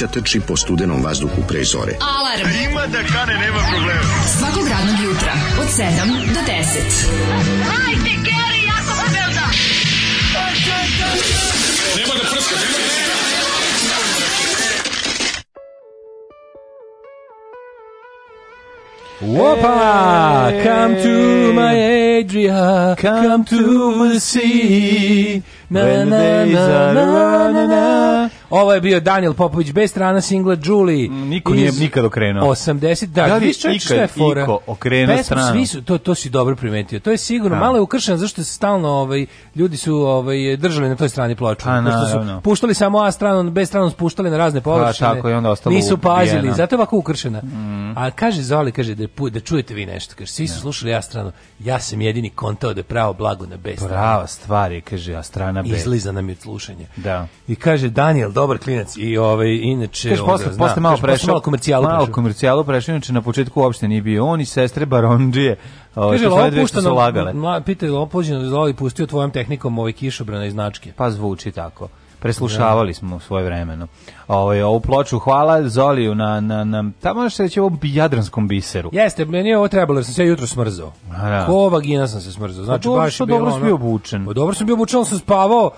mladića trči po studenom vazduhu pre zore. Alarm! A ima da kane, nema problema. Svakog radnog jutra, od 7 do 10. Hajde, Geri, jako se velda! Nema da prska, nema da prska! Opa! Hey, come to my Adria, come, come to the sea. Na, na, na, na, na, na, na. Ovo je bio Daniel Popović bez strana singla Julie. Mm, niko nije nikad okrenuo. 80, da, da li čovječ, šta je fora? Iko okrenuo stranu. Svi su, to, to si dobro primetio. To je sigurno, da. malo je ukršeno, zašto se stalno ovaj, ljudi su ovaj, držali na toj strani ploču. A, pa, na, su puštali samo A stranu, B stranu spuštali na razne pa, površine. A, tako, i onda ostalo Nisu pazili, ubijena. zato je ovako ukršena. Mm. A kaže Zoli, kaže da, da čujete vi nešto. Kaže, svi su da. slušali A stranu. Ja sam jedini kontao da je pravo blago na B stranu. Prava stvar je, kaže A strana B. Izliza nam je slušanje. Da. I kaže, Daniel, dobar klinac i ovaj inače Kaš, posle, posle malo prešao, malo komercijalu malo komercijalu prešao, inače na početku uopšte nije bio on i sestre Barondžije. Ovaj što su dve što su lagale. Mla, pitaju lopođeno da pustio tvojom tehnikom ovaj kišobrana iz značke. Pa zvuči tako preslušavali smo svoje vremeno. Ovaj ovu ploču hvala Zoliju na na na tamo što reći ovom jadranskom biseru. Jeste, meni je ovo trebalo, jer sam sve jutro smrzao. Da. Ko vagina sam se smrzao. Znači pa baš je bilo. Dobro si bio obučen. Pa dobro sam bio obučen, sam spavao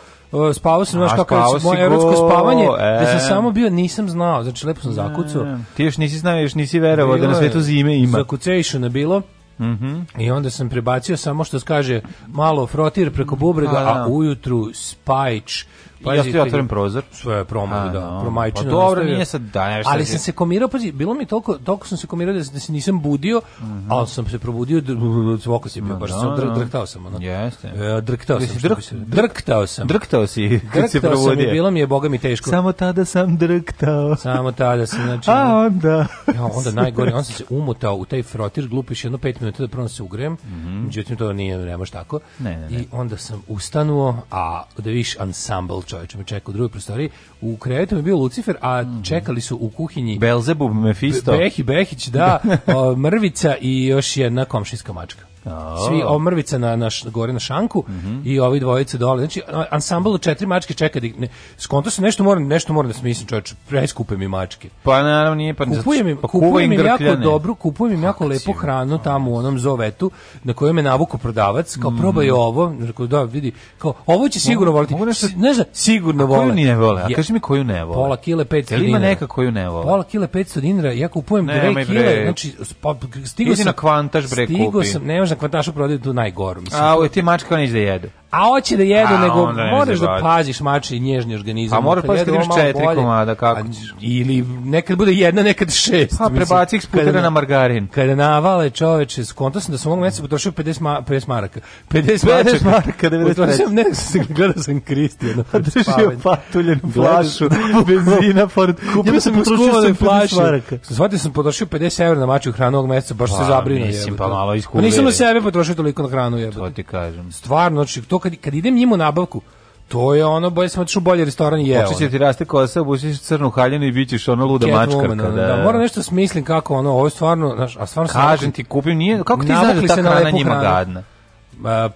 spavao sam, znaš kako je moje erotsko spavanje, e. da sam e. samo bio, nisam znao, znači lepo sam zakucao. E. Ti još nisi znao, još nisi verovao da na svetu zime ima. Zakucejšana bilo. Mm -hmm. I onda sam prebacio samo što kaže malo frotir preko bubrega, a, da. a ujutru spajč Pa ja ja otvorim prozor. Sve je promađe, da. No. Promajčino. Pa dobro, nije sad da ne, Ali sam se komirao, pazi, bilo mi toliko, toliko sam se komirao da, se, da se nisam budio, mm -hmm. ali sam se probudio, svoko da, da, da, si bio, baš no, sam, dr, drktao sam. Ono. Jeste. E, drktao sam. Drk, drktao sam. Drktao si kad se probudio. Drktao sam bilo mi je, boga mi teško. Samo tada sam drktao. Samo tada sam, znači. A onda? Ja, onda najgore, on sam se umutao u taj frotir, glupiš jedno pet minuta da prvo se ugrem, mhm. međutim to nije, nemoš tako. Ne, ne, I onda sam ustanuo, a da viš ansambl čoveče me čeka u drugoj prostoriji. U krevetu je bio Lucifer, a mm. čekali su u kuhinji Belzebub, Mefisto, Behi Behić, da, Mrvica i još jedna komšijska mačka. Svi omrvica na, na, gore na šanku mm -hmm. i ovi dvojice dole. Znači, ansambl četiri mačke čeka da ne, skonto se nešto moram, nešto moram da smislim, čovječ, preskupe mi mačke. Pa naravno nije, pa kupujem im, pa kupujem im jako dobru, kupujem im jako lepu hranu tamo u onom zovetu na kojem me navuku prodavac, kao mm. probaj ovo, rekao da vidi, kao ovo će sigurno voliti. Mogu nešto, ne znam, da, sigurno vole. Koju ne vole? A kaži mi koju ne vole. Pola kile 500 dinara. Ima neka koju ne vole. Pola kile 500 dinara, ja kupujem 2 kile, znači pa, stigo sam na kvantaž bre kupio. Stigo sam, ne na kvartašu prodaju tu najgoru. Mislim. A ovo ti mačka neće da jedu. A hoće da jedu, a, nego moraš da paziš mači i nježni organizam. A moraš pa kad da imaš četiri komada, kako a, Ili nekad bude jedna, nekad šest. Pa prebaci ih na margarin. Kada navale čoveče, skonto sam da sam ovog meseca potrošio 50, ma, 50 maraka. 50, 50 maraka, 93. Ne, sam, gledao sam Kristijana. Pa, držio patuljenu flašu, benzina, pored kupio ja sam uskuvane da flaše. Shvatio sam potrošio 50 evra na mačju hranu ovog meseca, baš se pa, zabrinuo. Mislim, pa malo iskuvio. Pa nisam se sebe potrošio toliko na hranu jebote. To ti kažem. Stvarno, znači to kad kad idem njemu nabavku, to je ono, bolje sam otišao u bolji restoran i jeo. Počeće ti raste kosa, obućiš crnu haljinu i bićeš ono luda Cat mačkarka. Woman, da, da, Moram nešto da smislim kako ono, ovo je stvarno, znaš, a stvarno Kažem ti, kupim, nije, kako ti znaš da ta hrana njima gadna?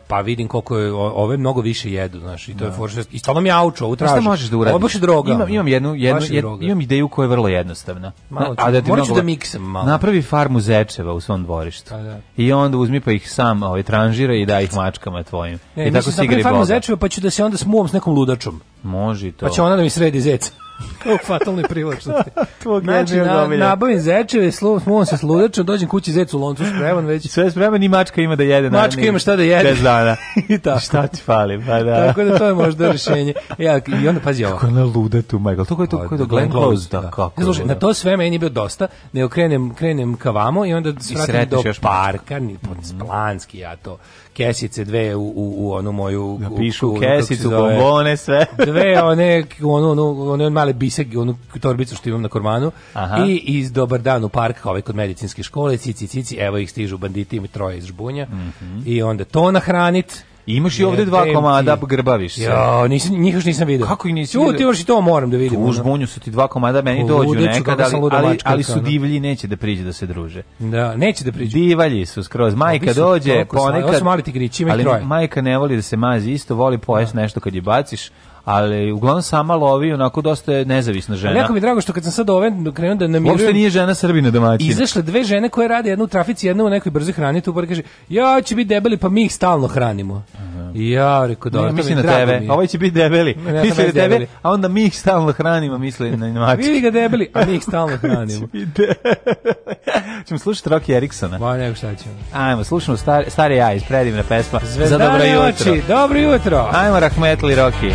pa vidim koliko je ove mnogo više jedu, znaš, i to je da. forša. I stalno mi aučo, ovu pa tražim. Šta možeš da uradiš? Obaš droga. Imam, imam jednu, jednu, jednu imam ideju koja je vrlo jednostavna. Malo ću, a da ti mnogo, da miksam malo. Napravi farmu zečeva u svom dvorištu. A, pa da. I onda uzmi pa ih sam ovaj, tranžira i daj ih mačkama tvojim. Ne, I tako si igri farmu zečeva pa ću da se onda smuvam s nekom ludačom. Može to. Pa će ona da mi sredi zeca. Kao u fatalnoj privlačnosti. Tvog znači, na, nabavim zečeve, slom, smom se sludačno, dođem kući zec u loncu spreman već. Sve spreman i mačka ima da jede. Mačka naravno, ima šta da jede. Bez dana. I tako. Šta ti fali, pa da. Tako da to je možda rješenje. Ja, I onda pazi ovo. Kako ona luda tu, Michael. To je to, A, pa, ko je to da, Glenn da, Close. Da, da. Kako, Slušaj, na to sve meni je bio dosta. Ne okrenem, krenem vamo i onda svratim do parka, ni pod planski ja to kesice dve u, u, u onu moju napišu kesicu bombone sve dve one onu, onu, one male biseg onu torbicu što imam na kormanu Aha. i iz dobar dan u park ovaj kod medicinske škole cici cici evo ih stižu banditi mi troje iz žbunja mm -hmm. i onda to nahranit imaš i ovde dva komada grbaviš se. Ja, nisam njih nisam video. Kako i nisi? Ju, ti još i to moram da vidim. Uz bunju su ti dva komada meni U, dođu nekad, ali, ali, ali su divlji, neće da priđe da se druže. Da, neće da priđe. Divlji su skroz. Majka su dođe, ponekad. Ovo su mali tigrići, ima i troje. Ali majka ne voli da se mazi isto, voli pojest da. nešto kad je baciš ali uglavnom sama lovi onako dosta je nezavisna žena. Jako mi drago što kad sam sad ove krenuo da namirujem... Uopšte nije žena Srbina domaćina. Izašle dve žene koje rade jednu u trafici, jedna u nekoj brzi hrani, tu bar kaže, ja će biti debeli, pa mi ih stalno hranimo. I ja rekao, dobro, misli na tebe, ovaj će biti debeli, ne, misli na tebe, a onda mi ih stalno hranimo, misli na mačke. Vidi ga debeli, a mi ih stalno hranimo. ćemo slušati Rocky Eriksona. Ba, nego šta ćemo. Ajmo, slušamo star, Stari ja iz predivna pesma. Zvezdane Za dobro jutro. dobro jutro. Ajmo Rahmetli Rocky.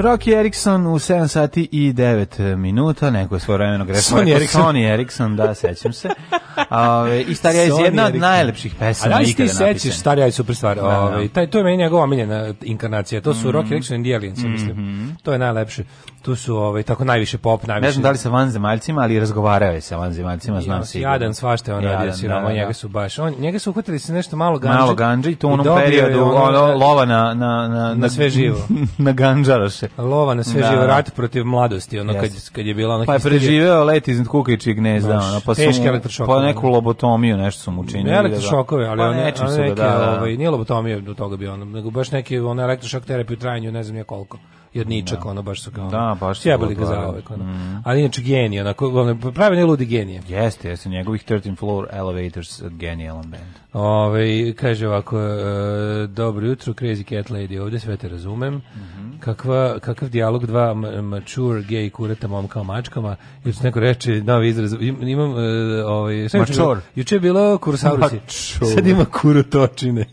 Rocky Erickson u 7 sati i 9 minuta, neko je svoje vremeno grešao. Sony Erickson. Sony Erickson, da, sećam se. Ove, I Starija je jedna od najlepših pesama A da ikada napisana. A da ti sećaš Starija da. je super stvar. Ove, taj, to je meni njegova omiljena inkarnacija. To su mm -hmm. Rocky Erickson i The Aliens, mm -hmm. mislim. Mhm. To je najlepše. Tu su ovaj tako najviše pop, najviše. Ne znam da li sa vanzemaljcima, ali razgovarao je sa vanzemaljcima, znam se. Jadan svašta on radio si, da, da, njega su baš. On njega su uhvatili se nešto malo ganđe. Malo ganđe i to u onom periodu ono, ono, lova na na na na sve živo. na ganđaroše. Lova na sve da. živo rat protiv mladosti, ono yes. kad kad je bila ona Pa je preživeo let iz kukavičjeg gnezda, ono, pa su mu, pa neku lobotomiju nešto su mu učinili. Da. Elektrošokove, ali on nečim se da, ovaj nije lobotomija do toga bio, nego baš neki onaj elektrošok terapiju trajanju, ne znam ja koliko jodničak, da. ono baš su kao. Da, baš. su jebali ga zaovek ono. Mm. Ali inače genije, onako, ono, pravi ne ludi genije. Jeste, jeste njegovih 13 floor elevators genijalan band. Ove, kaže ovako, e, dobro jutro, Crazy Cat Lady, ovde sve te razumem. Mm -hmm. Kakva, kakav dijalog dva mature gay kureta momka o mačkama, jer su neko reče, novi izraz, imam, e, ovaj, juče je bilo kursarusi, sad ima kurutočine.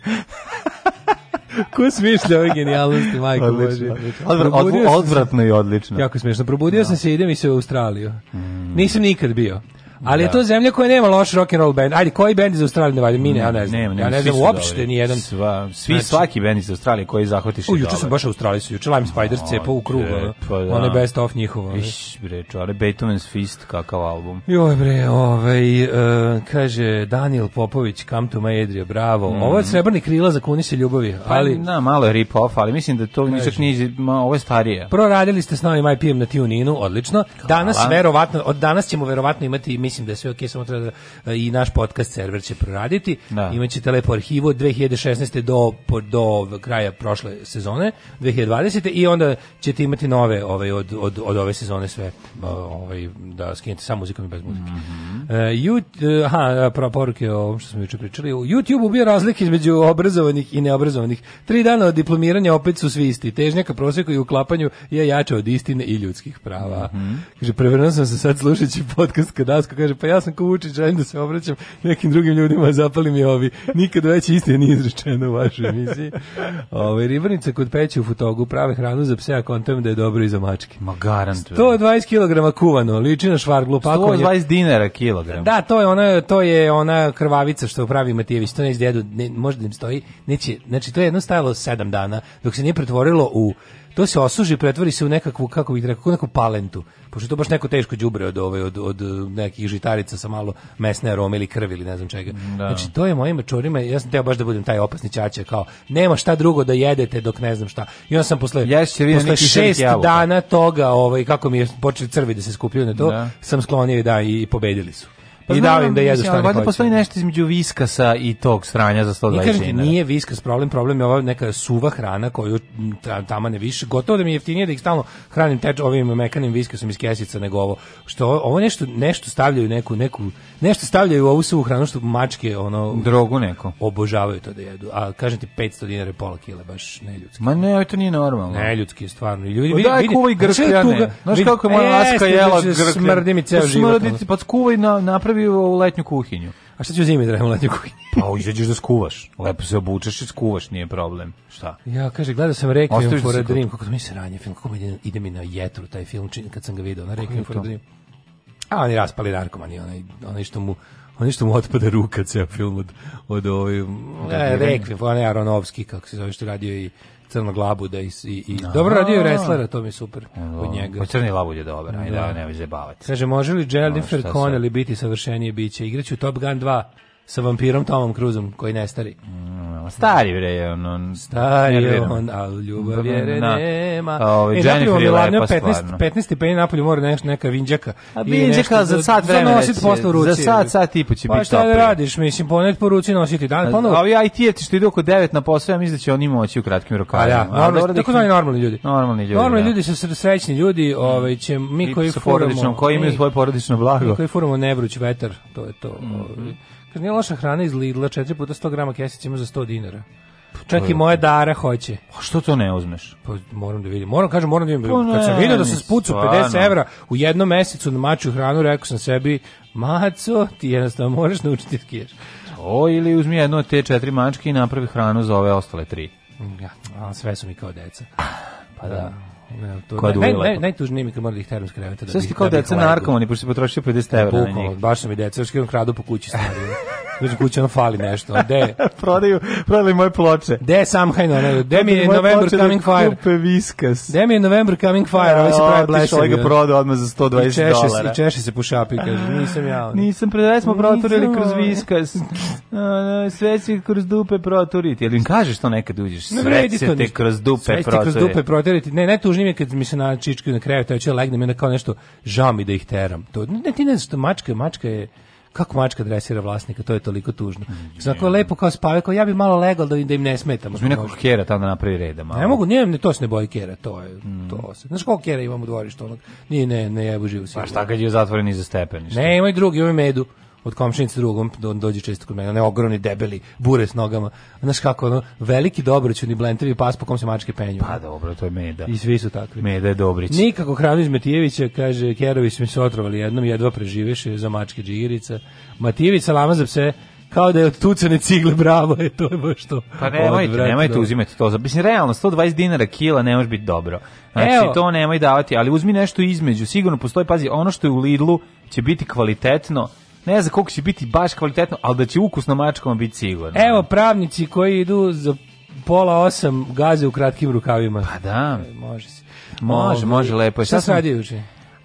Ko smišlja ove genijalnosti, majko odlično, Bože? Odvr, odvr, odvratno i odlično. Jako smiješno. Probudio no. sam se, idem i se u Australiju. Mm. Nisam nikad bio. Ali da. je to zemlja koja nema loš rock and roll band. Ajde, koji bend iz Australije valjda mine, ja ne znam. Nema, nema, ja ne znam uopšte ni jedan. Sva, svi znači, svaki bend iz Australije koji zahvatiš. Ujuče sam baš Australiju, juče Lime Spiders no, cepa u krug, e, pa, da. One best of njihovo. Iš bre, čare Beethoven's Fist kakav album. Joj bre, ovaj uh, kaže Daniel Popović Come to my Adria, bravo. Mm. Ovo je srebrni krila za kuni ljubavi, pa ali pa, na malo je rip off, ali mislim da to ničak nije, ma, ovo je starije. Proradili ste s novim IPM na Tuninu, odlično. Danas verovatno od danas ćemo verovatno imati mislim da je sve ok, samo treba da e, i naš podcast server će proraditi. Da. Imaćete lepo arhivu od 2016. do, do kraja prošle sezone, 2020. I onda ćete imati nove ovaj, od, od, od ove sezone sve ovaj, da skinete sa muzikom i bez muzike. Mm -hmm. uh, aha, pra, poruke o ovom što smo juče pričali. U YouTube-u bio razlik između obrazovanih i neobrazovanih. Tri dana od diplomiranja opet su svi isti. Težnja ka proseku i uklapanju je jača od istine i ljudskih prava. Mm -hmm. Kaže, prevrnuo sam se sad slušajući podcast kada kaže, pa ja sam ko Vučić, želim da se obraćam nekim drugim ljudima, zapali mi ovi. Nikad veće istine nije izrečeno u vašoj emisiji. Ove, ovaj, ribarnice kod peće u futogu prave hranu za pse, a kontam da je dobro i za mačke. Ma garantujem. 120 kg kuvano, liči na švarglu pakovanje. 120 dinara kilogram. Da, to je ona, to je ona krvavica što pravi Matijević, to ne dedu, ne, možda im stoji, neće, znači to je jedno stajalo 7 dana, dok se nije pretvorilo u to se osuži, pretvori se u nekakvu, kako bih rekao, neku palentu, pošto je to baš neko teško đubre od, ove, od, od e, nekih žitarica sa malo mesne arome ili krvi ili ne znam čega. Da. Znači, to je mojim čorima, ja sam teo baš da budem taj opasni ćaća, kao, nema šta drugo da jedete dok ne znam šta. I onda sam posle, vi posle šest dana toga, ovaj, kako mi je počeli crvi da se skupljaju na to, da. sam sklonio da i pobedili su. Pa I dao im da jedu šta hoće. postoji nešto između viskasa i tog sranja za 120 dinara. Kažem, nije viskas problem, problem je ova neka suva hrana koju tamo ne više. Gotovo da mi je jeftinije da ih stalno hranim teč ovim mekanim viskasom iz kesica nego ovo. Što ovo nešto, nešto stavljaju neku, neku, nešto stavljaju u ovu suvu hranu što mačke ono... Drogu neko. Obožavaju to da jedu. A kažem ti 500 dinara pola kile, baš neljudski. Ma ne, to nije normalno. Neljudski je stvarno. I Ljudi, pa vidi, daj, vidi, kuvaj grkljane. Znaš kako je moja e, laska jela da grkljane? Smrdi mi ceo život. Smrdi, pa kuvaj na, napravi sebi u letnju kuhinju. A šta ću zimi da radim u letnju kuhinju? pa izađeš da skuvaš. Lepo se obučeš i skuvaš, nije problem. Šta? Ja, kaže, gledao sam Requiem for da a Dream, kako to mi se ranje film, kako ide, ide mi na jetru taj film, čin, kad sam ga video, na Requiem for a Dream. A oni raspali narkomani, onaj, onaj što mu onaj što mu otpada ruka ceo film od, od ovih... E, Rekvi, onaj Aronovski, kako se zove, što radio i crnog labuda i, i, i dobro radio je wrestlera, to mi je super no. od njega. Pa crni labud je dobar, da. ajde, da. nemoj zebavati. Kaže, može li Jennifer Connelly biti savršenije biće? Igraću Top Gun 2 sa vampirom Tomom Cruzom koji ne Stari mm, bre, on, on stari on, al ljubav je da, da, da. nema. Ovaj e, Jennifer je lepa 15 15 stepeni napolju mora neš neka vinđaka. A vinđaka za sat vremena. Nositi posle ruci. Za sat, sat i po će pa biti. Pa šta da radiš, mislim ponet po ruci nositi dan ponovo. A ovi IT ti što idu oko 9 na posao, ja mislim da će oni moći u kratkim rukavima. A da, tako zvani normalni ljudi. Normalni ljudi. Normalni ljudi su srećni ljudi, mm. ovaj će mi koji furamo, koji imaju svoje porodično blago. Koji furamo ne vruć vetar, to je to. Mm, ovaj. Kad nije loša hrana iz Lidla, 4 puta 100 grama kesica ima za 100 dinara. Pa Čak je... i moje dara hoće. Pa što to ne uzmeš? Pa moram da vidim. Moram da kažem, moram da vidim. Pa Kad sam vidio da se spucu 50 evra u jednom mesecu na maču hranu, rekao sam sebi, maco, ti jednostavno moraš naučiti da skijaš. O, ili uzmi jedno od te četiri mačke i napravi hranu za ove ostale tri. Ja, a sve su mi kao deca. Pa da. da. Ne, to koja naj, najtužnije mi kad moram da ih teram s kreveta. Da Sve ste kao deca narkomani, pošto se potrošio 50 evra na njih. Baš sam i deca, još kad kradu po kući stvari. Dođe kuće, ono fali nešto. Gde? Prodaju, prodali moje ploče. De sam hajno, Ono, gde mi je November Coming da Fire? Kupe viskas. Gde mi je November Coming Fire? Ovo ovaj se pravi blesen. Ovo ovaj ga prodao odmah za 120 I češe, dolara. I češe se pušapi, kaže, nisam ja. Ono. Nisam, predaj smo proturili kroz ovaj. viskas. Sve si kroz dupe proturiti. Jel im kažeš to nekad uđeš? Sve se te kroz dupe proturiti. kroz dupe proturiti. Ne, najtužnije je kad mi se na čičku na kraju, to je će legnem, onda kao nešto, žao mi da ih teram. To, ne, ti ne znaš, mačka, mačka je, kako mačka dresira vlasnika, to je toliko tužno. Mm, Zako znači, lepo kao spave, kao ja bih malo legal da im, da im ne smetam. Uzmi nekog kjera tamo da napravi reda malo. Ne mogu, nije, ne, to se ne boji kjera, to je, mm. to se. Znaš koliko kjera imam u dvorištu onog? Nije, ne, ne, jebu živu Pa šta kad je zatvoren iza stepeništa? Ne, ima drugi, ima medu od komšinice drugom do, dođe često kod mene, ne ogromni, debeli, bure s nogama. Znaš kako, ono, veliki dobroćuni blentevi pas po kom se mačke penju. Pa dobro, to je meda. I svi su takvi. Meda je Dobrić. Nikako hranu iz Matijevića, kaže, Kerović mi se otrovali jednom, jedva preživeš za mačke džigirica. Matijević salama za pse, kao da je od tucane cigle bravo je to je baš to. Pa nemojte, Odvrat, nemojte da. uzimati to. Mislim, realno, 120 dinara kila ne može biti dobro. Znači, Evo. to nemoj davati, ali uzmi nešto između. Sigurno postoji, pazi, ono što je u Lidlu će biti kvalitetno, ne znam koliko će biti baš kvalitetno, ali da će ukus na mačkama biti sigurno. Evo pravnici koji idu za pola osam gaze u kratkim rukavima. Pa da. E, može se. Može, ovaj, može, lepo je. Šta, šta sam radio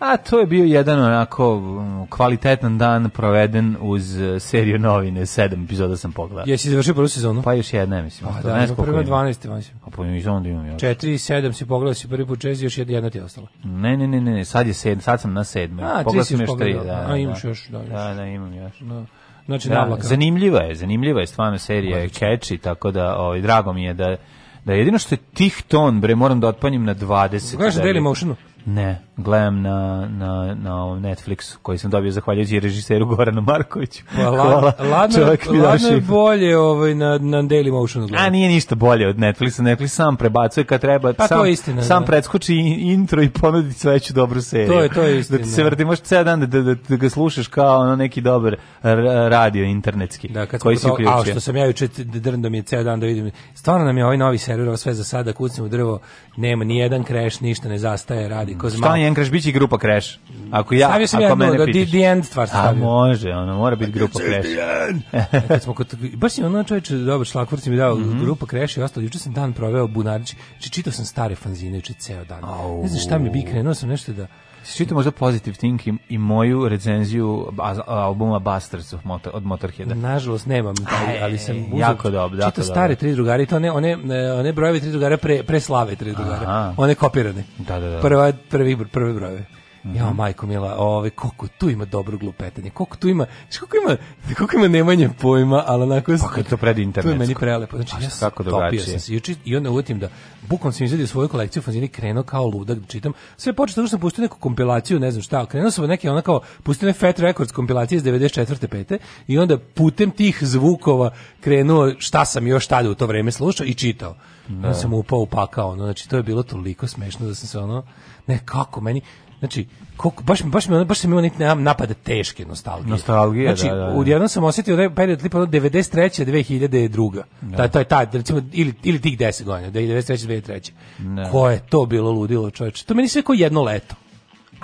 A to je bio jedan onako kvalitetan dan proveden uz e, seriju novine, sedam epizoda sam pogledao. Jesi završio prvu sezonu? Pa još jedna, mislim. Pa da, do prve 12. mislim. A pa mi onda imam još. 4 i 7 si pogledao si prvi put čez, još jedna ti je ostala. Ne, ne, ne, ne, sad je sedam, sad sam na sedmoj. A, pogledao sam još tri, da, A da. imaš još, da, još. Da, da, imam još. Da. Znači, da, navlaka. zanimljiva je, zanimljiva je stvarno serija, je catchy, tako da, ovaj, drago mi je da, da jedino što je tih ton, bre, moram da otpanjim na 20. Gledaš da Dailymotionu? Ne gledam na, na, na ovom Netflixu koji sam dobio zahvaljujući režiseru Goranu Markoviću. Pa, la, Hvala, ladno, čovjek mi ladno je bolje ovaj, na, na Daily Motion. Gledam. A nije ništa bolje od Netflixa. Netflix sam prebacuje kad treba. Pa sam, to je istina. Da. Sam da. predskuči intro i ponudi sveću dobru seriju. To je, to je istina. Da ti se vrti, možeš cijel dan da, da, da, da, ga slušaš kao ono neki dobar radio internetski. Da, kad koji si to, A što sam ja juče drndo da mi je cijel dan da vidim. Stvarno nam je ovaj novi server, sve za sada, kucnemo drvo, nema ni jedan crash, ništa ne zastaje, radi. Ko jedan Crash, biće i grupa Crash. Ako ja, Stavio sam ako jednu, mene pitaš. The End stvar sam A može, ono, mora biti grupa Crash. E, Kad smo kod, baš je ono čovječe, dobro, šlakvrci mi dao mhm. grupa Crash i ostalo. Juče sam dan proveo bunarići, znači čitao sam stare fanzine, juče ceo dan. Ne znam šta mi bi krenuo sam nešto da Čujte možda Positive Thinking i moju recenziju albuma Bastards of Motor, od Motorheada. Nažalost nemam, taj, ali sam uzak, jako dobro, jako dobro. stare tri drugari, to one one one brojevi tri drugara pre pre slave tri drugare, Aha. One kopirane. Da, da, da. Prva prvi prve brojeve. -hmm. Ja, majko mila, ove, koliko tu ima dobro glupetanje, koliko tu ima, koliko ima, koliko ima nemanje pojma, ali onako... Pa kad to pred internetsko. Tu je meni prelepo. Znači, ja kako topio sam se. Juči, I onda uvetim da, bukom sam izvedio svoju kolekciju fanzini, krenuo kao ludak da čitam. Sve počeo da sam pustio neku kompilaciju, ne znam šta, krenuo sam neke, onako, kao, pustio ne Fat Records kompilacije iz 94. 5. i onda putem tih zvukova krenuo šta sam još tada u to vreme slušao i čitao. Da. Onda sam upao, upakao, ono, znači to je bilo toliko smešno da sam se ono, ne, kako meni, Znači, koliko, baš, baš, mi baš sam imao neki napada teške nostalgije. Nostalgije, znači, da, da. odjednom da. sam osetio da je period lipa od 93. 2002. Da. Ta, to ta, recimo, ili, ili tih 10 godina, 93. 2003. Da. Ko je to bilo ludilo, čoveče? To meni sve kao jedno leto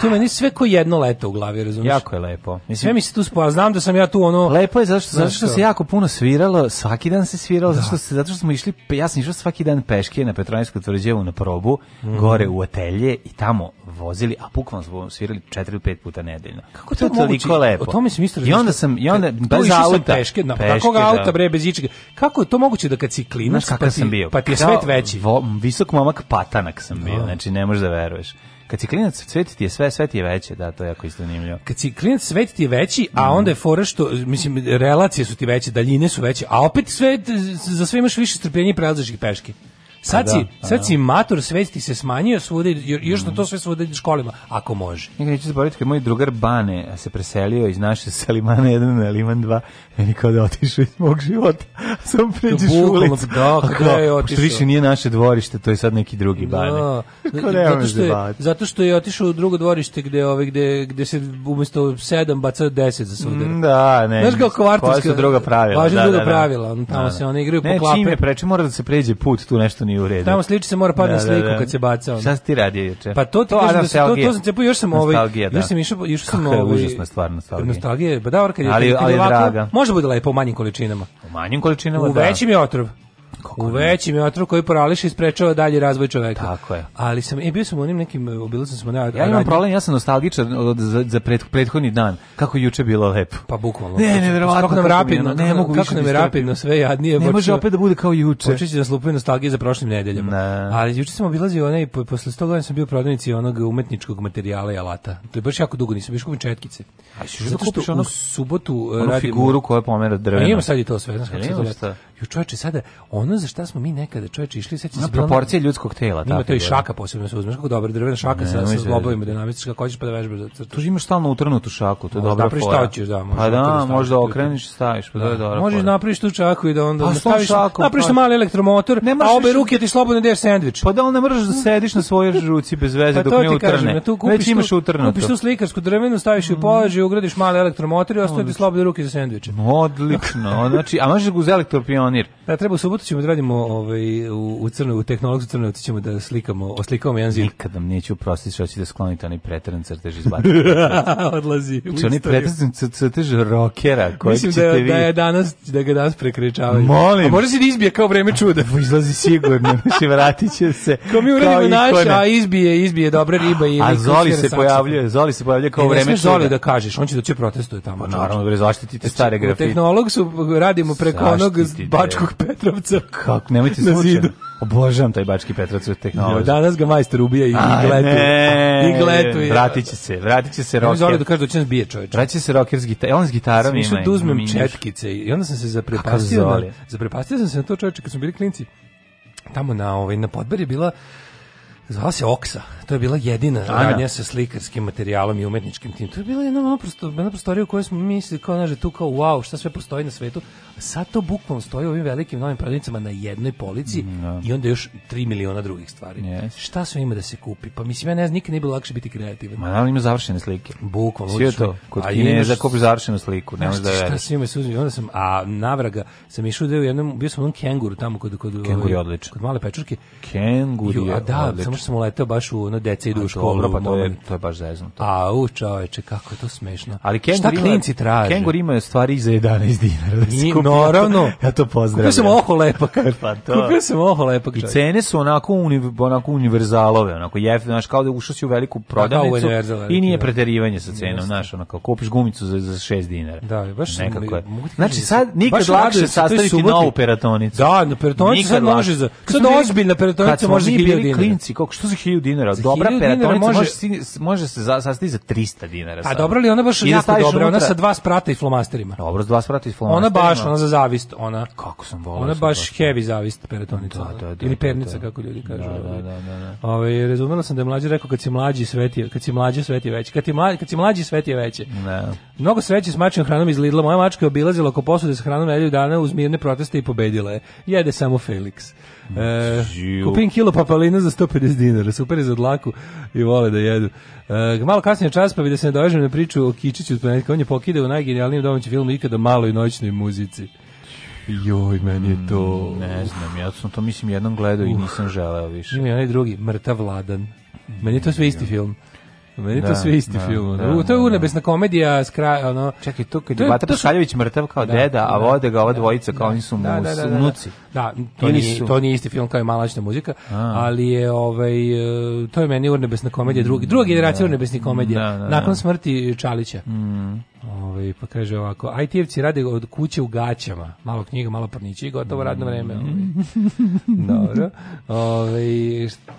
to meni sve ko jedno leto u glavi, razumiješ? Jako je lepo. Mislim, sve mi se tu spava, znam da sam ja tu ono... Lepo je zato što, zato što se jako puno sviralo, svaki dan se sviralo, da. zato, što se, zato što smo išli, ja sam išao svaki dan peške na Petrovinsku tvrđevu na probu, mm. gore u atelje i tamo vozili, a bukvalno smo svirali 4 ili 5 puta nedeljno. Kako to, je toliko lepo? O tome sam isto I onda sam, i onda, bez auta. Peške, na, peške, tako da. auta, bre, bez ičega. Kako je to moguće da kad si klinac, pa, ti, sam bio? pa ti je svet veći? visok momak patanak sam bio, da. znači ne možeš da veruješ. Kad si klinac, svet ti je sve, sve je veće, da, to je jako isto zanimljivo. Kad si klinac, svet ti je veći, a mhm. onda je fora što, mislim, relacije su ti veće, daljine su veće, a opet svet za sve imaš više strpljenja i prelazaš ih peške. Pa da, pa sad, da, si, sad si matur, sveć ti se smanjio svude, još mm. na to sve svude školima, ako može. Nikad neću zaboraviti kad moj drugar Bane se preselio iz naše sa 1 na Liman 2, meni kao da otišao iz mog života. Sam pređeš u ulicu. Da, kada je otišao? Što više nije naše dvorište, to je sad neki drugi da. Bane. zato, što je, zato što je otišao u drugo dvorište gde, ove, gde, gde se umesto 7 baca 10 za sudar. Mm, da, ne. Znaš kao kvartovska. Koja su druga pravila. Važi da, druga da, da. pravila. Tamo da, da. se one igraju ne, po klape. Ne, čim preče, mora da se pređe put, tu nešto nije u redu. Tamo sliči se mora padne da, da, sliku da. kad se baca. Šta si ti radio juče? Pa to ti to, da se to, to sam cepio, još sam ovaj, još sam išao, još sam ovaj... Kako je užasna stvar nostalgija. Nostalgija je, pa da, kad je, ali, ali je draga. Može bude lepo u manjim količinama. U manjim količinama, da. U većim je otrov. Kako u većim je otrov koji porališe i sprečava dalji razvoj čoveka. Tako je. Ali sam, e, bio sam u onim nekim, obilo e, sam sam na... Ja imam radnju. problem, ja sam nostalgičan od, za, za pret, prethodni dan. Kako juče bilo lepo. Pa bukvalno. Ne, ne, verovatno. Kako nam rapidno, ne, ne mogu kako nam je da rapidno sve jadnije. Ne može opet da bude kao juče. Počeće da nas lupaju nostalgije za prošlim nedeljama. Ne. Ali juče sam obilazio onaj, posle 100 godina sam bio prodavnici onog umetničkog materijala i alata. To je baš jako dugo, nisam bio kupim četkice. A što Zato što onog, u subotu e, radimo... figuru koja pomera drvena. Imam sad i to sve. Znaš, kako se to sada ono za šta smo mi nekada čoveče išli, sećaš se proporcije ljudskog tela, tako. Ima to i šaka posebno da se uzmeš, kako dobro drvena šaka ne, sa sa zglobovima dinamička, da kako hoćeš pa da vežbaš za da crtu. Tu imaš stalno utrnutu šaku, to je dobro. Da šta da, možda. Pa da, možda okreniš, staviš, pa da, dobro. Možeš napraviš tu šaku i da onda pa staviš, šaku. napraviš pa- mali elektromotor, a obe ruke ti slobodno deš sendvič. Pa da onda mreš da sediš na svojoj ruci bez veze pa dok ne utrne. Već imaš utrnutu. Kupiš tu slikarsku drvenu, staviš je u mm. položaj, ugradiš mali elektromotor i ostaje ti slobodne ruke za sendviče. Odlično. Znači, a možeš ga uz elektropionir. Da treba u subotu ćemo da radimo ovaj, u, u crnoj, u tehnologu crnoj, ćemo da slikamo, oslikamo jedan zid. Nikad nam neću uprostiti što će da skloniti onaj preteran crtež iz bata. Odlazi. Znači onaj preteran crtež rokera koji ćete da, vi... da je danas, da ga danas prekričavaju. Molim. A može se da izbije kao vreme čuda. Izlazi sigurno, znači vratit će se. Kao mi uradimo naša, a izbije, izbije dobra riba i... A Zoli se pojavljuje, Zoli se pojavljuje kao e, vreme čuda. Zoli da kažeš, on će da će protestuje tamo. Pa naravno, da, zaštitite znači, stare grafite. Tehnolog su, radimo preko onog Bačkog Petrovca. Kako, nemojte slučajno. Obožavam taj Bački Petrovac tehnologiju. Danas ga majster ubija i, Aj, i gletu. Ne, vratit će se, vratit će se rocker. Ne znam da kažu da će nas bije čovječ. Vratit će se rocker s gitarom, on s gitarom ima. Smišljam da uzmem četkice i onda sam se zaprepastio. Na, zaprepastio sam se na to čovječe kad smo bili klinci. Tamo na, ovaj, na podber je bila, zvala se Oksa to je bila jedina da. radnja sa slikarskim materijalom i umetničkim tim. To je bila jedna ono prosto, jedna prostorija u kojoj smo mislili kao, znaš, da tu kao, wow, šta sve postoji na svetu. sad to bukvalno stoji u ovim velikim novim prodavnicama na jednoj polici no. Mm, da. i onda još 3 miliona drugih stvari. Yes. Šta sve ima da se kupi? Pa mislim, ja ne znam, nikad nije bilo lakše biti kreativan. Ma, ali ima završene slike. Bukvalno. Sve to, kod a Kine imaš... da kupiš završenu sliku, ne možeš da Šta sve ima se uzmi, onda sam, a navraga, sam išao da je u jednom, bio sam u kenguru tamo kod, kod, kod, ovaj, kod male pečurke. Kenguru je odlično. Da, samo što sam uletao baš u ono deca idu u školu, pa to je, to je baš zeznuto. A u čoveče, kako je to smešno. Ali Šta klinci traže? Kengur imaju stvari za 11 dinara. Da I, naravno. Ja to pozdravljam. Kupio sam oho lepak. pa to. Kupio sam oho lepak. I cene su onako, uni, onako univerzalove, onako jef, znaš, kao da ušao si u veliku da, prodavnicu i nije da. preterivanje sa cenom, znaš, onako, kupiš gumicu za, za 6 dinara. Da, baš nekako je. Znači, da sad nikad lakše sastaviti novu peratonicu. Da, na peratonicu sad može za... Sad ozbiljna peratonica može za 1000 dinara. Klinci, kako, što za 1000 dinara? dobra peratonica može, može se za, sastati za 300 dinara. Sad. A dobro li ona baš I jako dobra, ona sa dva sprata i flomasterima. Dobro, sa dva sprata i flomasterima. Ona baš, ona za zavist, ona. Kako sam volio. Ona baš došla. heavy zavist peratonica. Da da da, ovaj. da, da, da, ili pernica, kako ljudi kažu. Da, da, da, da. Ove, ovaj, razumela sam da je mlađi rekao kad si mlađi sveti, kad si mlađi sveti veće. Kad, ti mlađi, kad si mlađi sveti je veće. Da. Mnogo sreće s mačkom hranom iz Lidla. Moja mačka je obilazila oko posude sa hranom nedelju dana uz mirne proteste i pobedila je. Jede samo Felix. E, kupim kilo papalina za 150 dinara, super je za dlaku i vole da jedu. E, malo kasnije čas pa da se ne dovežem na priču o Kičiću od planetka, on je pokidao u najgenijalnijem domaćem filmu ikada maloj noćnoj muzici. Joj, meni je mm, to... Mm, ne znam, ja sam to mislim jednom gledao uh. i nisam želeo više. Ima i onaj drugi, Mrtav Vladan. Meni je to sve isti film. Meni da, to sve isti da, film. Da, da, da, to je urnebesna komedija s kraja, ono. Čekaj, tu kad je Bata Pašaljević mrtav kao da, deda, a da, vode ga ova da, dvojica kao oni su mu unuci. Da, to nije, to nije isti film kao i Malačna muzika, ali je ovaj e, to je meni urnebesna komedija, drugi, druga mm, generacija urnebesnih komedija nakon smrti Čalića. Mhm. Ove, ovaj, pa kaže ovako, IT-evci rade od kuće u gaćama, malo knjiga, malo pornići i gotovo radno vreme. Mm. Ove. Ovaj. Dobro. Ove, ovaj,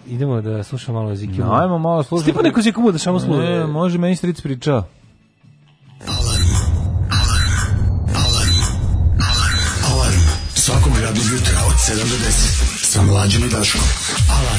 idemo da slušamo malo Zikimu. No, ajmo malo slušati. Stipa neko Zikimu da samo služi. E, može meni stric priča. Alarm. Alarm. Alarm. Alarm. Alarm. Svakog radnog jutra od 7 do 10 sa mlađim i daškom. Alarm.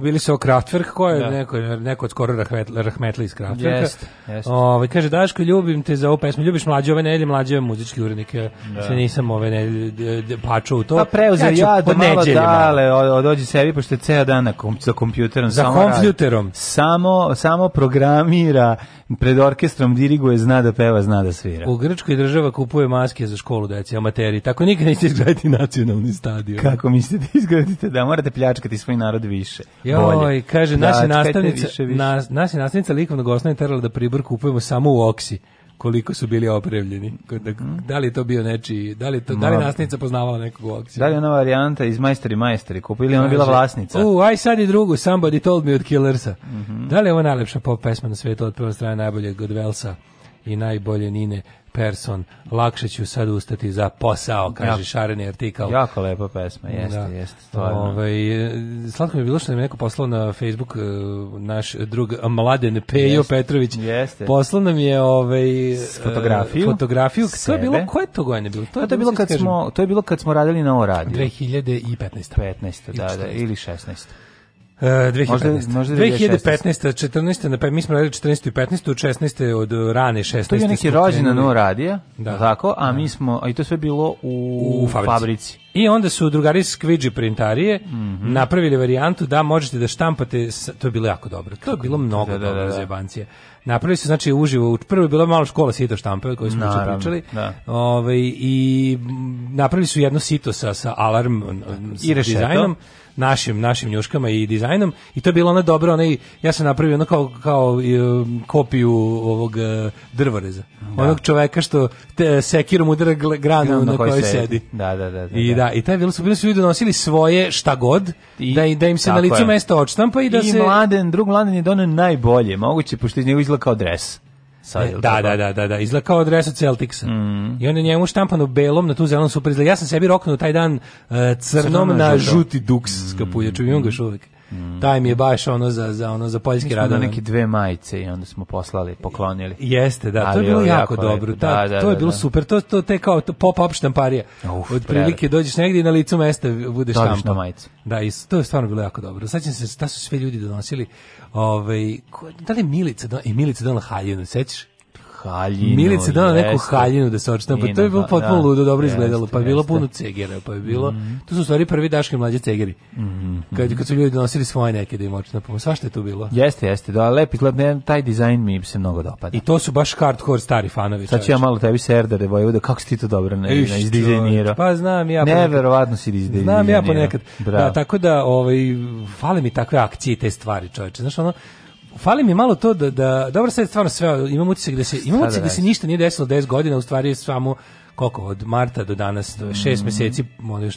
bili su o Kraftwerk, ko je da. neko, neko od skoro rahmetli, rahmetli iz Kraftwerka. Jeste, jest. Ove, ovaj, kaže, Daško, ljubim te za ovu pesmu, ljubiš mlađe ove nedelje, mlađe muzički urednik, da. se nisam ove nedelje pačao u to. Pa preuzeo ja, ja da malo dale, dođi sebi, pošto je ceo dan na kom, za kompjuterom. Za kompjuterom. Samo, samo, samo programira pred orkestrom diriguje, zna da peva, zna da svira. U Grčkoj država kupuje maske za školu deci, amateri, tako nikad nećete izgraditi nacionalni stadion. Kako mislite da izgradite? Da, morate pljačkati svoj narod više. Joj, kaže, naša nastavnica, više, više. Nas, naša nastavnica likovnog osnovne terala da pribor kupujemo samo u oksi koliko su bili opremljeni. Da-, mhm. da li je to bio nečiji, da li, to, da li nasnica poznavala nekog akcija? Da li je ona varijanta iz majstori majstori kupu ili ona bila vlasnica? U, aj sad i drugu, Somebody Told Me od Killersa. Mm -hmm. Da li je ovo najlepša pop pesma na svetu od prve strane najbolje od Velsa? i najbolje Nine Person. Lakše ću sad ustati za posao, kaže jako, Šareni artikal. Jako lepa pesma, jeste, da. jeste, stvarno. Ove, ovaj, slatko mi je bilo što mi je neko poslao na Facebook e, naš drug Mladen Pejo jeste, Petrović. Jeste. Poslao nam je ovaj fotografiju. E, fotografiju. To je bilo koje to godine bilo? To je, to je bilo kad smo to je bilo kad smo radili na ovo radio. 2015. 15. da, da, ili 16. Uh, e, 2015. Možda, možda 2015. 14. Na, mi smo radili 14. i 15. 16. od rane 16. To je neki rođendan no radija, da. tako, a da. mi smo, a i to sve bilo u, u fabrici. fabrici. I onda su drugari Squidgy printarije mm -hmm. napravili varijantu da možete da štampate, to je bilo jako dobro, to je bilo da, mnogo da, da, dobro da, za da. jebancije. Napravili su, znači, uživo, u prvoj bilo malo škola sito štampe, o kojoj smo Naravno, pričali, da. Ove, ovaj, i napravili su jedno sito sa, sa alarm, i sa rešeto. dizajnom, našim našim njuškama i dizajnom i to je bilo ona dobro, ona i ja sam napravio ono kao kao um, kopiju ovog e, drvoreza. Da. Onog čoveka što te, sekirom udara granu na, kojoj sedi. Da, da, da, da, I da, da i taj bilo su bili su ljudi donosili svoje šta god I, da, da im se na licu mesta odštampa i da I se I mladen, drug mladen je donio najbolje, moguće pošto iz njega izgleda kao dres. Sad, da, da, da, da, da, izgleda kao adresa Celticsa. Mm. I onda njemu štampano belom na tu zelenom super izgleda. Ja sam sebi roknuo taj dan uh, crnom, na, žuti duks mm. s kapuljačom i ga još uvijek. Mm. Taj mi je baš ono za, za, ono, za poljski rad. Mi neke dve majice i onda smo poslali, poklonili. Jeste, da, to je bilo jako, dobro. Da, Ta, da, to je da, bilo da. super, to, to te kao pop-up štamparija. Uf, Od prilike dođeš negde na licu mesta bude štampa. majicu. Da, i to je stvarno bilo jako dobro. Sećam se, da su sve ljudi donosili, ovaj, da li je Milica, i Milica donala haljinu, sećaš? haljinu. Milice dala neku haljinu da se očita, pa to je bilo da, potpuno da, ludo, dobro jeste, izgledalo, pa je bilo jeste. puno cegera, pa je bilo, mm -hmm. to su stvari prvi daški mlađe cegeri, mm -hmm. kad, kad su ljudi donosili svoje neke da im očita, pa svašta je tu bilo. Jeste, jeste, da, lep izgled, taj dizajn mi se mnogo dopada. I to su baš hardcore stari fanovi. Sad ću ja malo tebi serdare, Vojvoda, kako si ti to dobro ne, Iš, izdizajnirao. Pa znam ja. Neverovatno si izdizajnirao. Znam ja ponekad. Da, tako da, ovaj, fale mi takve akcije te stvari, čoveče. Znaš, ono, fali mi malo to da, da dobro sad stvarno sve, imam utisak da se, imam da utisak da se ništa nije desilo 10 godina, u stvari samo koliko od marta do danas, to je šest mm. mjeseci,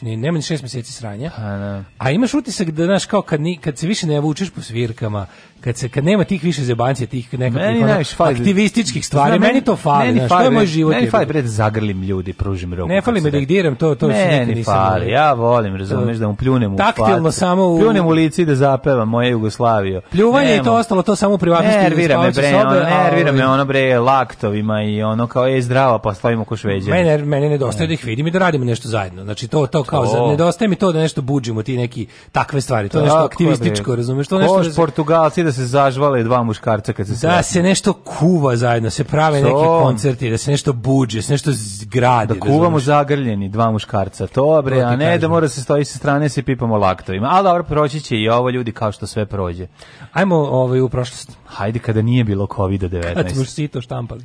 ni nema ni šest mjeseci sranja. A, pa, da. a imaš utisak da znaš kao kad, ni, kad se više ne vučeš po svirkama, kad se kad nema tih više zebancija tih nekakvih aktivističkih stvari zna, meni to fali meni znaš, fali, je moj život meni fali pred zagrlim ljudi pružim ruku ne fali me da ih diram to to meni nikad fali ja volim razumeš da mu pljunem u taktilno samo u... pljunem u lice da zapevam moje jugoslavijo pljuvanje i to ostalo to samo u privatnosti nervira me bre ono, nervira me ono bre laktovima i ono kao je zdravo pa stojimo ko šveđani meni meni nedostaje da ih vidim i da radimo nešto zajedno znači to to kao to. nedostaje mi to da nešto budžimo ti neki takve stvari to nešto aktivističko razumeš to nešto Portugalci da da se zažvale dva muškarca kad se da sretnu. Da se nešto kuva zajedno, da se prave to... neki koncerti, da se nešto buđe, da se nešto zgradi. Da kuvamo da zagrljeni dva muškarca, to bre, to a ne da kažem. da mora se stoji sa strane se pipamo laktovima. Ali dobro, proći će i ovo ljudi kao što sve prođe. Ajmo ovaj, u prošlost. Hajde kada nije bilo COVID-19. Kad smo sito štampali.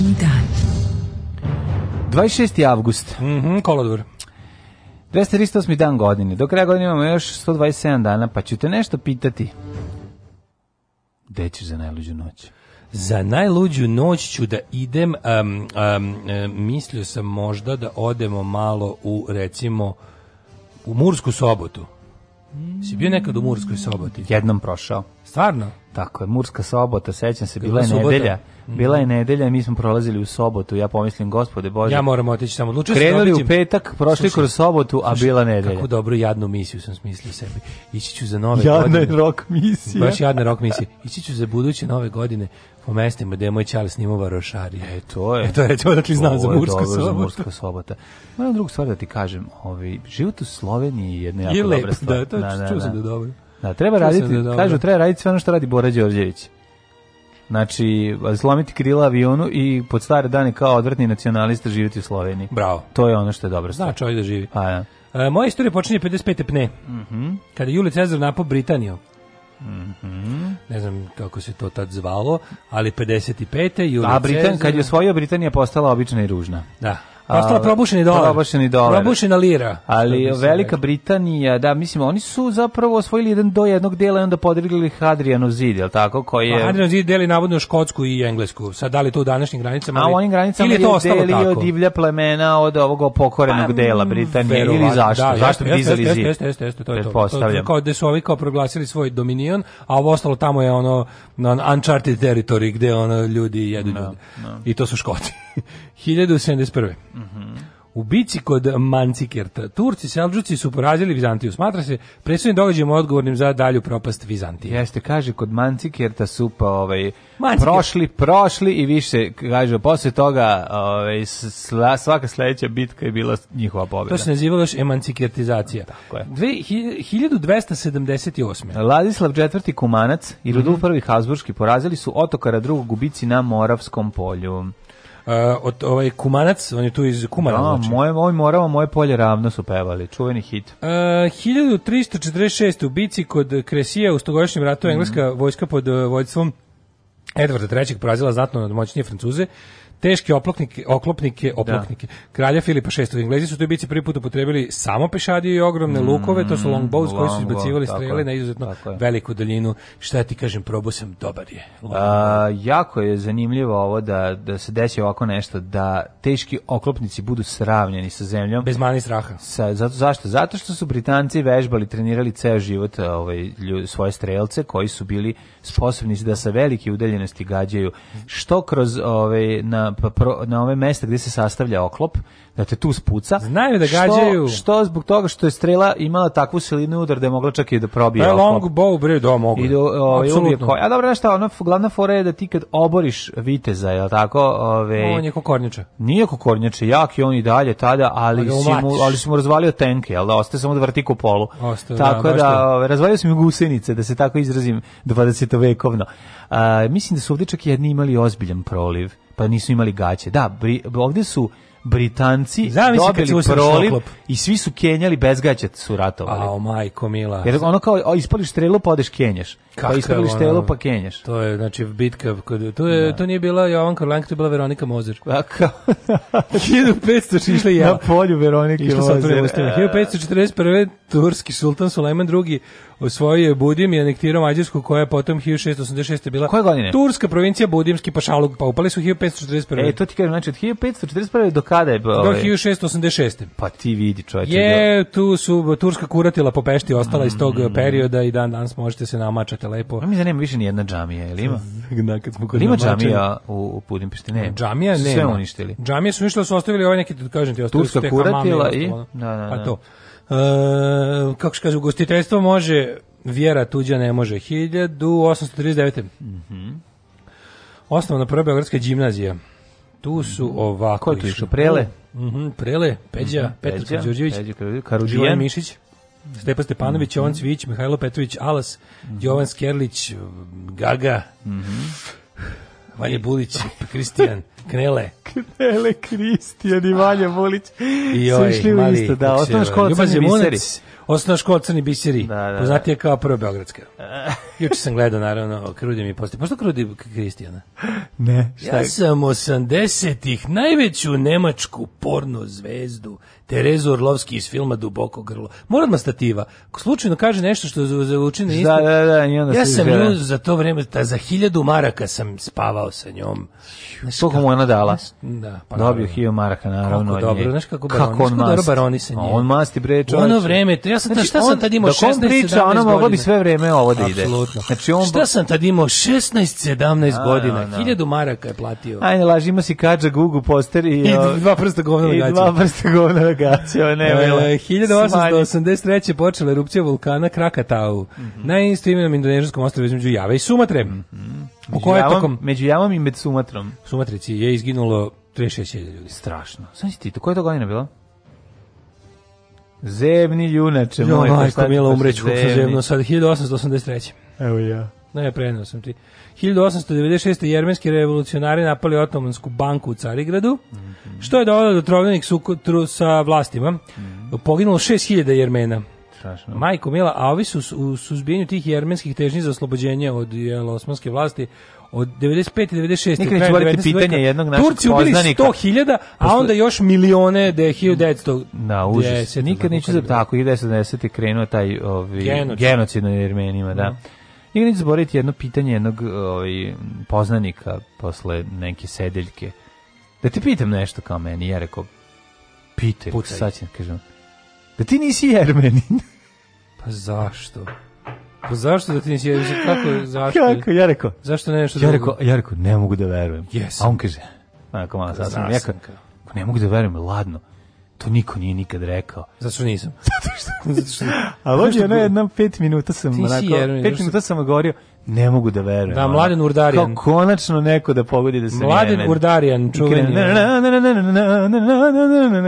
današnji dan. 26. avgust. Mhm, mm -hmm, kolodvor. 238. dan godine. Do kraja godine imamo još 127 dana, pa ću te nešto pitati. Gde ćeš za najluđu noć? Za najluđu noć ću da idem, um, um, mislio sam možda da odemo malo u, recimo, u Mursku sobotu. Si bio nekad u Murskoj soboti? Jednom prošao. Stvarno? Tako je, Murska sobota, sećam se, bila je subota? nedelja. Mhm. Bila je nedelja, mi smo prolazili u sobotu, ja pomislim, gospode Bože. Ja moram otići samo odlučio da Krenuli u petak, prošli Sluši, kroz sobotu, a bila nedelja. Kako dobru jadnu misiju sam smislio sebi. Ići ću za nove jadna godine. Jadna rok misija. Baš jadna rok misija. Ići ću za buduće nove godine po mestima gde je moj čal snimao varošari. E, to je. E, to je, to dakle znam za Mursku sobota. Za Mursku sobota. Moram drugu stvar da ti kažem, ovi, život u Sloveniji je jedna jako dobra da, stvar. Da, to da, da, da. da dobro. Da, treba Čuo raditi, da kažu, treba raditi sve ono što radi Bora Đorđević. Znači, slomiti krila avionu i pod stare dane kao odvrtni nacionalista živjeti u Sloveniji. Bravo. To je ono što je dobro. Znači, čovjek da živi. A, ja. e, moja istorija počinje 55. pne. Mm -hmm. Kada je Juli Cezar napao Britaniju. Mm -hmm. Ne znam kako se to tad zvalo, ali 55. Juli A Britan, Cezar... kad je osvojio Britanija postala obična i ružna. Da. Ostala probušeni dolar. Probušeni dolar. Probušena lira. Ali Velika Britanija, da, mislim, oni su zapravo osvojili jedan do jednog dela i onda podrigli Hadrijanov zid, je li tako? Koji je... Pa, Hadrijanov zid deli navodno Škotsku i Englesku. Sad, da li to u današnjim granicama? A u onim granicama ili je to delio tako? divlja plemena od ovog pokorenog pa, dela Britanije verovat, ili zašto? Da, zašto jeste, dizali jeste, zid? Jeste, jeste, jeste, to je to. to, to kao da su ovi kao proglasili svoj dominion, a ovo ostalo tamo je ono na uncharted territory gde ono ljudi jedu no, da, ljudi. No. Da. I to su Škoti. 1071. Mhm. Mm U bici kod Mancikerta Turci Selđuci su porazili Vizantiju. Smatra se presudnim događajem odgovornim za dalju propast Vizantije. Jeste, kaže kod Mancikerta su pa ovaj Mancikert. prošli, prošli i više kaže posle toga ovaj svaka sledeća bitka je bila njihova pobeda. To se nazivalo još emancikertizacija. Tako je. 1278. Ladislav IV Kumanac i Rudolf mm -hmm. I Habsburški porazili su Otokara drugog u bici na Moravskom polju. Uh, od, ovaj Kumanac, on je tu iz Kumana. Da, znači. moje, moj moramo, moje polje ravno su pevali, čuveni hit. Uh, 1346. u bici kod Kresija u stogodišnjem ratu mm engleska vojska pod uh, vojstvom Edvarda III. porazila znatno nadmoćnije Francuze. Teške oplopnike, oklopnike, oplopnike. Da. Kralja Filipa VI. Englezi su toj bici prvi put upotrebili samo pešadije i ogromne mm, lukove, to su longbows long koji su izbacivali strele na izuzetno veliku daljinu. Šta ja ti kažem, probao sam, dobar je. A, jako je zanimljivo ovo da, da se desi ovako nešto, da teški oklopnici budu sravnjeni sa zemljom. Bez mani straha. Sa, zato, zašto? Zato što su Britanci vežbali, trenirali ceo život ovaj, lju, svoje strelce koji su bili sposobni da sa velike udaljenosti gađaju što kroz ove ovaj, na pa na ove mesta gde se sastavlja oklop da te tu spuca. Znaju da gađaju. Što, što zbog toga što je strela imala takvu silinu udar da je mogla čak i da probije. Pa je long bow, bre, da mogu. I do, da, ovaj ubije ko. A dobro, nešto, ona glavna fora je da ti kad oboriš viteza, je tako? Ove, on je kokornjače. Nije kokornjače, jak je on i dalje tada, ali, ali da si mu, ali si mu razvalio tenke, al da ostaje samo da vrti ko polu. Ostaje, tako da, da ove, razvalio sam mu gusenice, da se tako izrazim, 20. vekovno. A, mislim da su ovdje čak jedni imali ozbiljan proliv, pa nisu imali gaće. Da, bri, ovdje su Britanci Zamisli dobili proliv i svi su kenjali bez gaćaca su ratovali. Ao majko mila. Jer ono kao o, ispališ strelu pa odeš kenjaš. Kako pa ispališ ono, strelu pa kenjaš. To je znači bitka kod to je da. to nije bila Jovan Karlank, to je bila Veronika Mozer. Kako? 1500 su išle ja. Na polju Veronike Mozer. 1541. turski sultan Sulejman II osvojio je Budim i anektirao Mađarsku koja je potom 1686. bila Koje godine? turska provincija Budimski pašaluk, pa upali su 1541. E, to ti kažem, znači od 1541. do kada je? Do 1686. Ovaj? Pa ti vidi čovječe. Je, tu su turska kuratila po Pešti ostala mm, iz tog mm, perioda i dan danas možete se namačati lepo. A mi zanima više ni jedna džamija, ili ima? da, kad smo kod ima džamija u, u Budimpešti? Ne. Džamija ne. Sve uništili. Džamije su uništili, su ostavili ovaj neki, da kažem ti, ostavili Turska kuratila i... Da, da, da. Pa da. to. E, kako se kaže, ugostiteljstvo može, vjera tuđa ne može. 1839. Mhm. Mm Osnovna prva Beogradska gimnazija. Tu su mhm. ovako Ko je tu išlo? Prele? Mhm, mm Prele, Peđa, mm -hmm. Petar Peđa, Đorđević, Karuđijan Mišić. Stepa Stepanović, mm -hmm. Jovan mhm. Cvić, Mihajlo Petrović, Alas, mm -hmm. Jovan Skerlić, Gaga. Mhm. Vanja Bulić, Kristijan, Knele. Knele, Kristijan i Vanja Bulić. I oj, išli mali, isto, da, osnovna škola Crni Biseri. Osnovna škola Crni Biseri, da, da, da. poznatija kao prva Beogradska. Juče sam gledao, naravno, Krudi mi postoje. Pošto Krudi Kristijana? Ne, šta Ja sam 80-ih najveću nemačku porno zvezdu Terezu Orlovski iz filma Duboko grlo. Moram stativa. Slučajno kaže nešto što zvuči na isto. Da, da, da, i onda ja sam nju za to vrijeme ta za 1000 maraka sam spavao sa njom. Koliko mu ona dala? Da, pa dobio 1000 da. maraka naravno. Kako dobro, znaš kako baroni, kako on masti. baroni sa njim. On masti bre, čovjek. Ono vreme, ja sam znači, šta sam tad imao 16 godina. priča, ona mogla bi sve vreme ovo da ide. Apsolutno. Znači on Šta sam tad imao 16 17 da, godina, 1000 da, maraka je platio. Ajde, ima si Kađa Gugu poster i ovaj- dva prsta govna na I dva prsta govna delegacione. E, 1883. počela erupcija vulkana Krakatau mm -hmm. na istoimenom indonežanskom ostrovu između Java i Sumatre. Mm -hmm. u kojoj javom, tokom... Među Javom i med Sumatrom. Sumatrici je izginulo 36.000 ljudi. Strašno. Znači ti, to koja je to godina bila? Zemni junače. Jo, moj, majko, mila pa umreću, kako se zemno sad, 1883. Evo ja. Ne, prenao sam ti. 1896. jermenski revolucionari napali Otomansku banku u Carigradu, mm -hmm. što je dovoljno do trovljenih sukotru sa vlastima. Mm -hmm. Poginulo 6000 jermena. Strašno. Majko Mila, a ovi su u suzbijanju tih jermenskih težnji za oslobođenje od jel, osmanske vlasti od 95 i 96 Nikad neću voliti pitanje veka, jednog našeg Turci poznanika. Turci ubili 100.000, a onda još milione da je 1900. Na, užas. Nikad neću za tako, i 1910. krenuo taj ovi, genocid. genocid na Jermenima, da. No. Da. Nikad neću zaboraviti jedno pitanje jednog ovaj, poznanika posle neke sedeljke. Da ti pitam nešto kao meni, ja rekao, pitaj, Pucaj. sad ću, da kažem, da ti nisi jermenin. pa zašto? Pa zašto da ti nisi jermenin? Kako, zašto? Kako, ja rekao. Zašto ne nešto ja rekao, drugo? Ja rekao, ne mogu da verujem. Yes. A on kaže, onako malo sad sam, ja pa ne mogu da verujem, ladno. To niko nije nikad rekao. Zašto nisam. Zato što, zato što, A lođe je jedna pet minuta sam, ti onako, jeru, pet minuta sam govorio, ne mogu da verujem. Da, Mladen Urdarijan. Kao konačno neko da pogodi da se Mladen Urdarijan, čuveni.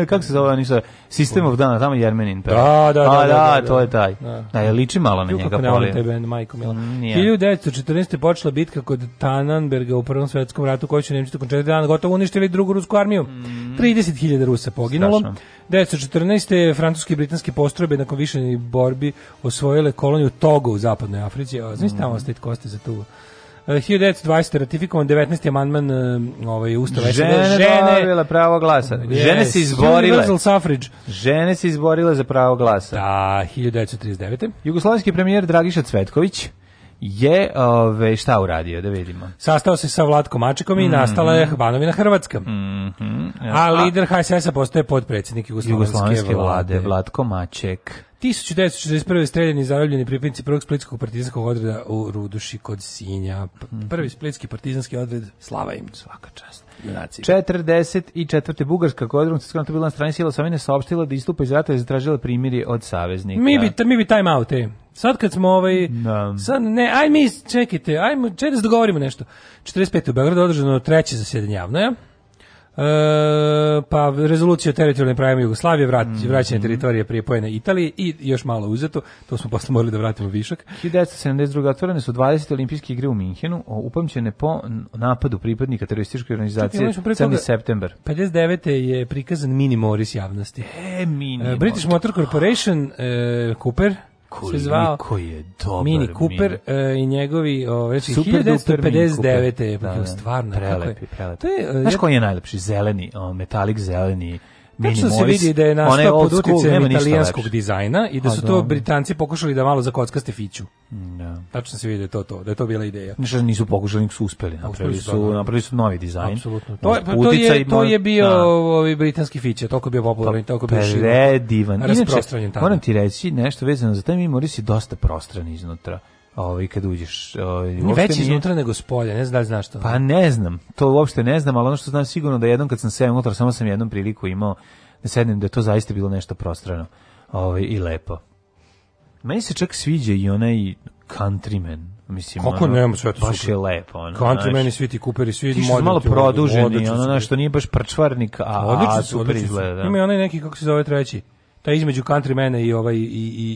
Kako se zove ništa? System of Down, tamo Jermenin. Da, da, da, A, da da, da, da, to je taj. Da, da je liči malo na njega polje. Kako ne majko mila. Mm, yeah. 1914. počela bitka kod Tannenberga u Prvom svetskom ratu, koju su Nemci tokom 4 dana gotovo uništili drugu rusku armiju. 30.000 mm. Rusa poginulo. 1914. francuske i britanske postrojbe nakon više borbi osvojile koloniju Togo u zapadnoj Africi. Znaš mm. tamo ostati koste za tu 1920. ratifikovan 19. amandman eh, ovaj, Ustava žene, žene dobile pravo glasa. Yes, žene se izborile. suffrage. Žene se izborile za pravo glasa. Da, 1939. Jugoslovenski premijer Dragiša Cvetković je ove, šta uradio, da vidimo. Sastao se sa Vlatkom Mačekom mm -hmm. i nastala je mhm. Banovina Hrvatska. Mm -hmm. ja. A lider HSS-a postaje podpredsjednik Jugoslovenske, Jugoslovenske vlade, vlade Vlatko Maček. 1941. streljeni zarobljeni pripadnici prvog splitskog partizanskog odreda u Ruduši kod Sinja. Mhm. Prvi splitski partizanski odred, slava im svaka čast. Junaciji. 44. Bugarska kodrom se skrano bila na strani sila Savine saopštila da istupa iz rata i zatražila primirje od saveznika. Mi bi, mi bi time out, e. Sad kad smo ovaj... Da. Sad, ne, aj mi, čekajte, ajmo, čekajte da dogovorimo nešto. 45. u Beogradu održano treće zasjedanje javno, ja? E, pa rezolucija o teritorijalnim pravima Jugoslavije, vrat, mm. vraćanje teritorije pripojene Italije i još malo uzeto, to smo posle morali da vratimo višak. 1972. otvorene su 20. olimpijske igre u Minhenu, upamćene po napadu pripadnika terorističke organizacije Čekaj, Crni september. 59. je prikazan mini Morris javnosti. E, mini e, British Motor Corporation, e, Cooper, koliko se zvao je dobar Mini Cooper mini. E, i njegovi ovaj znači 1959 je stvarno prelepi, prelepi. To je uh, Znaš koji je najlepši zeleni, uh, metalik zeleni Mini Tačno se vidi da je nastao pod utjecajem italijanskog dizajna i da pa su to Britanci pokušali da malo zakockaste fiću. Mm, da. Tačno se vidi da je to to, da je to bila ideja. Ne Ništa nisu pokušali, nego su uspeli. Napravili su, da, da. napravili su novi dizajn. Apsolutno. To, to, je, to je bio da. ovi britanski fiće, toliko bio popularan, pa, toliko bio širo. Predivan. Inače, moram ti reći nešto vezano za taj, mi Morris je dosta prostran iznutra ovaj kad uđeš ovaj već iznutra nego spolja ne znam da li znaš to pa ne znam to uopšte ne znam ali ono što znam sigurno da jednom kad sam sedam unutra samo sam jednom priliku imao da sednem da je to zaista bilo nešto prostrano ovaj i lepo meni se čak sviđa i onaj countryman Mislim, Kako ono, nema sve to baš super. je lepo. Ono, Country meni svi ti kuperi, svi ti su malo produženi, ono, ono što nije baš prčvarnik, a, odlično su, super izgleda. Ima i onaj neki, kako se zove treći, taj između country mene i, ovaj, i, i,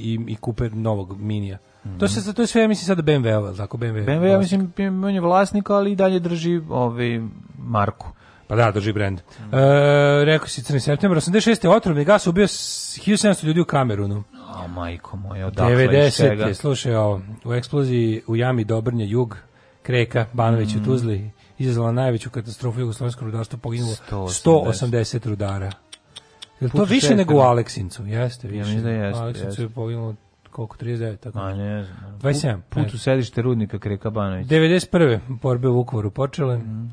i, i kuper novog minija. Mm. To se to sve ja mislim sada BMW, al tako BMW. BMW ja mislim on je vlasnik, ali i dalje drži ovaj marku. Pa da, drži brend. Mm. E, rekao si crni septembar 86. otrovni gas ubio 1700 ljudi u Kamerunu. A oh, majko moja, odakle 90. Je, slušaj ovo, u eksploziji u jami Dobrnje Jug, Kreka, Banović mm. u Tuzli, izazvala najveću katastrofu jugoslovenskog rudarstva, poginulo 180, 180 rudara. Jel to više nego u da. Aleksincu? Jeste, više. Ja mislim da jeste. Aleksincu je poginulo koliko 39 tako. A ne znam. 27. Put, u sedište rudnika Kreka Banović. 91. borbe u Vukovaru počele. Mm,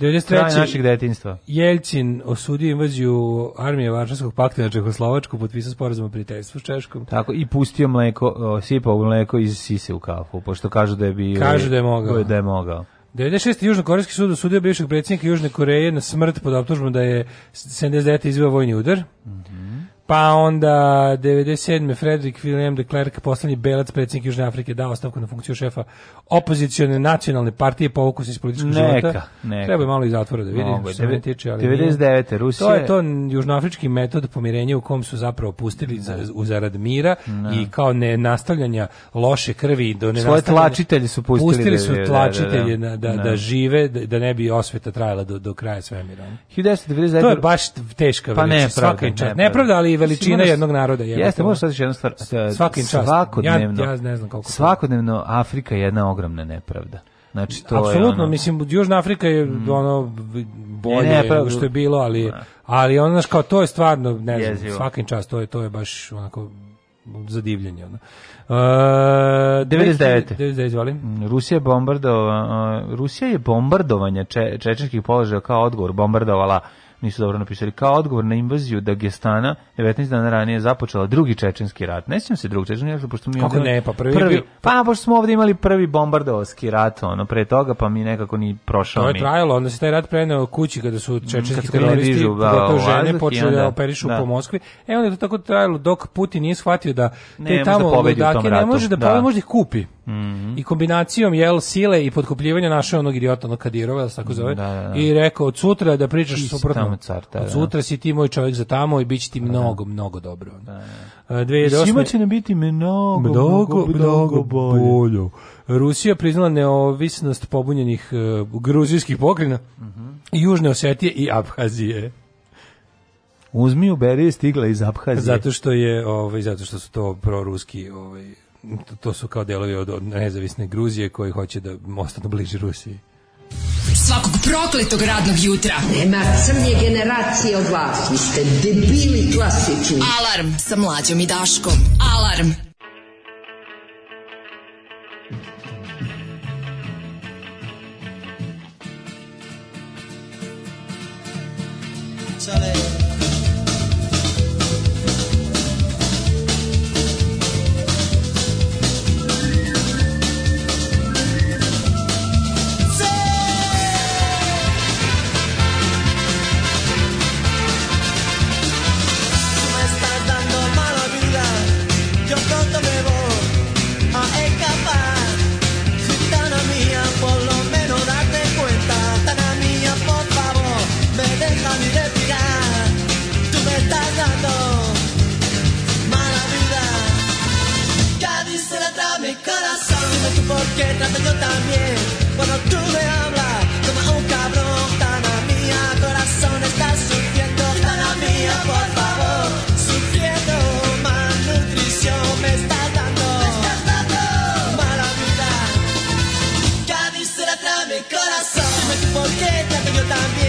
93. Kraj našeg detinjstva. Jelcin osudio invaziju armije Varšavskog pakta na Čehoslovačku, potpisao sporazum o prijateljstvu s Češkom. Tako i pustio mleko, sipao mleko iz sise u kafu, pošto kažu da je bio Kažu da je mogao. Da je da mogao. 96. Južnokorejski sud osudio bivšeg predsjednika Južne Koreje na smrt pod optužbom da je 79. izveo vojni udar. Mm -hmm. Pa onda 97. Frederik William de Klerk, poslednji belac predsjednik Južne Afrike, dao ostavku na funkciju šefa opozicione nacionalne partije po okusu iz političkog neka, života. Neka. Treba je malo i zatvora da vidim Mogu, što se tiče, ali 99. Rusija. To je to južnoafrički metod pomirenja u kom su zapravo pustili za, u zarad mira ne. i kao ne nastavljanja loše krvi do ne Svoje tlačitelje su pustili. Pustili da su tlačitelje da, da, da, da-, da žive, da, ne bi osveta trajala do, do kraja svemira. 1999. To je baš teška pa veliča, ne, pravda, svaka ne, pravda, ali veličina jednog naroda. Je jeste, možeš sad jedna stvar. Svakim čast. Svakodnevno, ja, ja ne znam koliko. Svakodnevno Afrika je jedna ogromna nepravda. Znači to Apsolutno, ono... mislim Južna Afrika je mm. ono bolje ne, pa- ne, što je bilo, ali ne. ali ono kao to je stvarno, ne znam, Jezivo. svakim čas to je to je baš onako zadivljenje ono. Uh, 99. 99 Rusija je bombardova, uh, Rusija je bombardovanje če, čečenskih položaja kao odgovor bombardovala nisu dobro napisali, kao odgovor na invaziju Dagestana 19 dana ranije započela drugi čečenski rat. Ne sjećam se drugi čečenski rat, pošto mi Kako ne, pa prvi, prvi pa pošto smo ovdje imali prvi bombardovski rat, ono pre toga pa mi nekako ni prošao mi. To je trajalo, onda se taj rat preneo kući kada su čečenski da teroristi, dižu, da to žene počele da operišu da. po Moskvi. E onda je to tako trajalo dok Putin nije shvatio da te da ne, tamo da pobedi ne može da, da. može da ih kupi. Mm -hmm. I kombinacijom jel sile i potkupljivanja našeg onog idiota onog Kadirova, tako da, zove, da, da, da. i rekao od sutra da pričaš Is, suprotno. Da, od da. sutra si ti moj čovjek za tamo i biće ti mnogo, mnogo dobro. Da, da. E, Svima će nam biti mnogo, mnogo, mnogo bolje. bolje. Rusija priznala neovisnost pobunjenih uh, gruzijskih pokrina mm -hmm. i Južne Osetije i Abhazije. Uzmi u Berije stigla iz Abhazije. Zato što je, ovaj, zato što su to proruski, ovaj, to su kao delovi od, od nezavisne Gruzije koji hoće da ostanu bliži Rusiji. Svakog prokletog radnog jutra. Nema crnje generacije od vas. Vi ste debili klasični. Alarm sa mlađom i daškom. Alarm. Sale. qué trato yo también. Cuando tú me hablas, como un cabrón, tan mía, corazón está sufriendo, tan mía, por favor, sufriendo malnutrición me estás dando, me estás dando mala vida. Cada será mi corazón, dime por qué trato yo también.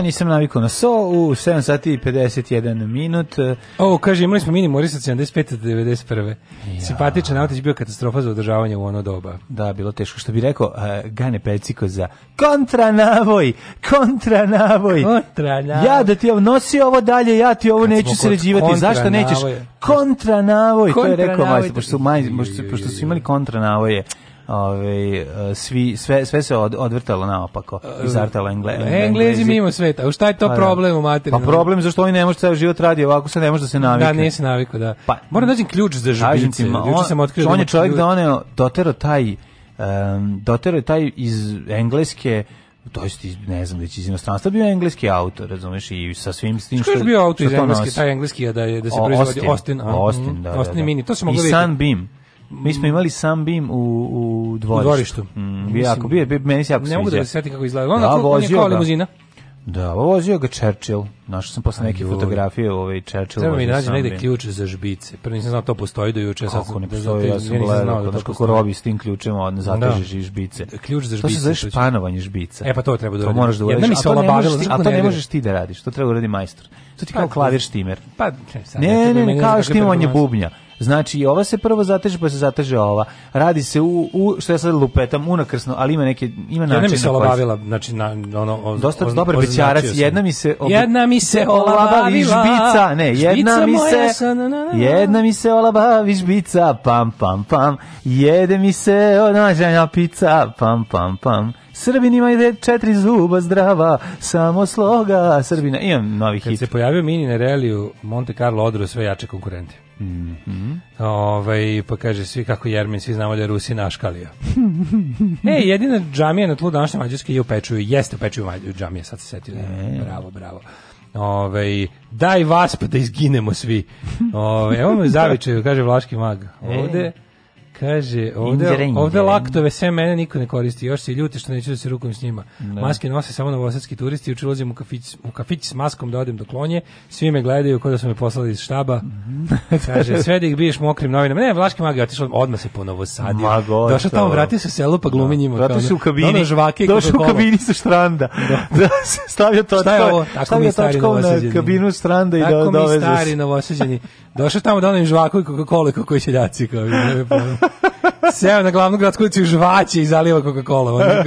ja nisam navikao na so u 7 sati 51 minut. O, kaže, imali smo mini Morisa 75 do 91. Ja. Simpatičan autić bio katastrofa za održavanje u ono doba. Da, bilo teško. Što bih rekao, uh, Gane Peciko za kontranavoj, kontranavoj. Kontranavoj. Ja da ti ovo, nosi ovo dalje, ja ti ovo Kad neću sređivati. Zašto nećeš? Kontranavoj, kontra to je rekao majster, pošto, maj, pošto, pošto su imali kontranavoje. Ove, ovaj, svi, sve, sve se od, odvrtalo naopako. Izartalo e, engle, englezi. Englezi mimo sveta. U šta je to pa, da. problem u materinu? Pa problem zašto oni ne može ceo život radi ovako, sad ne može da se navikne. Da, nije se navikao, da. Pa, Moram dađem ključ za žbice. On, sam otkrio da on je čovjek doneo, dotero taj um, dotero taj iz engleske to jest iz, ne znam već iz inostranstva bio engleski autor razumeš i sa svim s tim što je bio autor iz engleske taj engleski da je da se proizvodi Austin Austin, Austin, mhm. da, da, Austin da, da, da. mini to se moglo vidjeti i Sunbeam Mi smo mm. imali sam bim u, u dvorištu. U dvorištu. Mm, jako, bio, meni se jako sviđa. Ne mogu da se setim kako izgleda. Ona da, on je kao limuzina. Da, pa vozio ga Churchill. Našao sam posle neke fotografije ovaj Churchill. Treba mi nađi negde ključ za žbice. Prvo nisam znao to postoji do juče, sad ne da postoji, ja sam gledao da kako robi s tim ključem, on zateže da. žbice. Ključ za žbice. To se zove španovanje žbica. E pa to treba da uradiš. To moraš da uradiš. Ja, a, to ne možeš, a to ne možeš ti da radiš, to treba uradi majstor. To pa, ti kao pa, klavir štimer. Pa, e, ne, ne, kao štimanje bubnja. Znači, i ova se prvo zateže, pa se zateže ova. Radi se u, u što ja sad lupetam, unakrsno, ali ima neke, ima načina. Jedna mi se olabavila, znači, na, ono, o, Dosta o, dobar bećarac, jedna mi se... Ob... Jedna mi se olabavi žbica, ne, jedna mi se... Jedna mi se olabavi žbica, pam, pam, pam, jede mi se onađanja pizza, pam, pam, pam. Srbin ima ide četiri zuba zdrava, samo sloga Srbina. Imam novi Kad hit. Kad se pojavio Mini na reliju, Monte Carlo odro sve jače konkurente. Mm -hmm. Ove, ovaj, pa kaže svi kako Jermin, svi znamo da je Rusi naškalija. e, jedina džamija na tlu današnje Mađarske je u Pečuju. Jeste u Pečuju džamija, sad se setio. E. Bravo, bravo. Ove, ovaj, daj vas pa da izginemo svi. Ove, ovaj, evo me zavičaju, kaže Vlaški mag. E. Ovde... E Kaže, ovde, ovde laktove sve mene niko ne koristi, još se ljute što neću da se rukujem s njima. Ne. Da. Maske nose samo novosadski turisti, učin ulazim u kafić, u kafić s maskom da odem do klonje, svi me gledaju kao da su me poslali iz štaba. Mm -hmm. Kaže, sve da ih biješ mokrim novinama. Ne, Vlaški mag je otišao, odmah se po novosadio. Došao tamo, vratio se selo pa glumi njima. Da, vratio se u kabini, žvake, došao u kabini sa štranda. Da. da. stavio točko, Šta je ovo? Tako mi stari na kabinu stranda i Tako do, mi stari novosađeni. Došao tamo da onim žvaku i Coca-Cola koji seljaci. Kao, Seo na glavnu gradsku ulicu žvaće i zaliva Coca-Cola.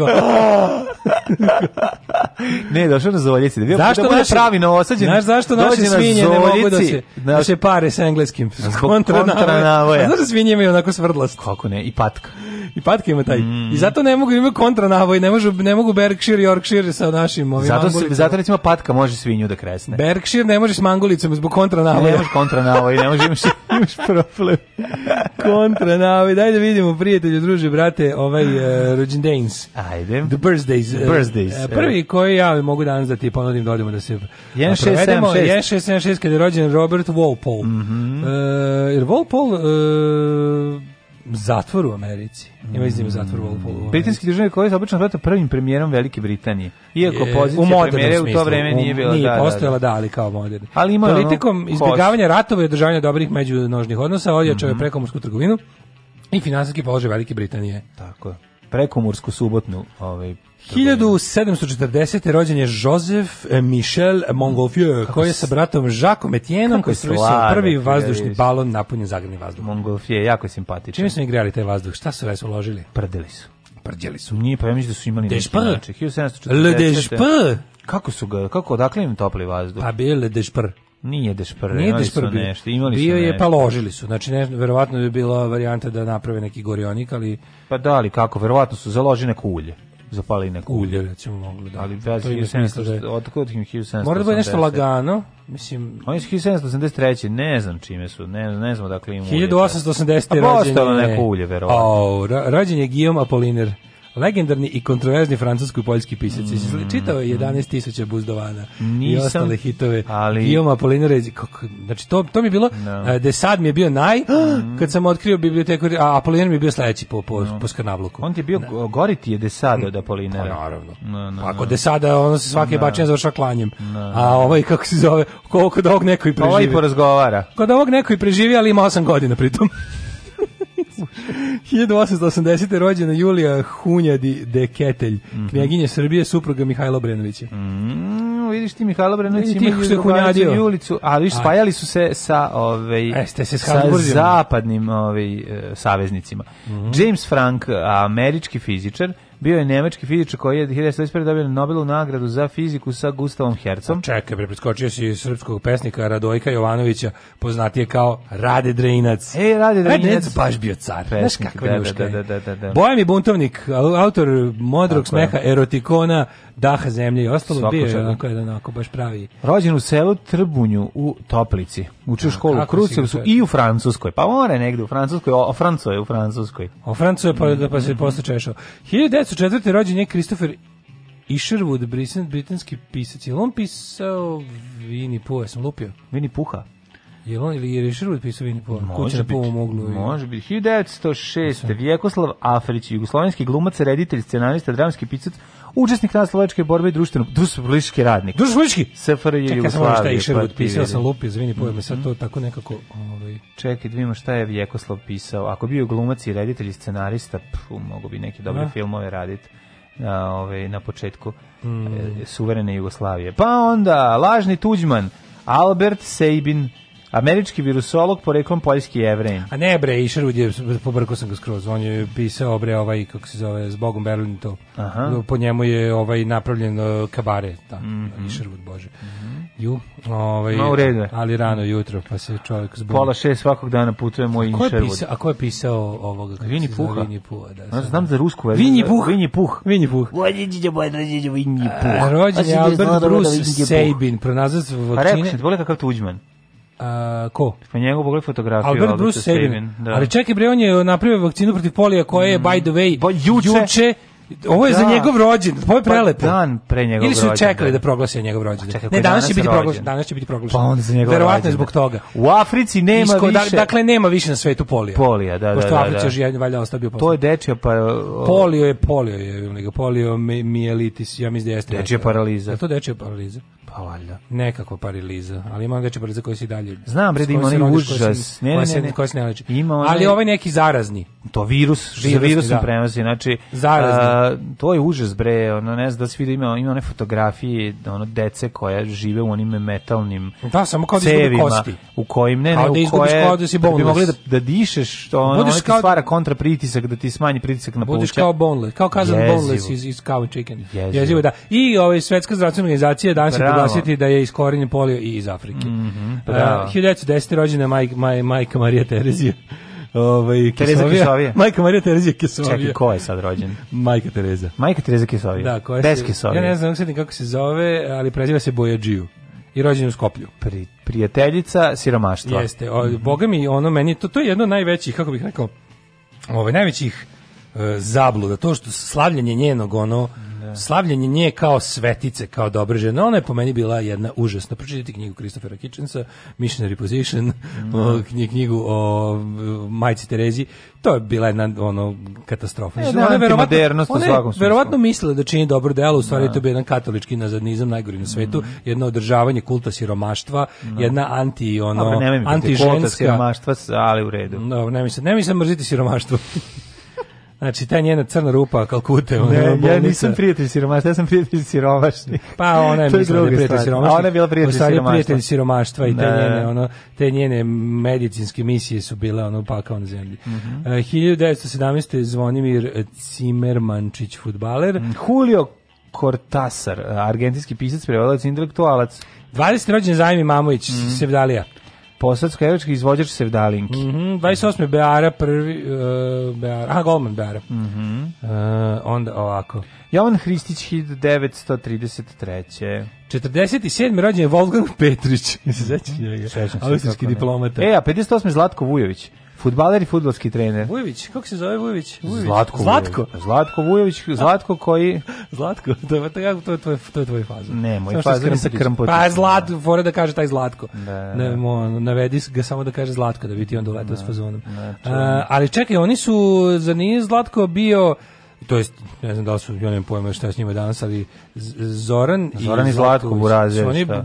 ne, došao na Zoljici. Da zašto da naši, pravi novosađen? Znaš zašto naše svinje na ne mogu da se, naš, da se pare sa engleskim? Kontra, kontra navoja. Znaš da svinje imaju onako svrdlast? Kako ne, i patka. I patka ima taj. Mm. I zato ne mogu imaju kontra navoj, ne mogu ne mogu Berkshire i Yorkshire sa našim ovim. Zato se zato recimo patka može svinju da kresne. Berkshire ne može s mangulicom zbog kontra navoja. Ne može kontra ne može imaš, imaš problem. kontra Daj da vidimo prijatelju, druže, brate, ovaj uh, e, rođendans. Ajde. The birthdays. Uh, birthdays. Uh, prvi koji ja mogu danas da ti ponudim da odemo da se 1676. 1676 kada je rođen Robert Walpole. Mm -hmm. uh, jer Walpole uh, Zatvor u Americi. Ima iznimno mm. zatvor u Walpoolu. Britanski državni se obično smatra prvim premijerom Velike Britanije. Iako pozicija u premijera u to vreme nije bila. Nije da, da, da, postojala, da, ali kao moderni. Ali ima Politikom ono, izbjegavanja ratova i održavanja dobrih međunožnih odnosa odjačao je mm -hmm. prekomorsku trgovinu i finansijski položaj Velike Britanije. Tako je prekomursku subotnu ovaj 1740. rođen je Joseph eh, Michel Montgolfier, koji je sa bratom Jacques Etienneom konstruisao prvi vazdušni viš. balon napunjen zagrani vazduh. Montgolfier je jako simpatičan. Čime su igrali taj vazduh? Šta su resu uložili? Prdeli su. Prdjeli su. Nije, pa ja mislim da su imali Dešpa. neki način. Le Dešpa. Kako su ga, kako, odakle im topli vazduh? Pa bio Le Dešpa. Nije jedeš prvi, Nije imali su nešto, imali Bio su nešto. je, pa ložili su, znači ne, verovatno je bila varijanta da naprave neki gorionik, ali... Pa da, ali kako, verovatno su založi neko ulje zapali neko ulje recimo mogli da ali bez da od kod 1780 mora da bude nešto lagano mislim oni su 1783 ne znam čime su ne ne znam dakle im 1880 da. pa rođenje postalo neko ulje verovatno au rađenje rođen je Guillaume Apollinaire legendarni i kontroverzni francusko-poljski pisac. Mm. Čitao je 11.000 buzdovana Nisam, i ostale hitove. Ali... Guillaume Apolinare, znači to, to mi bilo, no. Da. de sad mi je bio naj, mm. kad sam otkrio biblioteku, a Apolinar mi je bio sledeći po, po, no. po skrnavluku. On ti je bio, no. Da. goriti je de sad od Apolinara. Pa naravno. No, da, no, pa Ako de sada, ono se svake no. bačenje završa klanjem. A ovaj, kako se zove, koliko kod ovog neko i pa ovaj preživi. Ovaj porazgovara. Kod ovog neko i preživi, ali ima 8 godina pritom. 1880. rođena Julija Hunjadi Deketelj, mm -hmm. knjeginja Srbije, supruga Mihajla Brenovića. Mm, vidiš ti Mihajla Brenović ima ih Julicu, Julicu, ali viš, spajali su se sa, ovaj, e, se sa zapadnim ovaj, e, saveznicima. Mm -hmm. James Frank, američki fizičar, bio je nemački fizičar koji je 1921. dobio Nobelovu nagradu za fiziku sa Gustavom Hercom. Čekaj, prepreskočio si srpskog pesnika Radojka Jovanovića, poznatije kao Rade Drejinac. E, Rade Drejinac. Drejinac baš bio car. Pesnik, Znaš kako da, da, da, da, da, da. Bojan i buntovnik, autor modrog Tako smeha, je. erotikona, daha zemlje i ostalo, Svako bio je onako jedan onako baš pravi. Rođen u selu Trbunju u Toplici. Učio da, školu u Krucevcu i u Francuskoj. Pa mora negde u Francuskoj, o, Franco u Francuskoj. O Franco je pa, da, pa se posle češao. 1904. rođen je Christopher Isherwood, britan, britanski pisac. Je on pisao Vini Puha? Sam lupio. Vini Puha? Je on ili je Richard pisao Vini Puha? Može na povom Može biti. 1906. Vjekoslav Afrić, jugoslovenski glumac, reditelj, scenarista, dramski pisac, učesnik naslovačke borbe i društveno dušpolitički radnik. Dušpolitički SFRJ Jugoslavije. Čekaj, pa pisao sam lupi, izvini, pojme sad mhm. to tako nekako, ovaj. Čekaj, da vidimo šta je Vjekoslav pisao. Ako bio glumac i reditelj i scenarista, pfu, mogu bi neke dobre filmove raditi na, ove, ovaj, na početku mm. suverene Jugoslavije. Pa onda, lažni Tuđman, Albert Sejbin, Američki virusolog poreklom poljski jevrejin. A ne bre, i je, pobrkao sam ga skroz, on je pisao bre ovaj, kako se zove, s Bogom Berlin to. Aha. Po njemu je ovaj napravljen uh, kabare, ta, da, mm -hmm. i bože. Mm -hmm. Ju, ovaj, no, ali rano jutro, pa se čovjek zbog... Pola šest svakog dana putuje moj in Sherwood. Pisa, a ko je pisao ovoga? Vinji Puha. Vinji Puha, da. Ja znam za rusku verziju. Vinji Puh. Vinji Puh. Vinji Puh. Vinji Puh. Rođen je Albert da Bruce Sabin, pronazvac vakcine. Pa rekao sam, kakav Tuđman. A, ko? Pa njegov pogled fotografiju. Albert Bruce Sabin. Da. Ali čekaj bre, on je napravio vakcinu protiv polija koja je, mm. by the way, ba, pa juče, juče Ovo je da. za njegov rođen, ovo je pa prelepo. Pa dan pre njegov Ili su čekali da, da proglase njegov rođendan. Pa čekaj, ne, danas, će biti proglašen, danas će biti proglašen. Pa onda za njegov Verovatno je zbog toga. U Africi nema Isko, da- više. dakle nema više na svetu polija. Polija, da, da, Pošto da. Pošto Afrika je valjda ostao bio To je dečija pa o... polio je polio je, polio je, polio mi, mielitis, ja mislim da jeste. Dečija paraliza. Da, to dečija paraliza. Pa valjda. Nekako pariliza, ali ima nečija paraliza koja se dalje... Znam, bre, da ima onaj užas. Ne, ne, ne. Koja se ne leči. Ima onaj... Ali ovaj neki zarazni. To virus, virus virusom da. prenosi, znači... Zarazni. A, to je užas, bre, ono, ne znam da se vidi, ima, ima one fotografije, ono, dece koja žive u onim metalnim Da, samo kao da kosti. U kojim, ne, ne, u da koje... da si boneless. Da bi mogli da, da dišeš, to ono, Budeš ono kao... stvara kontrapritisak, da ti smanji pritisak na pluća. Budeš kao boneless, kao kazan boneless iz, iz Cow Chicken. Jezivo. Jezivo, da. I ovaj, Svetska zdravstvena organizacija danas je proglasiti da je iskorenjen polio i iz Afrike. Mm -hmm, bravo. uh, 1910. rođena maj, maj, majka Marija Terezija. Ovaj Tereza Kisovija. Majka Marija Terezija Kisovija. Čekaj, ko je sad rođen? Majka Tereza. Majka Tereza Kisovija. Da, ko je? Bez Kisovija. Ja ne znam sad kako se zove, ali preziva se Bojađiju i rođen u Skoplju. Pri, prijateljica siromaštva. Jeste, o, boga mi ono meni, to, to je jedno najvećih, kako bih rekao, ovaj, najvećih zabluda. To što slavljenje njenog ono da. slavljenje nje kao svetice, kao dobre žene. Ona je po meni bila jedna užasna. Pročitajte knjigu Christophera Kitchensa, Missionary Position, mm. Da. knjigu o majci Terezi. To je bila jedna ono, katastrofa. Jedna ona je verovatno, ona je verovatno mislila da čini dobro delo, u stvari da. to je jedan katolički nazadnizam najgori na svetu, mm. jedno održavanje kulta siromaštva, no. Da. jedna anti ono, anti ženska. Kulta siromaštva, ali u redu. Dobro, ne mislim, ne mislim mrziti siromaštvo. Znači, ta njena crna rupa kalkute. ne, ja nisam prijatelj siromaštva, ja sam prijatelj siromašnih. Pa ona je, to je mislila da prijatelj siromaštva. A ona je bila prijatelj siromaštva. prijatelj siromaštva i te njene, ono, te njene medicinske misije su bile ono pakao na zemlji. Mm -hmm. uh, 1917. Zvonimir Cimermančić, futbaler. Mm, Julio Cortasar, argentinski pisac, prevelac, intelektualac. 20. rođen Zajmi Mamović, mm -hmm. Sevdalija posadsko-evački izvođač Sevdalinki. Mm -hmm, 28. Beara, prvi... Uh, Beara, aha, Golman Beara. Mm uh, onda ovako. Jovan Hristić, 1933. 47. rođen je Wolfgang Petrić. Se sećaš njega? Austrijski diplomata. E, a 58. Zlatko Vujović. Futbaler i futbalski trener. Vujović, kako se zove Vujović? Zlatko. Zlatko. Zlatko Vujović, Zlatko koji Zlatko, to je to je to je to je, to je tvoj faza. Ne, moj faza sa krmpot. Da pa Zlat, fore da kaže taj Zlatko. Ne, da. Ne, mo, navedi ga samo da kaže Zlatko da bi ti on doletao s da. fazonom. Ne, to... ali čekaj, oni su za nije Zlatko bio to jest ne znam da li su ja nemam pojma šta je s njima danas ali Zoran, Zoran i Zoran i Zlatko Burazević su oni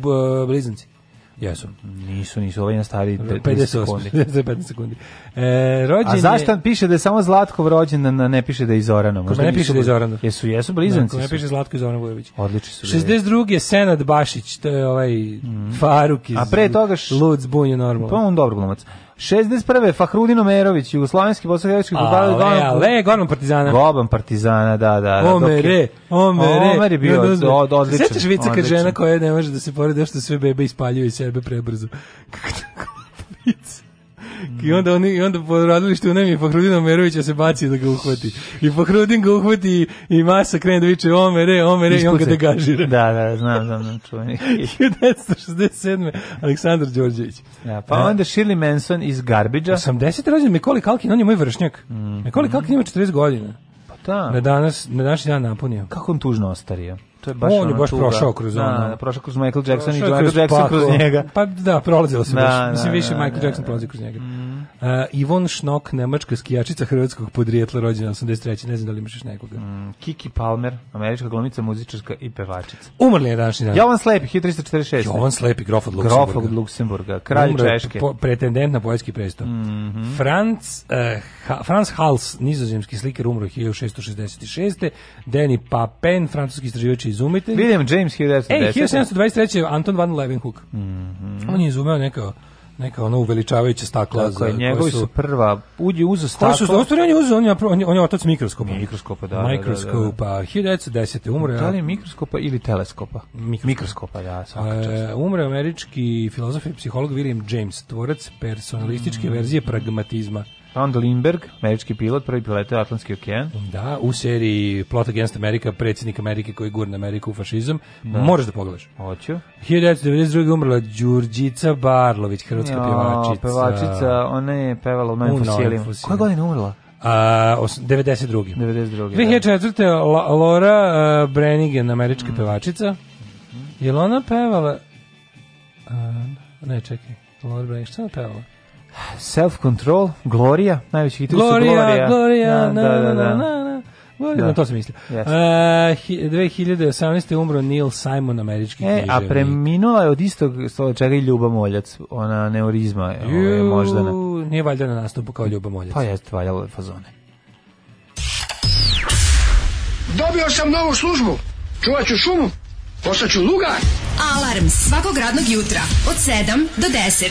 blizanci Jesu. Nisu, nisu, ovaj nastavi 50 sekundi. 15 sekundi. E, rođen A zašto je... piše da je samo Zlatkov rođen, a ne piše da je Izorano? Možda ne piše da je Izorano. Jesu, jesu da, blizanci. Ne, ne piše Zlatko i Zoran Vujović. su. 62. Da, da. je Senad Bašić, to je ovaj mm. Faruk iz... A pre toga... Š... Lud zbunje normalno. Pa on dobro glumac. 61. Fahrudin Omerović, jugoslovenski bosanski fudbaler da, Le, gornom Partizana. Goban Partizana, da, da. da Omere, je, Omere. Omer je bio od, od, odličan. Sećaš vica kad žena koja ne može da se poredi da što sve bebe ispaljuju sebe prebrzo. Kako I onda oni i onda po što nemi Fahrudin Omerovića se baci da ga uhvati. I Fahrudin ga uhvati i, masa krene da viče Omere, Omere Ispuce. i on ga degažira. Da, da, znam, znam, znam čuveni. 1967. Aleksandar Đorđević. Ja, da, pa da. onda Shirley Manson iz Garbidža. 80. rođen Mikoli Kalkin, on je moj vršnjak. Mm. Mikoli Kalkin ima 40 godina. Pa da. Na danas, na današnji dan napunio. Kako on tužno ostario. To je baš on je baš tuga. prošao kroz da, ono. Da, prošao kroz Michael Jackson prošao i Michael Jackson kroz njega. Pa da, prolazilo se da, baš. Da, Mislim da, više da, Michael Jackson prolazi kroz njega. Mm. Uh, Ivon Šnok, nemačka skijačica hrvatskog podrijetla, rođena 83. Ne znam da li imaš nekoga. Mm, Kiki Palmer, američka glumica, muzičarka i pevačica. Umrli je današnji dan. Jovan Slepi, 1346. Jovan Slepi, grof od Luksemburga. Grof od Luksemburga, kralj Umre, Češke. Po, pretendent na poljski presto. Mm -hmm. Franz, uh, ha, Franz Hals, nizozemski slikar, umro 1666. Deni Papen, francuski istraživač i izumitelj. William James, 1910. Ej, 1723. Anton van Leeuwenhoek. Mm -hmm. On je izumeo neko neka ono uveličavajuća stakla Tako za je, njegovi su, su prva uđe uzo staklo. Su, ostvari, on je uzeo, on je, on je, on je otac mikroskopa. Mikroskopa, da. Mikroskopa, da, da, da. 1910. Da. umre. Da li mikroskopa ili teleskopa? Mikroskopa, mikroskopa da, svaka čast. E, umre američki filozof i psiholog William James, tvorac personalističke mm. verzije pragmatizma. Don Lindbergh, američki pilot, prvi pilot u Atlantski okean. Da, u seriji Plot Against America, predsjednik Amerike koji gurne Ameriku u fašizam. Da. Moraš da pogledaš. Hoću. 1992. umrla Đurđica Barlović, hrvatska jo, Pevačica, ona je pevala u Novim fosilima. Koja godina umrla? A, os, 92. 92. 2004. Da. Laura uh, Branigan, američka mm. pevačica. Mhm. Je li ona pevala... Uh, ne, čekaj. Laura Branigan, šta ona pevala? Self Control, Gloria, najveći hit Gloria, Gloria, Gloria, da, na, da, da, da. na, na. Godina, da. to se misli. Yes. Uh, e, 2018. umro Neil Simon, američki e, književnik. A preminula je od istog čega i Ljuba Moljac, ona neurizma je ovaj, možda. Ne. Nije valjda na nastupu kao Ljuba Moljac. Pa jeste, valjalo je fazone. Dobio sam novu službu. Čuvat ću šumu. Postaću lugar. Alarm svakog radnog jutra od 7 do 10.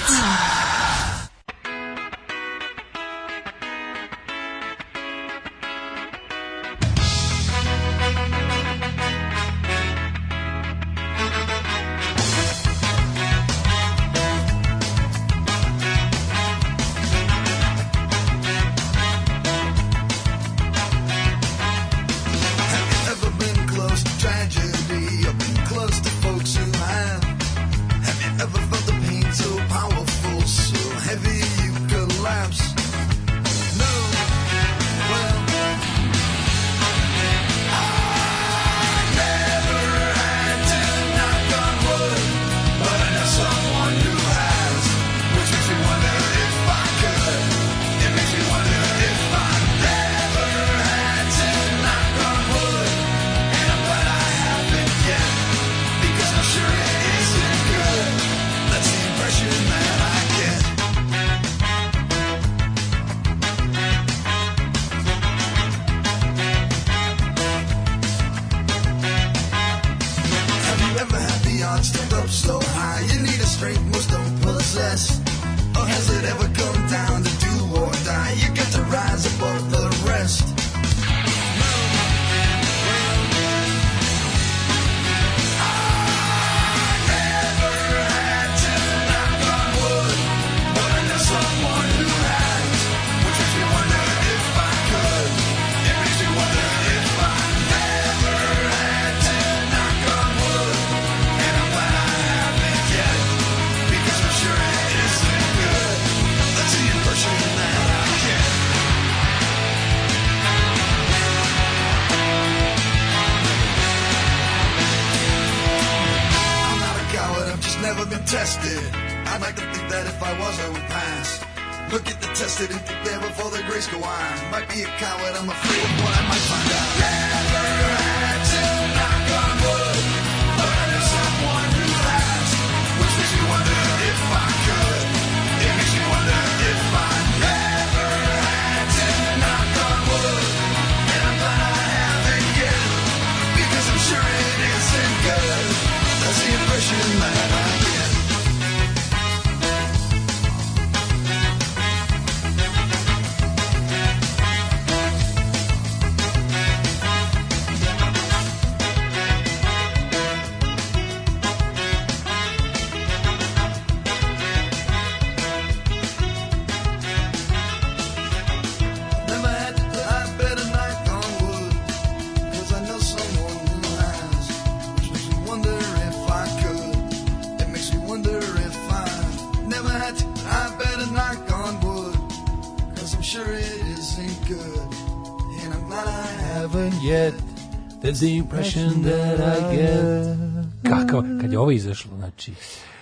That's the impression that I get. Kako, kad je ovo izašlo, znači,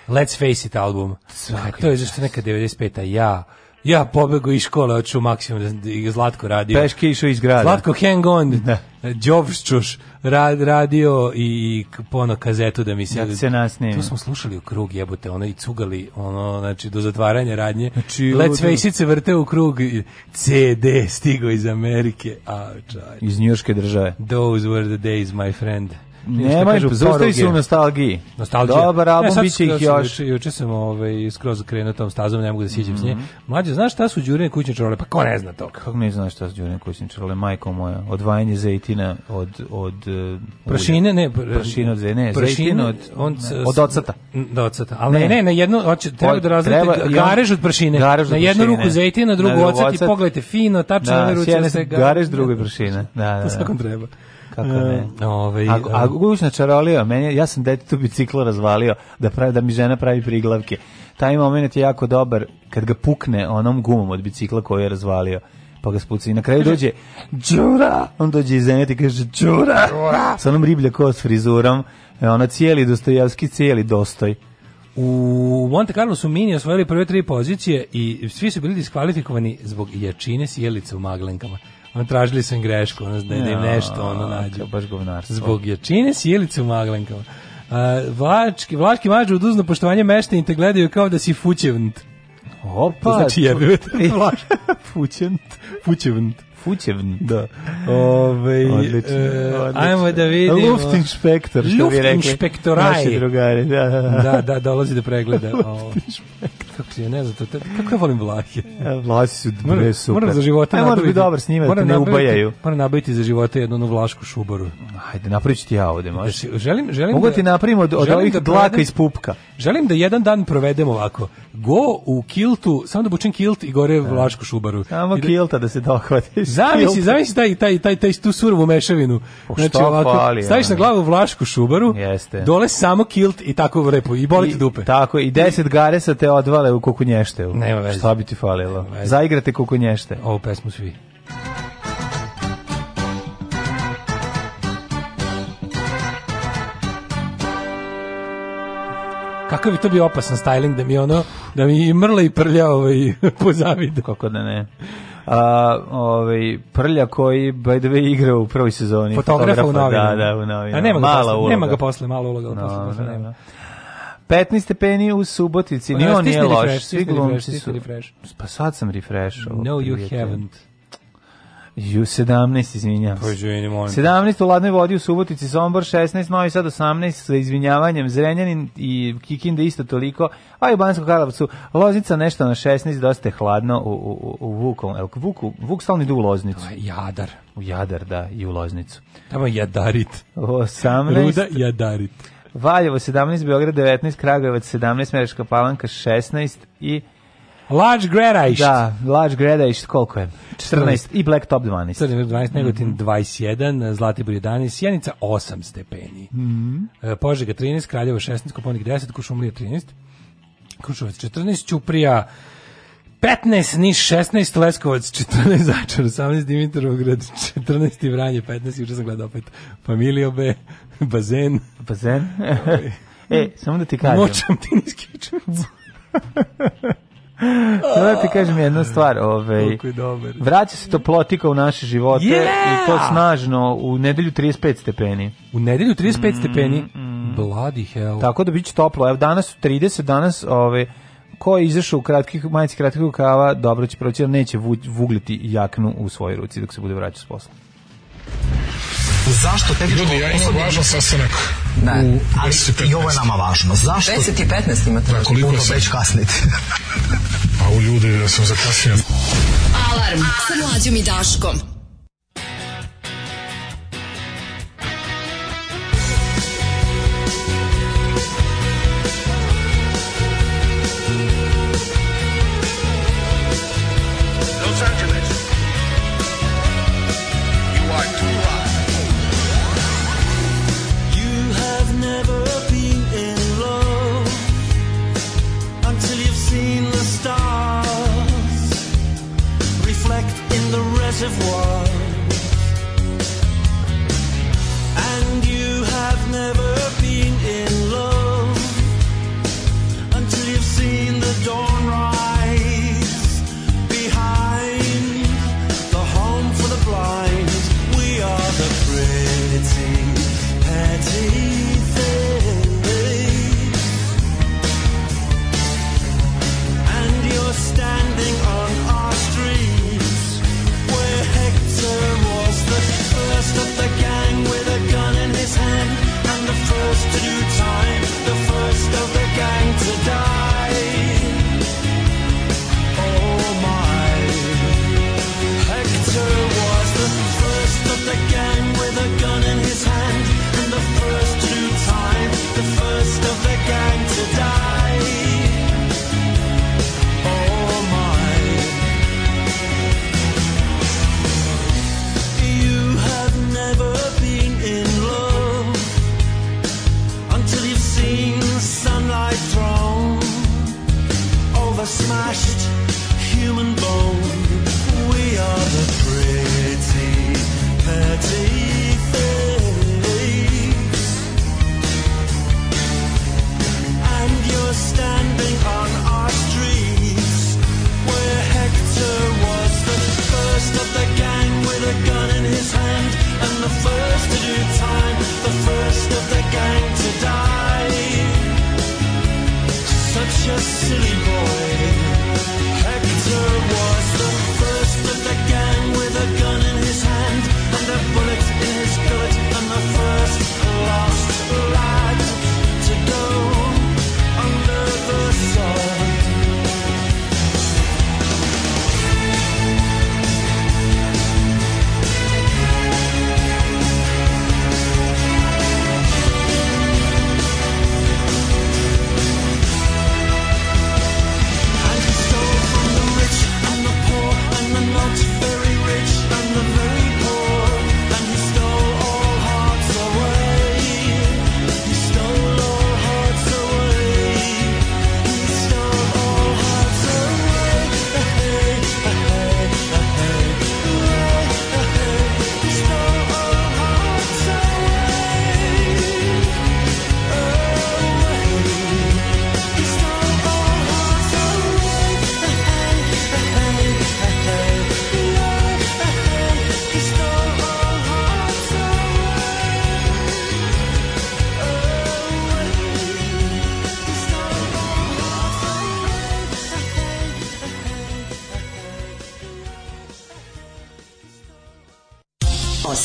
Let's Face It album, Svaki to je zašto neka 95-a, ja, ja pobegu iz škole, hoću maksimum da, da Zlatko radio. Peške išao iz grada. Zlatko, hang on. Da. Đovščuš rad, radio i pono kazetu da mi se... Da se nas To smo slušali u krug, jebote, ono i cugali, ono, znači, do zatvaranja radnje. Znači, Let's face it se vrte u krug, CD stigo iz Amerike, a čaj. Iz Njurške države. Those were the days, my friend. Nemoj, zaustavi da se u nostalgiji. Nostalgija. Dobar e, album, bit će da ih još. Juče sam ovaj, skroz krenuo tom stazom, ne mogu da siđem mm -hmm. s nje. Mhm. Mlađe, znaš šta su Đurine kućne čarole? Pa ko ne zna to? Kako ne znaš šta su Đurine kućne čarole? Majko moja, odvajanje zejtina od... od e, prašine, ne. Prašine od zejtina, ne, prašine od, on, od ocata. Od ocata. Ali ne, ne, na jednu, hoće, treba da razlite garež od prašine. Garež od na jednu ruku zejtina, drugu ocat i pogledajte fino, tačno da, na ruci se garež. Garež, druga prašina. Da, da, da. To svakom treba. Kako ne? E, ovaj, a, a e. gušna čarolija, meni, ja sam detetu biciklo razvalio da, pravi, da mi žena pravi priglavke. Taj moment je jako dobar kad ga pukne onom gumom od bicikla koju je razvalio pa ga spuca i na kraju dođe Đura, on dođe iz zemlje i kaže Đura, sa onom riblja kost frizurom, e, ona cijeli Dostojevski, cijeli Dostoj. U Monte Carlo su Mini osvojili prve tri pozicije i svi su bili diskvalifikovani zbog jačine sjelica u maglenkama. Ono, tražili su grešku, ono, da, da im nešto ono nađu. Baš govnarstvo. Zbog jačine sjelice u maglenkama. Uh, vlački, vlački mađu oduzno poštovanje mešteni te gledaju kao da si fućevnt. Opa, znači, to znači jebivete. Fućevnt. Fućevnt. Pućevnik. Da. Ove, odlično, e, odlično. Ajmo da vidimo. Luftinspektor, što Luft bi rekli. Luftinspektoraj. Naši drugari, da. Da, da, da dolazi da pregleda. kako je, ne znam, to, kako ja volim vlahe. E, vlasi su bre super. Moram za života e, da nabaviti. Moram biti dobar s njima, da te ne ubajaju. Moram nabaviti za života jednu onu vlašku šubaru. Ajde, napravit ti ja ovde, možeš. Da, želim, želim Mogu da, ti napravimo od, od ovih da dlaka iz pupka. Želim da jedan dan provedem ovako. Go u kiltu, samo da bučem kilt i gore da. vlašku šubaru. Samo kilta da se dohvatiš. Zamisli, zamisli taj, taj, taj, taj, tu surovu mešavinu. O, pa znači, ovako, fali, staviš na glavu vlašku šubaru, jeste. dole samo kilt i tako repu, i boli I, te dupe. Tako, i deset garesa te odvale u kukunješteu. Nema veze. Šta bi ti falilo? Zaigrate kukunješte. Ovu pesmu svi. kakav bi to bio opasan styling da mi ono da mi i mrle i prlja ovaj pozavide kako da ne a, ovaj, Prlja koji by the way igra u prvoj sezoni. Fotografa, fotografa u novinama. Da, da, u novinama. A nema ga, mala posle, uloga. nema ga posle, mala uloga. No, posle, posle, nema. 15 stepeni u Subotici, pa ni on nije loš. Svi glumci su... Pa sad sam refreshao. No, you haven't. Ju, 17, izvinjavam se. 17 u Ladnoj vodi u Subotici, Sombor 16, Novi Sad 18, sa izvinjavanjem Zrenjanin i Kikinda isto toliko, a i u Bansko Karlovcu Loznica nešto na 16, dosta je hladno u, u, u Vukom. El, Vuku, Vuk stalni idu Loznicu. To je Jadar. U Jadar, da, i u Loznicu. Tamo Jadarit. 18. Ruda Jadarit. Valjevo 17, Beograd 19, Kragujevac 17, Mereška Palanka 16 i Large Gredajšt. Da, Large Gredajšt, koliko je? 14, i Black Top 12. 14, 12, Negotin mm -hmm. 21, Zlatibor 11, Sjenica 8 stepeni. Mm -hmm. Požega 13, Kraljevo 16, Koponik 10, Kušumlija 13, Krušovac 14, Ćuprija 15, Niš 16, Leskovac 14, Začar 18, Dimitrovgrad 14, Vranje 15, juče sam gledao opet Familio B, Bazen. Bazen? Ovaj. e, samo da ti kažem. Moćam ti nisključujem. da ti kažem jednu stvar, ovaj. Vraća se toplotika u naše živote yeah! i to snažno u nedelju 35 stepeni. U nedelju 35 mm, stepeni. Mm, mm, Bloody hell. Tako da biće toplo. Evo danas su 30, danas ovaj ko je izašao u kratkih majici kratkih rukava, dobro će proći, neće vugliti jaknu u svojoj ruci dok se bude vraćao s posla. Zašto tehničko... Ljudi, ja imam važan sastanak da. u ali 10 i ovo je nama važno. Zašto? 10 i 15 imate. Da, koliko puno sam? već kasnite. pa u ljudi, da sam zakasnio. Alarm, Alarm. sa mlađom i Daškom.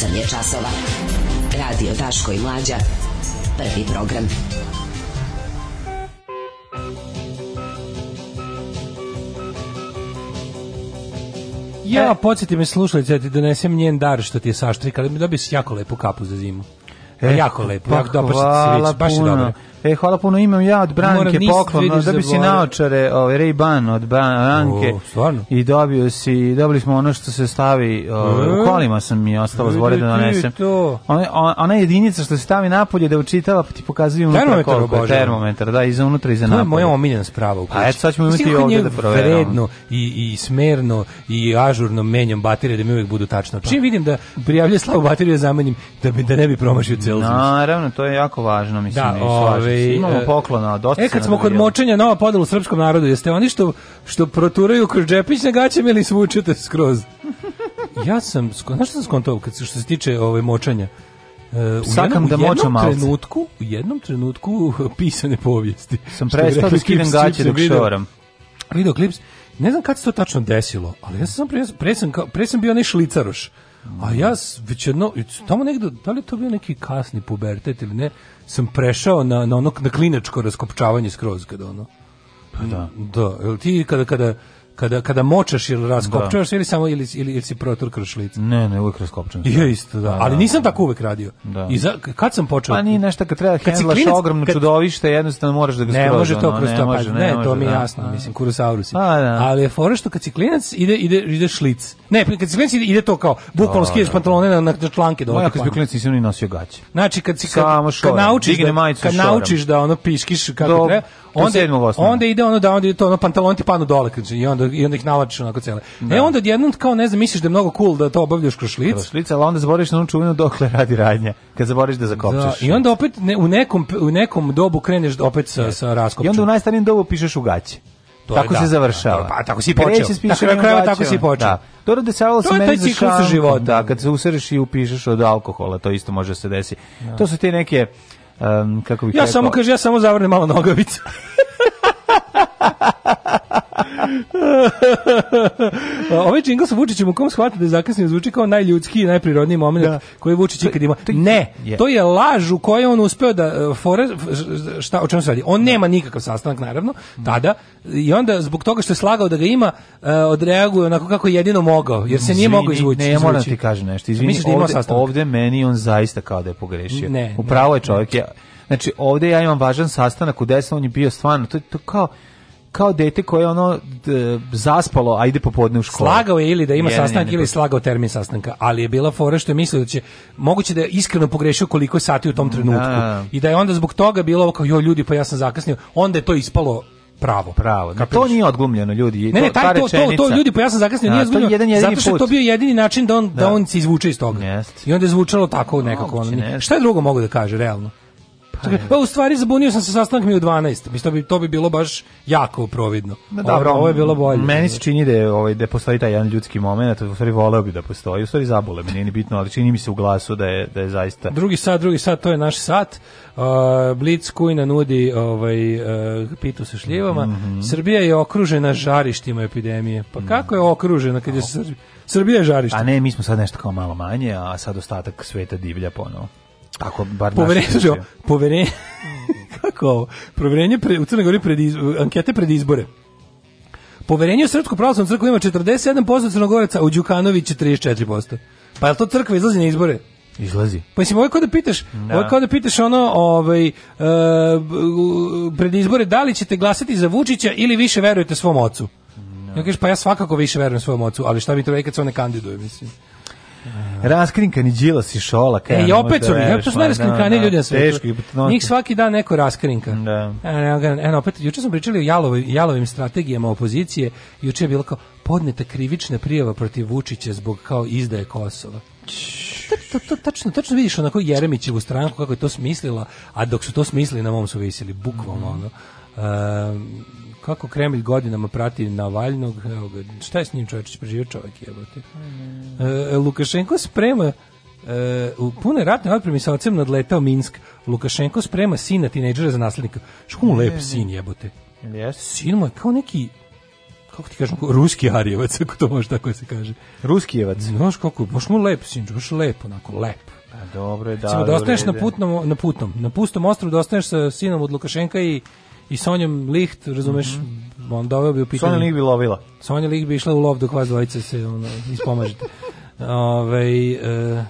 8 je časova. Radio Taško i Mlađa. Prvi program. Ja, podsjeti me slušalice da ti donesem njen dar što ti je saštrikala. Dobio si jako lepu kapu za zimu. E, jako lepo, pa, jako dobro, baš je dobro. E, hvala puno, imam ja od Branke poklon, da bi si naočare, ovaj, Ray-Ban od Branke. O, I dobio si, dobili smo ono što se stavi, ovaj, e? u kolima sam mi ostalo zbore da donesem. Ona, ona jedinica što se stavi napolje da učitava, pa ti pokazuje unutra termometar, koliko je termometar, da, iza unutra, iza napolje. To je moja omiljena sprava u pa kući. A eto, sad ćemo imati ovdje da proveramo. Vredno i, i smerno i ažurno menjam baterije da mi uvijek budu tačno. Čim vidim da prijavlja slavu bateriju, da zamenim da, bi, da ne bi promašio celu. Naravno, to je jako važno, mislim. Da, ove, Ove, ovaj, Imamo e, poklona, dosta E, kad smo da kod močenja nova podela u srpskom narodu, jeste oni što, što proturaju kroz džepić na gaćem ili svučete skroz? ja sam, znaš što sam skontao kad, što se tiče ove ovaj, močanja? E, uh, Sakam da močam malce. Trenutku, u jednom trenutku pisane povijesti. Sam prestao da skidam gaće dok šoram. Video klips. Ne znam kad se to tačno desilo, ali ja sam pre, pre, sam, pre sam bio onaj šlicaroš A ja već jedno, tamo negde, da li to bio neki kasni pubertet ili ne, sam prešao na, na ono na klinačko raskopčavanje skroz kada ono. Pa da. Da, jel ti kada, kada kada kada močaš ili raskopčavaš da. ili samo ili ili, ili si proturkaš šlicu. Ne, ne, uvek raskopčavam. Je isto, da. da ali da, nisam da. tako uvek radio. Da. I za, kad sam počeo Pa ni nešto kad treba hendlaš ogromno kad... čudovište, jednostavno moraš da ga skroz. Ne, može to kroz to, pa ne, to mi je jasno, mislim Kurosaurus. Pa, ali je fora što kad ciklinac ide ide ide šlic. Ne, kad ciklinac klinac ide to kao bukvalno skiješ pantalone na na članke dole. Ja kad si nisam ni nosio gaće. Znači kad si kad, naučiš da, kad naučiš da ono piškiš kako treba, onda, onda ide ono da onda ide to ono pantalon ti panu dole kad, i onda i onda ih nalačiš onako cele. E, da. E onda odjednom kao ne znam misliš da je mnogo cool da to obavljaš kroz šlic. Kroz šlic, ali onda zaboriš na onu čuvenu dokle radi radnja. Kad zaboriš da zakopčaš. Da, I onda opet ne, u nekom u nekom dobu kreneš da opet sa sa raskopčom. I onda u najstarijem dobu pišeš u gaće. tako je, da, se da, završava. pa tako si počeo. Tako na kraju tako si počeo. Da. se dešavalo se meni za života, da, kad se usreš i upišeš od alkohola, to isto može se desiti. To su te neke um, kako bih Ja rekao, samo kažem ja samo zavrnem malo nogavicu. Ovaj džingl sa Vučićem u kom shvata da je zakasnije zvuči kao najljudski i najprirodniji moment da. koji Vučić ikad ima. Ne, yeah. to je laž u kojoj on uspeo da e, fore, šta, o čemu se radi? On nema nikakav sastanak, naravno, tada, i onda zbog toga što je slagao da ga ima, uh, odreaguje onako kako je jedino mogao, jer se nije izvini, mogao izvući. Ne, moram ti kažem nešto, da izvini, ovde, ovde meni on zaista kao da je pogrešio. Ne, Upravo je čovjek, ne. ja Znači, ovde ja imam važan sastanak u 10, on je bio stvarno, to je to kao, kao dete koje ono d, zaspalo, a ide popodne u školu. Slagao je ili da ima sastanak ili pa- slagao termin sastanka, ali je bila fora što je mislio da će moguće da je iskreno pogrešio koliko je sati u tom da. trenutku. Da. I da je onda zbog toga bilo ovo kao jo ljudi pa ja sam zakasnio. Onda je to ispalo pravo. Pravo. Kapiš? To nije odglumljeno, ljudi. Ne, ne, taj, to, to, to, ljudi, pa ja sam zakasnio, da, nije odglumljeno. Jedan zato što je to bio jedini način da on, da. da on se izvuče iz toga. Jest. I onda je zvučalo tako nekako. Moguće, ono, šta je drugo mogu da kaže, realno? Pa, u stvari zabunio sam se sastanak mi u 12. Mislim, to bi, to bi bilo baš jako providno. Ma, dobro, ovo je bilo bolje. Meni se čini da, je, ovaj, da postoji taj jedan ljudski momenat, u stvari voleo bi da postoji, u stvari zabole me, nije ni bitno, ali čini mi se u glasu da je, da je zaista... Drugi sat, drugi sat, to je naš sat. Uh, Blitz Kujna nudi ovaj, uh, pitu sa šljivama. Mm -hmm. Srbija je okružena žarištima epidemije. Pa kako je okružena kad je Srbija? Srbija je žarište. A ne, mi smo sad nešto kao malo manje, a sad ostatak sveta divlja ponovo. Tako bar poverenje, poverenje kako Poverenje pre, u Crnoj Gori pred iz, ankete pred izbore. Poverenje u Srpsku pravoslavnu crkvu ima 47% Crnogoraca, u Đukanović 34%. Pa je li to crkva izlazi na izbore? Izlazi. Pa mislim, ovo je kao da pitaš, da. ovo je kao da pitaš ono, ovaj, e, pred izbore, da li ćete glasati za Vučića ili više verujete svom ocu? Da. Ja kažeš, pa ja svakako više verujem svom ocu, ali šta bi to rekao kad se on ne kandiduje, mislim. Raskrinkani Đilas i Šolak. E, i opet da su, ja, to su najraskrinkani da, ljudi na svetu. Teški, Njih svaki dan neko raskrinka. Da. E, eno, opet, juče smo pričali o jalovim, jalovim strategijama opozicije, juče je bilo kao podneta krivična prijava protiv Vučića zbog kao izdaje Kosova. To, to, tačno, tačno vidiš onako Jeremićevu stranku kako je to smislila, a dok su to smislili na mom su visili, bukvalno ono. Um, kako Kremlj godinama prati Navalnog, evo ga, šta je s njim čovječić, preživio čovjek jebote. Mm. E, e, Lukašenko sprema e, u pune ratne odpremi sa ocem nadletao Minsk. Lukašenko sprema sina tinejdžera za naslednika. Što mu lep sin jebote. Yes. Sin mu je kao neki kako ti kažem, ruski arijevac, ako to može tako da se kaže. Ruski Ruskijevac. Znaš kako, baš mu lep sin, baš lepo, onako, lep. A dobro je, da. Recimo, da, da ostaneš na, da. putnom, na putnom, na pustom ostru, da ostaneš sa sinom od Lukašenka i i Sonjom Licht, razumeš, mm on doveo bi u pitanje. Sonja Licht bi lovila. Sonja Licht bi išla u lov dok vas dvojice se ono, ispomažete. Ove, e,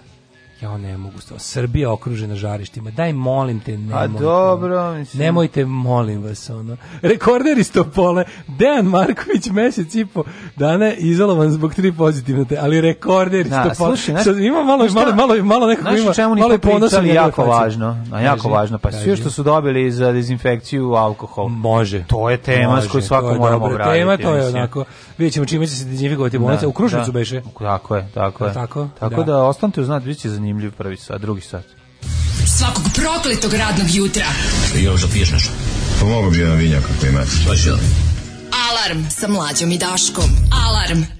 ja ne mogu stvarno. Srbija okružena žarištima. Daj molim te, pa nemoj. A dobro, mislim. Nemojte, molim vas ono. Rekorder iz Topole, Dejan Marković mesec i po dana izolovan zbog tri pozitivne, te, ali rekorder iz da, Topole. Slušaj, ima malo malo malo malo nekako ima. čemu malo ponosa jako važno. Na jako Kaži, važno, pa sve što su dobili za dezinfekciju alkohol. Može. To je tema s kojom svako moramo obraditi. Tema to je onako. Videćemo čime će se dezinfikovati bolnica da, u Kruševcu da. beše. Tako je, tako je. Tako da ostanite uz nas, biće zanimljivo zanimljiv prvi sat, drugi sat. Svakog prokletog radnog jutra. I još da piješ nešto? Pomogu pa bi jedan vinjak ako imate. Pa Alarm sa mlađom i Daškom. Alarm.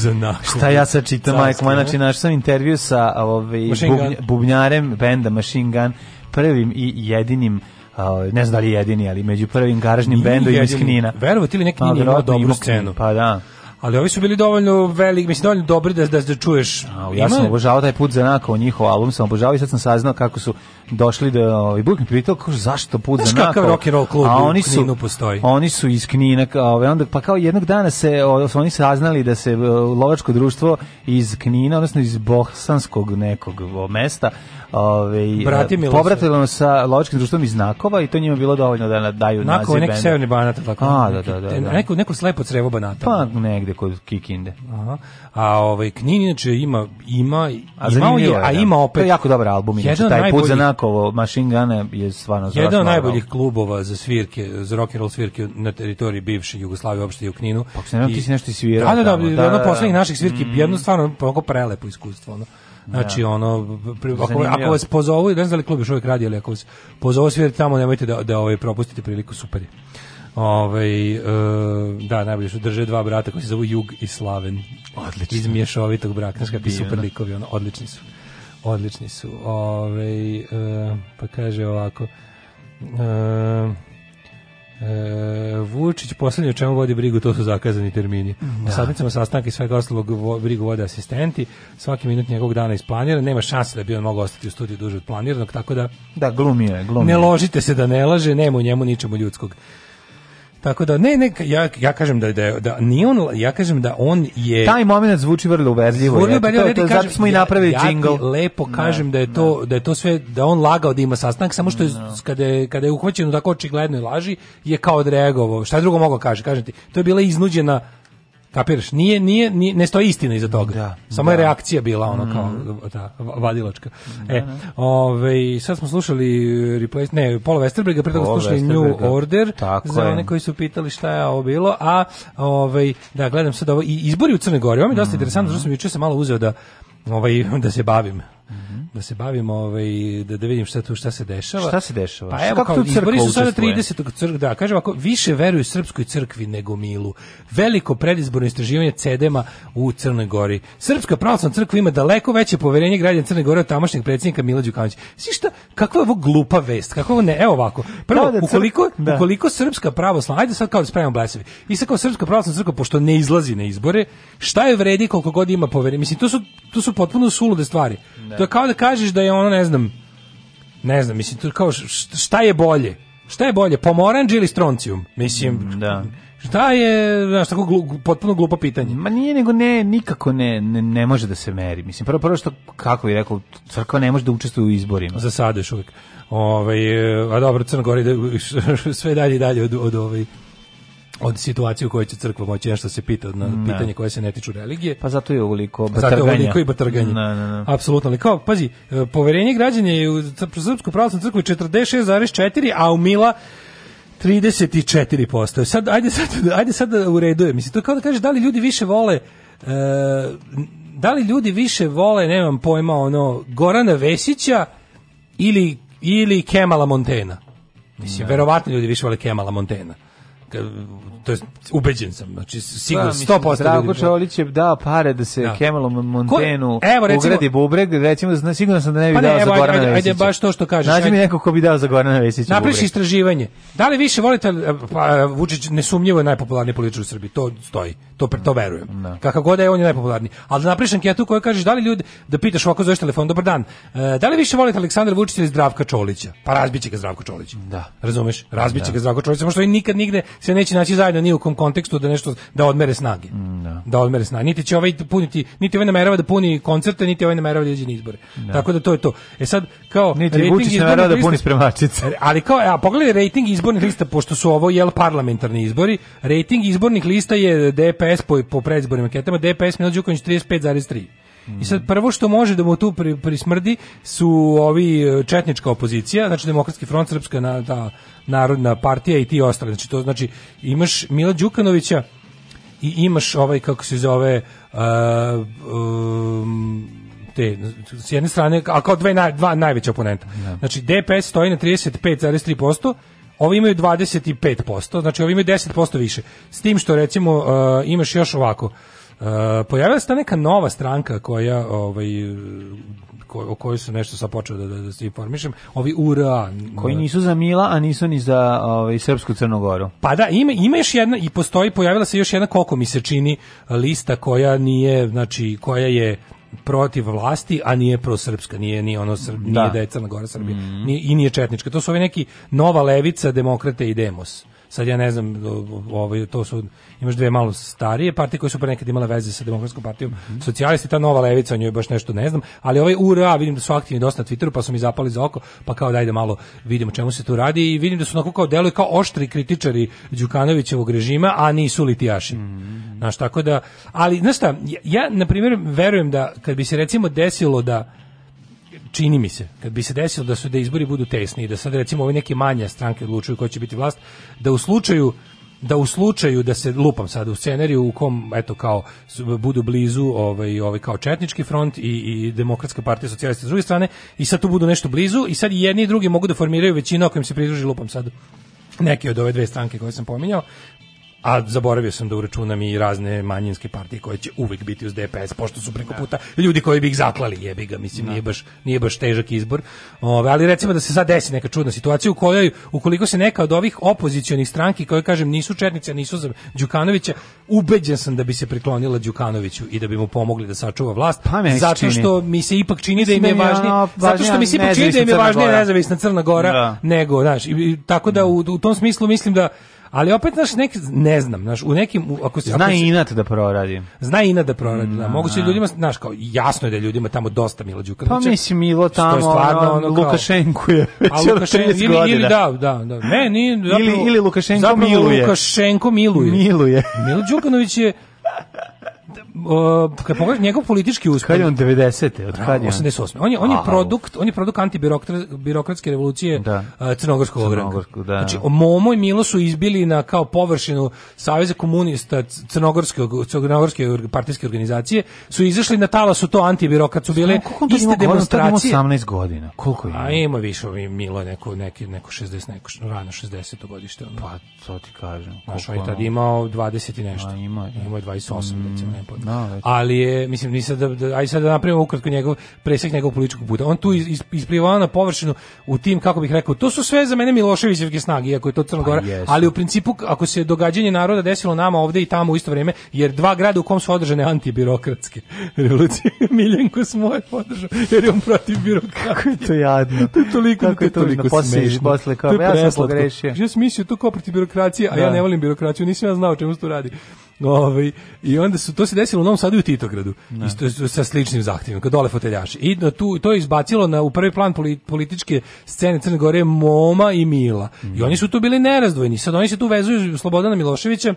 Zna, Šta ja sad čitam, majko, moja, znači naš sam intervju sa ovaj, bubnj, bubnjarem benda Machine Gun, prvim i jedinim Uh, ne znam da li jedini, ali među prvim garažnim bendovima iz Knina. Verovati ili neki nije imao dobru scenu. Pa da. Ali ovi su bili dovoljno veliki, mislim dovoljno dobri da da, da čuješ. A, ja Ima? sam obožavao taj put za Nako, njihov album sam obožavao i sad sam saznao kako su došli da ovaj Bukin pitao kako zašto put Znaš za nakon. Kakav rock and roll klub a oni su Kninu postoji. Oni su iz Knina, ovaj onda pa kao jednog dana se o, oni saznali da se lovačko društvo iz Knina, odnosno iz bosanskog nekog mesta, ovaj e, povratilo sa lovačkim društvom iz Nakova i to njima bilo dovoljno da daju Nakova, naziv. Nakova neki severni banat tako. A, da, da, da, da. Neko neko slepo crevo banata. Pa negde kod Kikinde. Aha. A ovaj Knin inače ima ima a imao je, a da. ima opet to je jako dobar album inače taj najboljih, put za Nakovo Machine Gun je stvarno jedan od da. najboljih album. klubova za svirke za rock and roll svirke na teritoriji bivše Jugoslavije uopšte u Kninu. Pa se ti si nešto svirao. Da, da, da, da, da, poslednjih naših svirki mm. jedno stvarno mnogo prelepo iskustvo ono. Da. Znači da. ono pri, ako, ako vas pozovu, ne znam da li klub još uvijek radi, ali ako vas pozovu svirati tamo nemojte da da ovaj propustite priliku super je. Ovaj e, da, najbolje su drže dva brata koji se zovu Jug i Slaven. Odlično. Iz mješovitog braka, znači kakvi super likovi, ono, odlični su. Odlični su. Ovaj e, pa kaže ovako. E, E, Vučić poslednje o čemu vodi brigu, to su zakazani termini. Da. O sadnicama sastanka i svega ostalog brigu vode asistenti, svaki minut njegovog dana isplanira, nema šanse da bi on mogao ostati u studiju duže od planiranog, tako da... Da, glumije, glumije. Ne ložite se da ne laže, nema u njemu ničemu ljudskog. Tako da ne ne ja ja kažem da da da nije on ja kažem da on je Taj momenat zvuči vrlo uverljivo. Zvuči uverljivo, ja, to, zato to, kažem, smo i napravili jingle. Ja lepo da, kažem ne, da je da. to ne. da je to sve da on lagao da ima sastanak samo što je, ne. kada je kada je uhvaćen u tako očiglednoj laži je kao odreagovao. Šta drugo mogu kaže? Kažem ti, to je bila iznuđena Kapiraš? Nije, nije, nije, ne stoji istina iza toga. Da, Samo da. je reakcija bila ono kao mhm. ta vadilačka. Da, e, da. ove, ovaj, sad smo slušali e, replace, ne, Paula Westerberga, pre toga smo slušali New Order Tako za one koji su pitali šta je ovo bilo, a ove, ovaj, da, gledam sad ovo, i izbori u Crnoj Gori, ovo mi je dosta mm -hmm. interesantno, što sam juče se malo uzeo da, ovaj, da se bavim -hmm. da se bavimo, ovaj, da, da vidim šta, tu, šta se dešava. Šta se dešava? Pa evo, kako kao, izbori su sada 30. Crk, da, kaže ovako, više veruju Srpskoj crkvi nego Milu. Veliko predizborno istraživanje cedema u Crnoj Gori. Srpska pravoslavna crkva ima daleko veće poverenje građana Crne Gore od tamošnjeg predsednika Mila Đukanovića. Svi šta, kakva je ovo glupa vest? Kako ovo ne, evo ovako. Prvo, da, da, ukoliko, da. ukoliko Srpska pravoslavna, ajde sad kao da spravimo blesevi. I sad kao Srpska pravoslavna crkva, pošto ne izlazi na izbore, šta je vredi koliko god ima poverenje? Mislim, to su, to su potpuno sulude stvari. Ne. Da. To je kao da kažeš da je ono, ne znam, ne znam, mislim, to je kao šta je bolje? Šta je bolje, pomoranđ ili stroncijum? Mislim, mm, da. Šta je, znaš, tako glu, potpuno glupo pitanje. Ma nije, nego ne, nikako ne, ne, ne može da se meri. Mislim, prvo, prvo što, kako bi rekao, crkva ne može da učestvuje u izborima. Za sada još uvijek. Ove, ovaj, a dobro, Crna Gora sve dalje i dalje od, od, od, ovaj, od situacije u kojoj će crkva moći nešto se pita na ne. Da. pitanje koje se ne tiču religije. Pa zato je ovoliko batrganja. Pa zato je ovoliko i batrganje. Ne, ne, Apsolutno. Ali kao, pazi, e, poverenje građana je u Srpsku pravoslavnu crkvu 46,4, a u Mila 34%. Sad, ajde sad, ajde sad u redu Mislim, to kao da kažeš da li ljudi više vole e, da li ljudi više vole, nemam pojma, ono, Gorana Vesića ili, ili Kemala Montena. Mislim, da. verovatno ljudi više vole Kemala Montena to jest ubeđen sam, znači sigurno 100% da, Zdravko Čolić je dao pare da se da. Kemalom Montenu evo, recimo, ugradi bubreg, recimo, zna, sigurno sam da ne bi pa ne, dao evo, za Gorana ajde, ajde, baš to što kažeš. Nađi mi neko ko bi dao za Gorana Vesića Napriši istraživanje. Da li više volite, e, pa, e, Vučić nesumnjivo je najpopularniji političar u Srbiji, to stoji, to, pre, to verujem. No. Da. Kakav god da je, on je najpopularniji. Ali da napriši anketu koja kažeš, da li ljudi, da pitaš ovako zoveš telefon, dobar dan, e, da li više volite Aleksandra Vučića ili Zdravka Čolića? Pa razbiće ga Zdravko Čolić. Da. Razumeš? Razbiće da. ga Zdravko Čolić, samo što nikad nigde se neće naći zajedno ni u kom kontekstu da nešto da odmere snage. Mm, da, da odmere snage. Niti će ovaj puniti, niti ovaj namerava da puni koncerte, niti ovaj namerava da ide na izbore. Da. Tako da to je to. E sad kao niti rating izborne da puni spremačice. E, ali kao a pogledaj rating izbornih lista pošto su ovo jel parlamentarni izbori, rating izbornih lista je DPS po po predizbornim anketama DPS Milo Đukanović 35,3 I sad prvo što može da mu tu pri, prismrdi su ovi e, četnička opozicija, znači Demokratski front, Srpska na, da, narodna partija i ti ostali. Znači to znači imaš Mila Đukanovića i imaš ovaj kako se zove uh, um, te s jedne strane a kao dve naj, dva najveća oponenta. Ja. Da. Znači DPS stoji na 35,3%, ovi imaju 25%, znači ovi imaju 10% više. S tim što recimo uh, imaš još ovako Uh, pojavila se ta neka nova stranka koja ovaj ko, o kojoj se nešto sad počeo da, da, da se informišem, ovi URA. Koji nisu za Mila, a nisu ni za ovaj, Srpsku Crnogoru. Pa da, ima, ima još jedna, i postoji, pojavila se još jedna, koliko mi se čini, lista koja nije, znači, koja je protiv vlasti, a nije prosrpska, nije ni ono Srb, da. nije da je Crna Gora Srbija, mm -hmm. nije, i nije četnička. To su ovi neki nova levica, demokrate i demos. Sad ja ne znam, ovaj, to su, imaš dve malo starije partije koje su pre nekad imale veze sa demokratskom partijom. Mm. Socijalisti, ta nova levica, o njoj baš nešto ne znam, ali ovaj URA vidim da su aktivni dosta na Twitteru, pa su mi zapali za oko, pa kao daj da malo vidimo čemu se tu radi i vidim da su onako kao deluju kao oštri kritičari Đukanovićevog režima, a nisu litijaši. Mm. Znaš, tako da, ali, znaš šta, ja, ja na primjer, verujem da kad bi se recimo desilo da čini mi se, kad bi se desilo da su da izbori budu tesni i da sad recimo ove neke manje stranke odlučuju ko će biti vlast, da u slučaju da u slučaju da se lupam sad u scenariju u kom eto kao budu blizu ovaj ovaj kao četnički front i i demokratska partija socijalista s druge strane i sad tu budu nešto blizu i sad jedni i drugi mogu da formiraju većinu ako im se pridruži lupam sad neke od ove dve stranke koje sam pominjao a zaboravio sam da uračunam i razne manjinske partije koje će uvek biti uz DPS pošto su preko da. puta ljudi koji bi ih zaklali jebi ga mislim da. nije baš nije baš težak izbor Ove, ali recimo da se sad desi neka čudna situacija u kojoj ukoliko se neka od ovih opozicionih stranki koje kažem nisu četnice nisu za Đukanovića ubeđen sam da bi se priklonila Đukanoviću i da bi mu pomogli da sačuva vlast pa zato što mi se ipak čini da im je važnije zato što mi se ipak čini da im je važnije nezavisna Crna Gora da. nego znaš i, tako da u, u tom smislu mislim da Ali opet naš nek ne znam, znaš, u nekim ako se zna i inat da proradi. Zna inat da proradi. Mm, da, moguće da. ljudima, znaš, kao jasno je da ljudima tamo dosta Milo Đukanovića. Pa mislim Milo tamo, je stvarno, ono, kao, Lukašenko je. A Lukašenko ili, ili da, da, da. Ne, ni zapravo, ili ili Lukašenko zapravo miluje. Lukašenko miluje. Miluje. Milo Đukanović je kad pogledaš njegov politički uspeh. Kad je on 90. od kad je? 88. Da, on je on je produkt, on je produkt anti birokratske revolucije da. crnogorskog ogranka. Da. Znači Momo i Milo su izbili na kao površinu Saveza komunista crnogorskog crnogorske partijske organizacije su izašli na su to anti su bile Samo, iste demonstracije. Godina, 18 godina. Koliko je? A ima više Milo neko neki neko 60 neko rano 60 godište ono. Pa to ti kažem. Znaš, on je tad imao 20 i nešto. A, ima, ima 28 da. mm, recimo. No, da, da. ali je, mislim, nisam da, da, aj sad da napravimo ukratko njegov presek njegovog političkog puta. On tu iz, iz, isplivao na površinu u tim, kako bih rekao, to su sve za mene Miloševićevke snage, iako je to Crna pa Gora, pa, ali u principu, ako se događanje naroda desilo nama ovde i tamo u isto vrijeme, jer dva grada u kom su održane antibirokratske revolucije, Miljenko Smoje podržao, jer je on protiv birokratije. Kako je to jadno. to je toliko, kako je to, toliko to posle, posle kao, ja sam pogrešio. Ja sam mislio to kao protiv birokracije, a da. ja ne volim birokraciju, nisam ja znao čemu se to radi. Ovaj i onda su to se desilo u Novom Sadu i u Titogradu. Da. Isto sa sličnim zahtjevima, kad dole foteljaši. I tu to je izbacilo na u prvi plan političke scene Crne Gore Moma i Mila. Mm. I mhm. oni su tu bili nerazdvojni. Sad oni se tu vezuju Slobodana Miloševića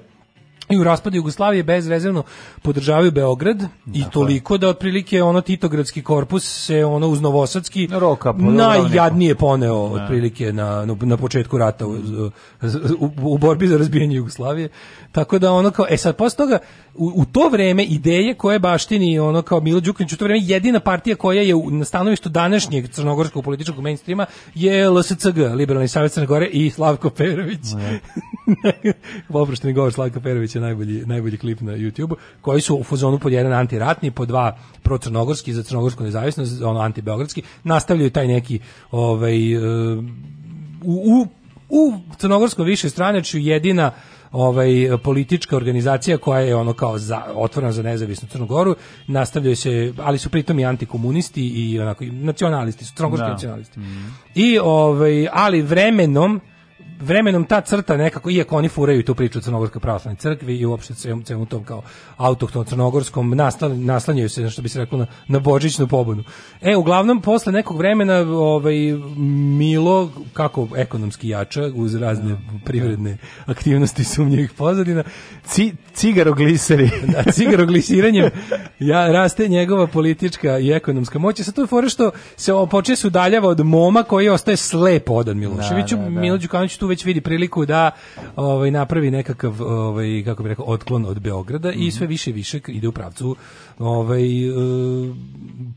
i u raspadu Jugoslavije bezrezervno podržavaju Beograd dakle. i toliko da otprilike ono Titogradski korpus se ono uz Novosadski Roka, najjadnije poneo ne. Da. otprilike na, na početku rata u, u, u, borbi za razbijanje Jugoslavije. Tako da ono kao, e sad posle toga u, u, to vreme ideje koje baštini ono kao Milo Đukanić u to vreme jedina partija koja je na stanovištu današnjeg crnogorskog političkog mainstreama je LSCG, Liberalni savjet Crne Gore i Slavko Perović. Da. Poprošteni govor Slavka Perovića najbolji, najbolji klip na YouTubeu, koji su u fuzonu pod jedan antiratni, pod dva pro-crnogorski, za crnogorsku nezavisnost, ono anti antibeogradski, nastavljaju taj neki ovaj, eh, u, u, u crnogorskoj više straneću jedina ovaj politička organizacija koja je ono kao za, otvorena za nezavisnu Crnu Goru, nastavljaju se, ali su pritom i antikomunisti i onako i nacionalisti, su crnogorski da. nacionalisti. Mm. I ovaj ali vremenom vremenom ta crta nekako, iako oni furaju tu priču o Crnogorskoj pravoslavnoj crkvi i uopšte celom tom kao autohtonom crnogorskom, naslanjaju se, što bi se reklo, na, na božićnu pobunu. E, uglavnom, posle nekog vremena ovaj, Milo, kako ekonomski jača, uz razne da, da. privredne aktivnosti sumnjivih pozadina, ci, cigarogliseri. da, cigaroglisiranjem ja, raste njegova politička i ekonomska moć. I sad to je fora što se počeje se udaljava od moma koji ostaje slep odan da, Miloševiću. Da, da, da. Milo Đukanović tu već vidi priliku da ovaj napravi nekakav ovaj kako bih rekao otklon od Beograda mm -hmm. i mhm. sve više i više ide u pravcu ovaj e,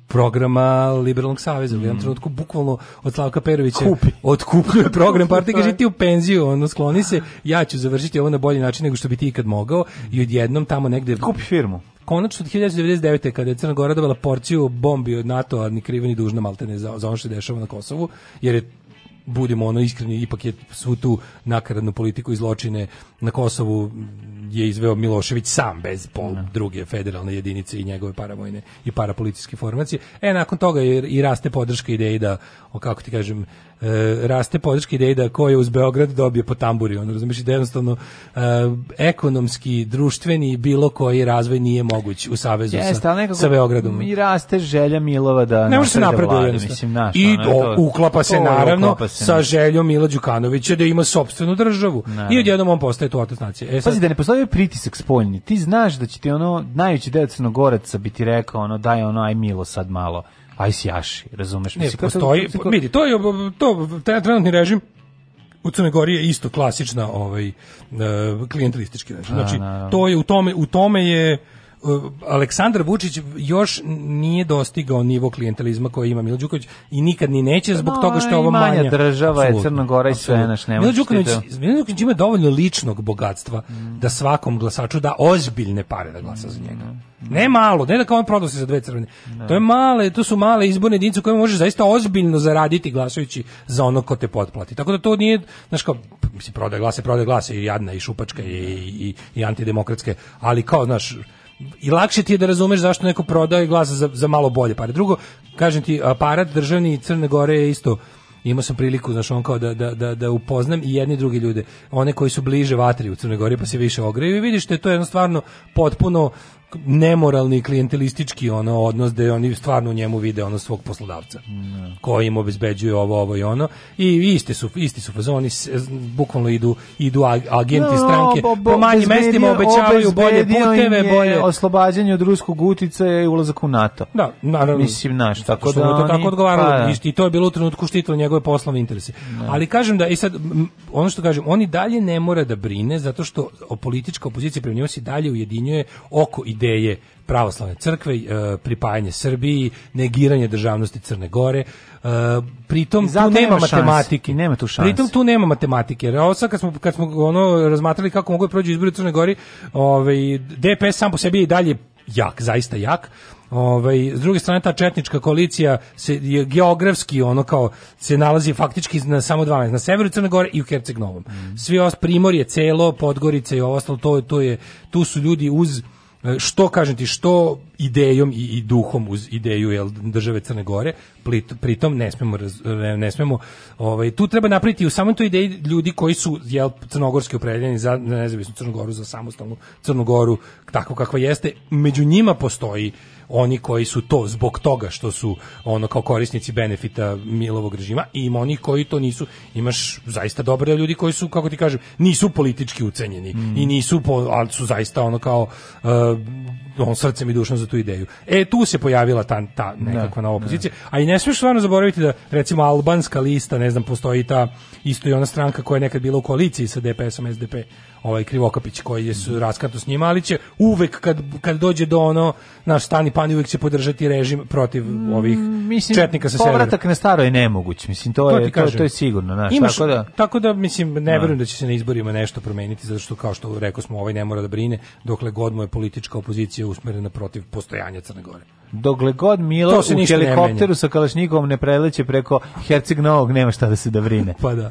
programa Liberalnog saveza. Mm. U jednom mhm. trenutku bukvalno od Slavka Perovića Kupi. otkupljuje program partije, kaže ti u penziju, ono skloni se, ja ću završiti ovo na bolji način nego što bi ti ikad mogao i odjednom tamo negde... Kupi firmu. Konačno od 1999. kada je Crna Gora dobila porciju bombi od NATO, a ni kriva ni dužna maltene za, za ono što je dešava na Kosovu, jer je budimo ono iskreni, ipak je svu tu nakaradnu politiku i zločine na Kosovu je izveo Milošević sam bez pol da. druge federalne jedinice i njegove paravojne i parapolicijske formacije. E, nakon toga je i raste podrška ideji da, o kako ti kažem, e, raste podrška ideji da ko je uz Beograd dobije po tamburi, on razumiješ da jednostavno e, ekonomski, društveni bilo koji razvoj nije moguć u savezu Jeste, sa, nekako, sa Beogradom. I raste želja Milova da ne može se napreduje mislim naš, I do, uklapa se naravno uklapa se, sa željom Mila Đukanovića da ima sopstvenu državu. Naravno. I odjednom on postaje to otac nacije. E, Pazi da ne postoji pritisak spoljni. Ti znaš da će ti ono najveći deo Crnogoraca bi rekao ono daj ono aj Milo sad malo ajsijaši, razumeš? Ne, postoji, vidi, to je to, taj trenutni režim u Crnoj Gori je isto klasična ovaj e, klijentelistički režim. Da, znači, to je u tome, u tome je Aleksandar Vučić još nije dostigao nivo klijentelizma koji ima Milo Đukanović i nikad ni neće zbog no, toga što je ovo manja, država je Crna Gora i sve naš nema. Milo Đukanović, Milo Đukanović ima dovoljno ličnog bogatstva mm. da svakom glasaču da ozbiljne pare da glasa za njega. Mm. Ne malo, ne da kao on prodao se za dve crvene. Mm. To je male, to su male izborne jedinice koje možeš zaista ozbiljno zaraditi glasajući za ono ko te potplati. Tako da to nije, znaš kao, mislim, prodaje glase, prodaje glase i jadna i šupačka i, i, i antidemokratske, ali kao, znaš, i lakše ti je da razumeš zašto neko prodao i glasa za, za malo bolje pare. Drugo, kažem ti, aparat državni Crne Gore je isto imao sam priliku, znaš, on kao da, da, da, da upoznam i jedni i drugi ljude, one koji su bliže vatri u Crnoj Gori pa se više ogreju i vidiš da je to jedno stvarno potpuno nemoralni klijentelistički ono odnos da oni stvarno u njemu vide ono svog poslodavca ne. Da. koji im obezbeđuje ovo ovo i ono i iste su isti su fazoni bukvalno idu idu agenti no, stranke bo, bo, po manjim mestima obećavaju bolje puteve bolje oslobađanje od ruskog uticaja i ulazak u NATO da naravno mislim naš tako da oni, tako odgovaralo pa da. i to je bilo u trenutku štitilo njegove poslovne interese ne. Da. ali kažem da i e sad ono što kažem oni dalje ne mora da brine zato što o politička opozicija prema njemu se dalje ujedinjuje oko ideje ideje pravoslavne crkve, e, pripajanje Srbiji, negiranje državnosti Crne Gore. E, pritom tu nema, matematike. I nema tu šanse. Pritom tu nema matematike. Jer ovo sad kad smo, kad smo ono razmatrali kako mogu da prođu izbori u Crne Gori, ovaj, DPS sam po sebi je i dalje jak, zaista jak. Ovaj s druge strane ta četnička koalicija se je geografski ono kao se nalazi faktički na samo 12 na severu Crne Gore i u Herceg Novom. Mm. Svi os Primorje, celo Podgorica i ovo ostalo to to je tu su ljudi uz E, što kažem ti, što idejom i, i duhom uz ideju jel, države Crne Gore, pritom ne smemo, ne smemo ovaj, tu treba napraviti u samoj toj ideji ljudi koji su jel, crnogorski opredeljeni za nezavisnu Crnogoru, za samostalnu Crnogoru, tako kakva jeste, među njima postoji oni koji su to zbog toga što su ono kao korisnici benefita Milovog režima i ima onih koji to nisu. Imaš zaista dobre ljudi koji su kako ti kažem nisu politički ucenjeni mm. i nisu po, ali su zaista ono kao uh, eh, on srcem i dušom za tu ideju. E tu se pojavila ta, ta nekakva da, nova da. opozicija, ne. a i ne smiješ stvarno zaboraviti da recimo albanska lista, ne znam, postoji ta isto i ona stranka koja je nekad bila u koaliciji sa DPS-om SDP ovaj Krivokapić koji je su raskartu s njima, ali će uvek kad, kad dođe do ono naš stani pan uvek će podržati režim protiv mm, ovih mislim, četnika sa severa. Povratak na staro je nemoguć, mislim to, to je to, to, je sigurno, znaš, Imaš, tako da tako da mislim ne da. verujem da će se na izborima nešto promeniti zato što kao što rekao smo ovaj ne mora da brine dokle god mu je politička opozicija usmerena protiv postojanja Crne Gore. Dokle god Milo u helikopteru sa Kalašnikovom ne preleće preko Herceg Novog, nema šta da se da brine. pa da.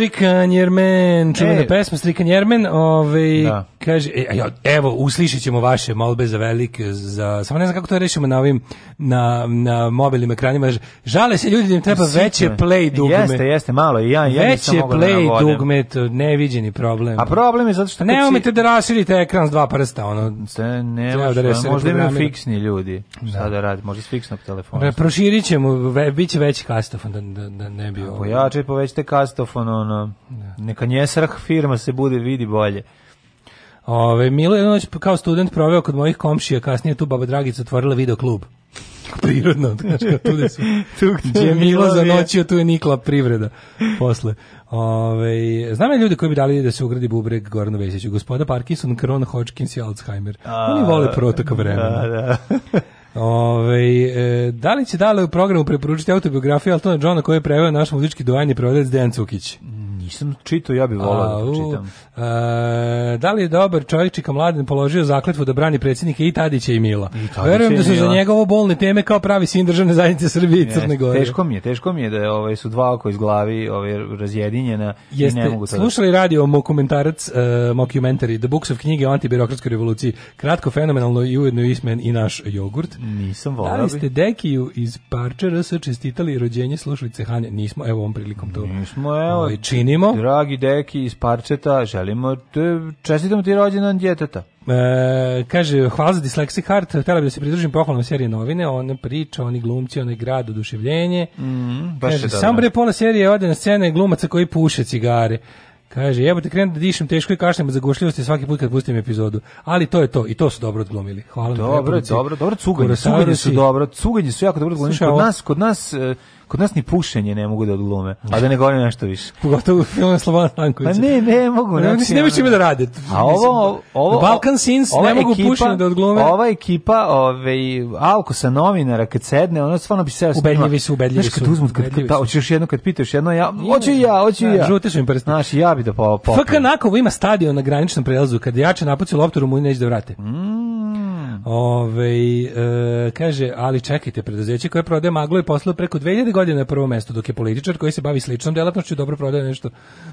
Strikan Jermen, čuvena e, pesma Strikan Jermen, ovaj, da. Kaže, e, evo, uslišit ćemo vaše molbe za velik, za, samo ne znam kako to rešimo na ovim, na, na mobilnim ekranima. Žale se ljudi da im treba veće play dugme. Jeste, jeste, malo. I ja, ja veće da play da dugme, to neviđeni problem. A problem je zato što... Ne umete si... da rasirite ekran s dva prsta, ono. Se ne, da možda imaju fiksni ljudi. Šta da. da radi, možda s fiksnog telefona. Re, proširit ćemo, ve, bit će veći kastofon, da, da, da ne bi... Pojače, povećite kastofon, ono, da. neka njesrah firma se bude, vidi bolje. Ove, Milo je noć kao student proveo kod mojih komšija, kasnije tu baba Dragica otvorila video klub. Prirodno, znači, tu gde su. tu gde je Milo za noćio, tu je Nikla privreda. Posle. Ove, znam ja ljudi koji bi dali da se ugradi bubreg Goranu Vesiću. Gospoda Parkinson, Kron, Hodgkins i Alzheimer. Oni vole protok da, vremena. Da, da. Ove, e, da li će dale u programu preporučiti autobiografiju Altona Johna koji je preveo naš muzički dojanje prevodac Dejan Cukić? Mm. Nisam čitao, ja bih volao da čitam. A, e, da li je dobar čovječika mladen položio zakletvu da brani predsjednike i Tadića i Mila? I Tadića Verujem i da su za njegovo bolne teme kao pravi sin državne zajednice Srbije i Crne Gore. Teško mi je, teško mi je da je, ovaj, su dva oko iz glavi ovaj, razjedinjena Jeste, i ne mogu to da- slušali radio moj komentarac, uh, mockumentary, The Books of knjige o antibirokratskoj revoluciji. Kratko, fenomenalno i ujedno ismen i naš jogurt. Nisam volao Da li ste Dekiju iz Parčera sa čestitali rođenje slušalice Hanje? Nismo, evo ovom prilikom to. Nismo, evo. Ovaj, činimo želimo... Dragi deki iz parčeta, želimo... Čestitamo ti rođendan djeteta. E, kaže, hvala za Dyslexic Heart, htjela bi da se pridružim pohvalnom serije novine, ona priča, oni glumci, onaj grad, oduševljenje. Mm, baš kaže, sam bre pola serije ode na scene glumaca koji puše cigare. Kaže, jebote, krenem da dišem teško i kašljem od zagušljivosti svaki put kad pustim epizodu. Ali to je to, i to su dobro odglomili. Hvala dobro, Dobro, dobro, dobro, cuganje, cuganje su dobro, cuganje su jako dobro odglomili. Kod nas, kod nas, uh, Kod nas ni pušenje ne mogu da odglume, a da ne govorim nešto više. Pogotovo film Slobodan Stanković. Pa ne, ne mogu. Ne, ne, znači, ne čime da rade. A ovo, ovo, Balkan Sins ne mogu pušenje da odglume. Ova ekipa, ovaj, Alko sa novinara, kad sedne, ono stvarno bi se... Ubedljivi su, ubedljivi su. Znaš, kad uzmu, kad, da, hoćeš još jedno, kad pitaš jedno, ja, hoću ja, hoću da, ja. Žute su im prsti. Znaš, ja bi da popao. FK Nakovo ima stadion na graničnom prelazu, kad jače napuci loptu, mu neće da vrate. Mm. Da. Ove, e, kaže, ali čekajte, preduzeće koje prodaje maglu je poslalo preko 2000 godina na prvo mesto, dok je političar koji se bavi sličnom delatnošću dobro prodaje nešto,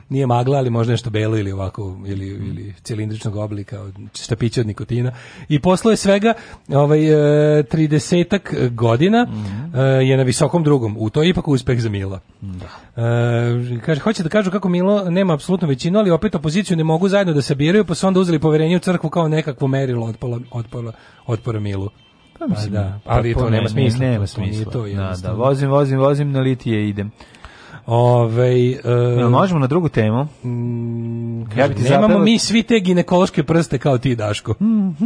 nije magla, ali možda nešto belo ili ovako, ili, mm. ili cilindričnog oblika, štapiće od nikotina. I poslao je svega ovaj, 30 e, godina mm e, je na visokom drugom. U to je ipak uspeh za Mila. Da. E, kaže, hoće da kažu kako Milo nema apsolutnu većinu, ali opet opoziciju ne mogu zajedno da sabiraju, pa su onda uzeli poverenje u crkvu kao nekakvo merilo otpola, otpora, otpora Milu. Pa, mislim, pa da, ali pa, to nema smisla. Nema smisla. To, to, da, da, vozim, vozim, vozim, na litije idem. Ove, uh, ja, možemo na drugu temu? Mm, ja bi ti nemamo zapeva... mi svi te ginekološke prste kao ti, Daško.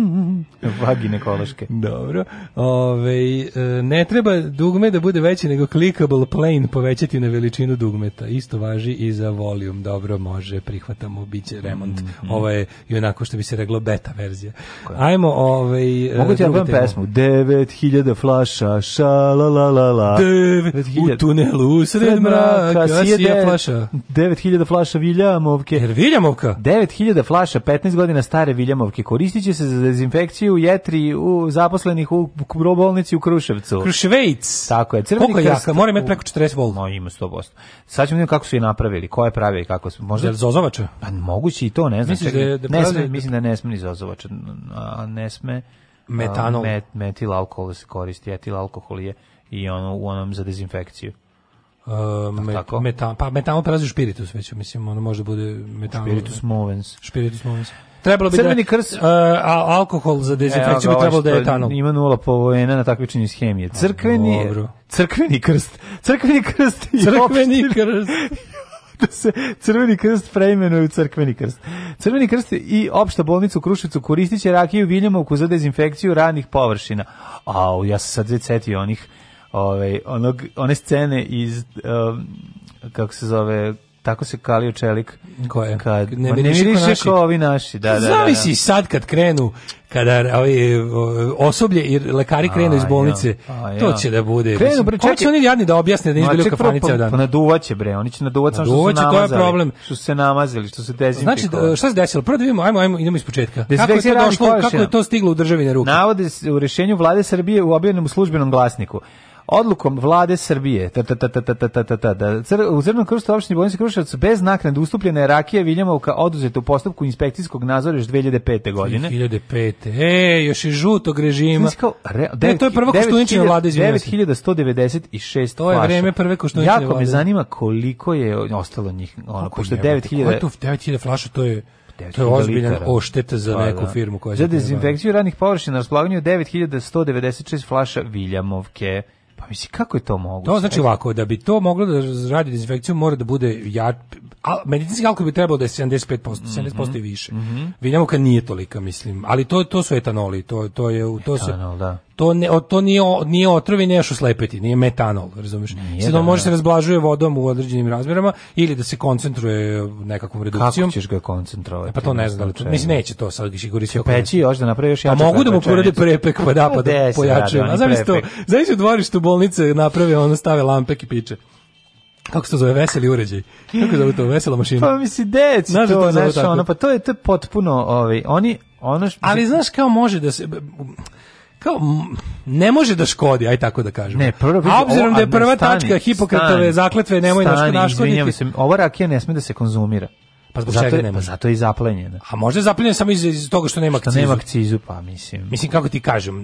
Va ginekološke. Dobro. Ove, ovaj, ne treba dugme da bude veći nego clickable plane povećati na veličinu dugmeta. Isto važi i za volum. Dobro, može, prihvatamo, bit će remont. Mm, mm. Ovo je i onako što bi se reglo beta verzija. Koja? Ajmo ovaj... E, Mogu ti ja pesmu? 9000 flaša, šalalalala. 9000. U tunelu usred mraka. Viljamovka, flaša. 9000 flaša Viljamovke. Jer Viljamovka? 9000 flaša 15 godina stare Viljamovke koristit će se za dezinfekciju jetri u zaposlenih u bolnici u Kruševcu. Kruševac. Tako je. Crveni Koliko jaka? Mora imati preko 40 volna. No, ima 100%. Sad ćemo da vidjeti kako su je napravili, ko je pravi i kako su. Možda Jel Zozovača? Pa moguće i to, ne znam. Mislim, da, da ne sme, mislim da ne sme ni Zozovača, a ne sme metanol. met, metil alkohol da se koristi, etil alkohol je i ono u onom za dezinfekciju. Uh, met, tako? metan, pa metan prelazi u spiritus već, mislim, ono može da bude metan. Spiritus movens. Spiritus movens. Trebalo bi da- Crveni da, krs, uh, alkohol za e, dezinfekciju bi trebalo da, da je etanol. Ima nula povojena na takvičenju iz Crkveni, Dobro. crkveni krst. Crkveni krst. Crkveni krst. da se Crveni krst preimenuje u Crkveni krst. Crveni krst i opšta bolnica u Kruševcu koristit će rakiju Viljumovku za dezinfekciju radnih površina. Au, ja se sad već setio onih ovaj, onog, one scene iz, um, kako se zove, tako se kalio čelik. Koje? Kad, ne, ne miriše ko ovi naši. Da, da, da, Zavisi da. sad kad krenu, kada ovi, ovaj, osoblje i lekari krenu iz bolnice, a, to će da bude. Krenu, bre, čekaj, oni jadni da objasne da izgledaju pa, kafanice pa, dan? Pa naduvaće, bre, oni će naduvat samo što su namazali. problem. Što su se namazili, što se dezinfikovali. Znači, šta se desilo? Prvo da vidimo, ajmo, ajmo, idemo ispočetka Kako je, to došlo, kako je to stiglo u državine ruke? Navode u rešenju vlade Srbije u objavljenom službenom glasniku odlukom vlade Srbije ta, ta, ta, da cr, u Crnom krstu opštini Bolnici Kruševac bez naknade ustupljena je rakija Viljamovka oduzeta u postupku inspekcijskog nadzora još 2005. godine. 2005. E, još je žutog režima. Kao, re, devet, e, to je prva koštuničina vlada, izvinjavati. 9196 To je flaša. vreme prve koštuničine vlade. Jako me zanima koliko je ostalo njih. Ono, pošto 9000... Kako je to 9000 flaša, to je... To je ozbiljan ošteta za pa neku da. firmu koja je... Za dezinfekciju radnih površina na raspolaganju 9196 flaša Viljamovke. Pa misli, kako je to moguće? To znači ovako, da bi to moglo da radi dezinfekciju, mora da bude ja, al, medicinski alkohol bi trebalo da je 75%, 70% mhm, i više. Mm -hmm. Vinjamuka nije tolika, mislim. Ali to, to su etanoli, to, to je... To etanol, su, da to ne o, to nije nije otrov i nije nije metanol, razumeš? Sve da, može da, se da. razblažuje vodom u određenim razmerama ili da se koncentruje nekakvom redukcijom. Kako ćeš ga koncentrovati? Pa to ne znam, da to, znači, mislim neće to sad koristiti. Će peći još da napraviš još jače. A mogu da mu poradi prepek pa da pa da pa pojačaju. A zamisli to, zamisli u dvorištu bolnice naprave ona stave lampe i piče. Kako se to zove veseli uređaj? Kako zove to vesela mašina? Pa misli dec, znaš to, to znaš, ono, pa to je to je potpuno, ovaj, oni ono što... Ali znaš kao može da se kao ne može da škodi, aj tako da kažem. Ne, prvo, a obzirom da je prva stani, tačka Hipokratove zakletve nemoj stani, naškoditi. se, ova rakija ne sme da se konzumira. Pa zbog zato je, nema? Pa zato je i zaplenjena. A možda je zaplenjena samo iz, iz toga što nema što akcizu. nema akcizu, pa mislim. Mislim, kako ti kažem,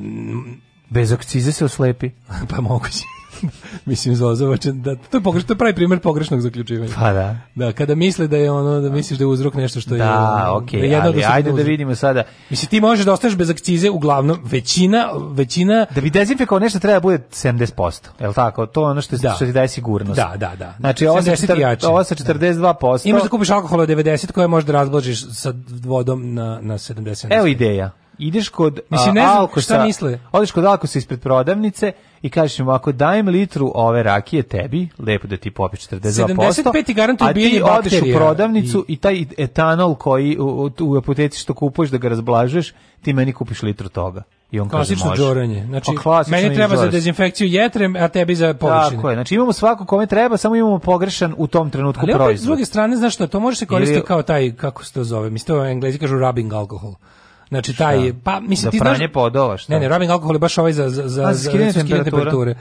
Bez akcize se oslepi. pa moguće. mislim zozovačan da to je pogrešno pravi primer pogrešnog zaključivanja. Pa da. Da, kada misle da je ono da misliš da je uzrok nešto što je Da, okej. Okay, da ali ajde uzrok. da vidimo sada. Mislim ti možeš da ostaneš bez akcize uglavnom većina većina da bi dezinfekovao nešto treba da bude 70%. Jel tako? To je ono što da. što ti daje sigurnost. Da, da, da. Znači ovo sa 42%. Imaš da kupiš alkohol od 90 koje možeš da razblažiš sa vodom na na 70. Evo ideja ideš kod Mislim, ne znam, Alkosa, šta misle? Odeš kod Alkosa ispred prodavnice i kažeš im ako dajem litru ove rakije tebi, lepo da ti popiš 42%, 75 garantuje ubijanje bakterija. A ti odeš u prodavnicu i... i, taj etanol koji u, u apoteci što kupuješ da ga razblažuješ, ti meni kupiš litru toga. I on klasično kaže, može. džoranje. Pa znači, pa, meni treba za dezinfekciju jetre, a tebi za površine. Tako je. Znači imamo svako kome treba, samo imamo pogrešan u tom trenutku Ali proizvod. Ali opet s druge strane, znaš što, to može se koristiti Ili... kao taj, kako se to zove, mislim to englezi kažu rubbing alkohol. Znači taj pa mislim da ti pranje podova šta? Ne, ne, rubbing alkohol je baš ovaj za za za, za skidanje temperature.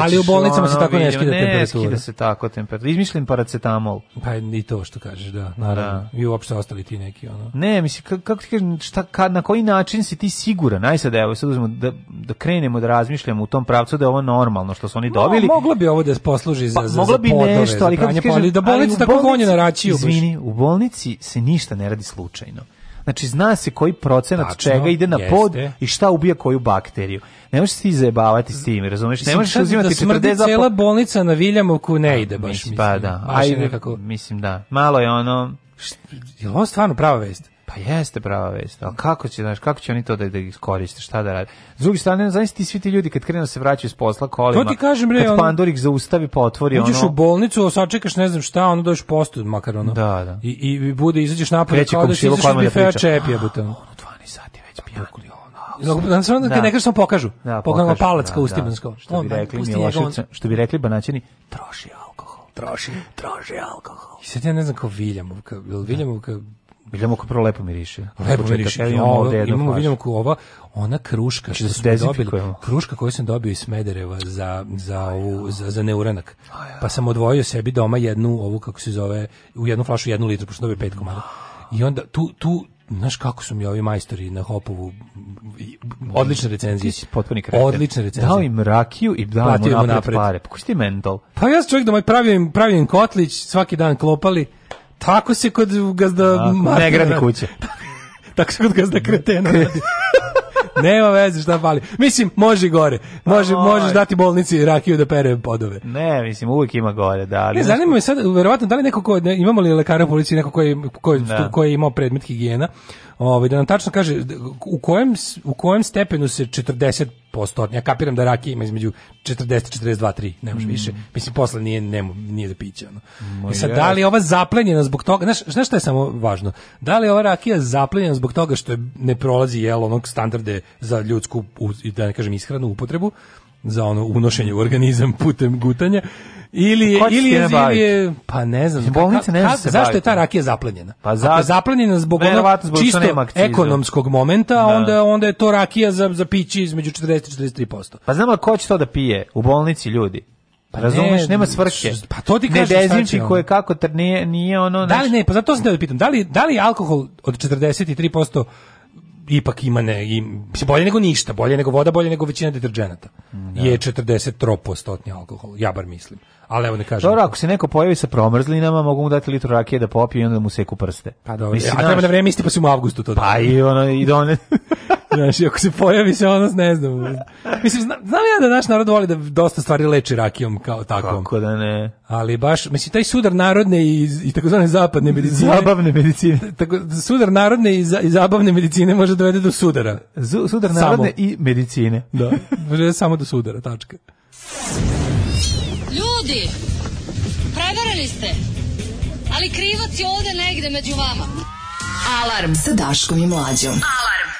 Ali u bolnicama ono, se tako ne skida temperatura. Ne skida se tako temperatura. Izmišljen paracetamol. Pa i to što kažeš, da, naravno. Da. I uopšte ostali ti neki ono. Ne, mislim kako ti kažeš, šta kad na koji način si ti siguran? Aj sad evo, sad uzmemo da da krenemo da razmišljamo u tom pravcu da je ovo normalno što su oni dobili. No, moglo bi ovo da posluži pa, za pa, za moglo bi nešto, ali kako kažeš, da bolnica tako gonje na račiju. Izvini, u bolnici se ništa ne radi slučajno Znači, zna se koji procenat Tačno, čega ide na jeste. pod i šta ubija koju bakteriju. Ne možeš ti zajebavati s tim, razumeš? Ne možeš uzimati da smrdi 40 cijela bolnica na Viljamovku ne ide baš, mislim. Pa da, ajde, nekako... mislim da. Malo je ono... Je li ovo stvarno prava vest? Pa jeste prava vest. Ali kako će, znaš, kako će oni to da, da iskoriste, šta da rade? S druge strane, znaš ti svi ti ljudi kad krenu da se vraćaju s posla kolima, to ti kažem, bre, kad pandurik on... zaustavi pa otvori Uđeš ono... Uđeš u bolnicu, sačekaš ne znam šta, ono dođeš postu, makar ono. Da, da. I, i bude, izađeš napolje kao da si izašao iz da bifeja čepija, butan. Ono, 12 sati već pa pijani. Da, da, da da, da, pokažu. Da, pokažu palac da, kao da, Što bi rekli Miloševca, što bi rekli Banaćani, troši alkohol. Troši, troši alkohol. I sad ja ne znam kao Viljamov, kao Viljamov, kao Biljemoka prvo lepo miriše. Lepo miriše. Imamo, vidimo ovde ova, ona kruška što znači, da smo dobili, kruška koju sam dobio iz Smedereva za, za, ovu, za, za neuranak. Pa sam odvojio sebi doma jednu, ovu kako se zove, u jednu flašu jednu litru, pošto dobio pet komada. I onda tu, tu, znaš kako su mi ovi majstori na Hopovu odlične recenzije. Ti potpuni kreativ. Odlične recenzije. Dao im rakiju i dao mu napred, napred pare. Pa ti mental? Pa ja sam čovjek da moj pravim, pravim kotlić, svaki dan klopali. Tako se kod gazda... Tako, ne gradi kuće. Tako se kod gazda kretena radi. Nema veze šta pali. Mislim, može gore. Može, pa, možeš dati bolnici rakiju da pere podove. Ne, mislim, uvijek ima gore, da. Ali ne, zanima me sad, verovatno, da li neko ko, ne, imamo li lekara u policiji, neko koji, koji, da. koji je imao predmet higijena, ovaj, da nam tačno kaže u kojem, u kojem stepenu se 40 postotni. Ja kapiram da rakija ima između 40 42 3, ne može mm. više. Mislim posle nije nemo, nije da piće ono. I e sad da li ova zaplenjena zbog toga, znaš, znaš šta je samo važno? Da li ova rakija zaplenjena zbog toga što je, ne prolazi jel onog standarde za ljudsku da ne kažem ishranu upotrebu, za ono unošenje u organizam putem gutanja Ili je, ili je, ili je, pa ne znam. Bolnica ne znam. Zašto je ta rakija zaplenjena? Pa za, je zaplenjena zbog onog čisto ekonomskog momenta, da. onda, onda je to rakija za, za pići između 40 i 43%. Pa znamo ko će to da pije u bolnici ljudi? Pa razumeš, ne, nema svrhe. Pa to ti kažeš. Ne dezinči koje kako, nije, nije ono... Da li ne, pa zato sam te da pitam, da li, da li alkohol od 43% ipak ima ne, im, bolje nego ništa, bolje nego voda, bolje nego većina deterđenata. Da. Je 40 tropostotni alkohol, ja bar mislim. Ali evo ne da kažem. Dobro, ako se neko pojavi sa promrzlinama, mogu mu dati litru rakije da popije i onda mu seku prste. Pa dobro. Mislim, a treba na da vreme isti pa se u avgustu to. Da. Pa i ono i da Znaš, ako se pojavi se ono, ne znam. Mislim, znam, znam ja da naš narod voli da dosta stvari leči rakijom kao takvom. Kako da ne. Ali baš, mislim, taj sudar narodne i, i takozvane zapadne medicine. Zabavne medicine. Tako, sudar narodne i, za, i zabavne medicine može da dovede do sudara. Z, sudar narodne samo. i medicine. Da, može da samo do sudara, tačka. Ljudi, prevarili ste, ali krivac je ovde negde među vama. Alarm sa Daškom i Mlađom. Alarm.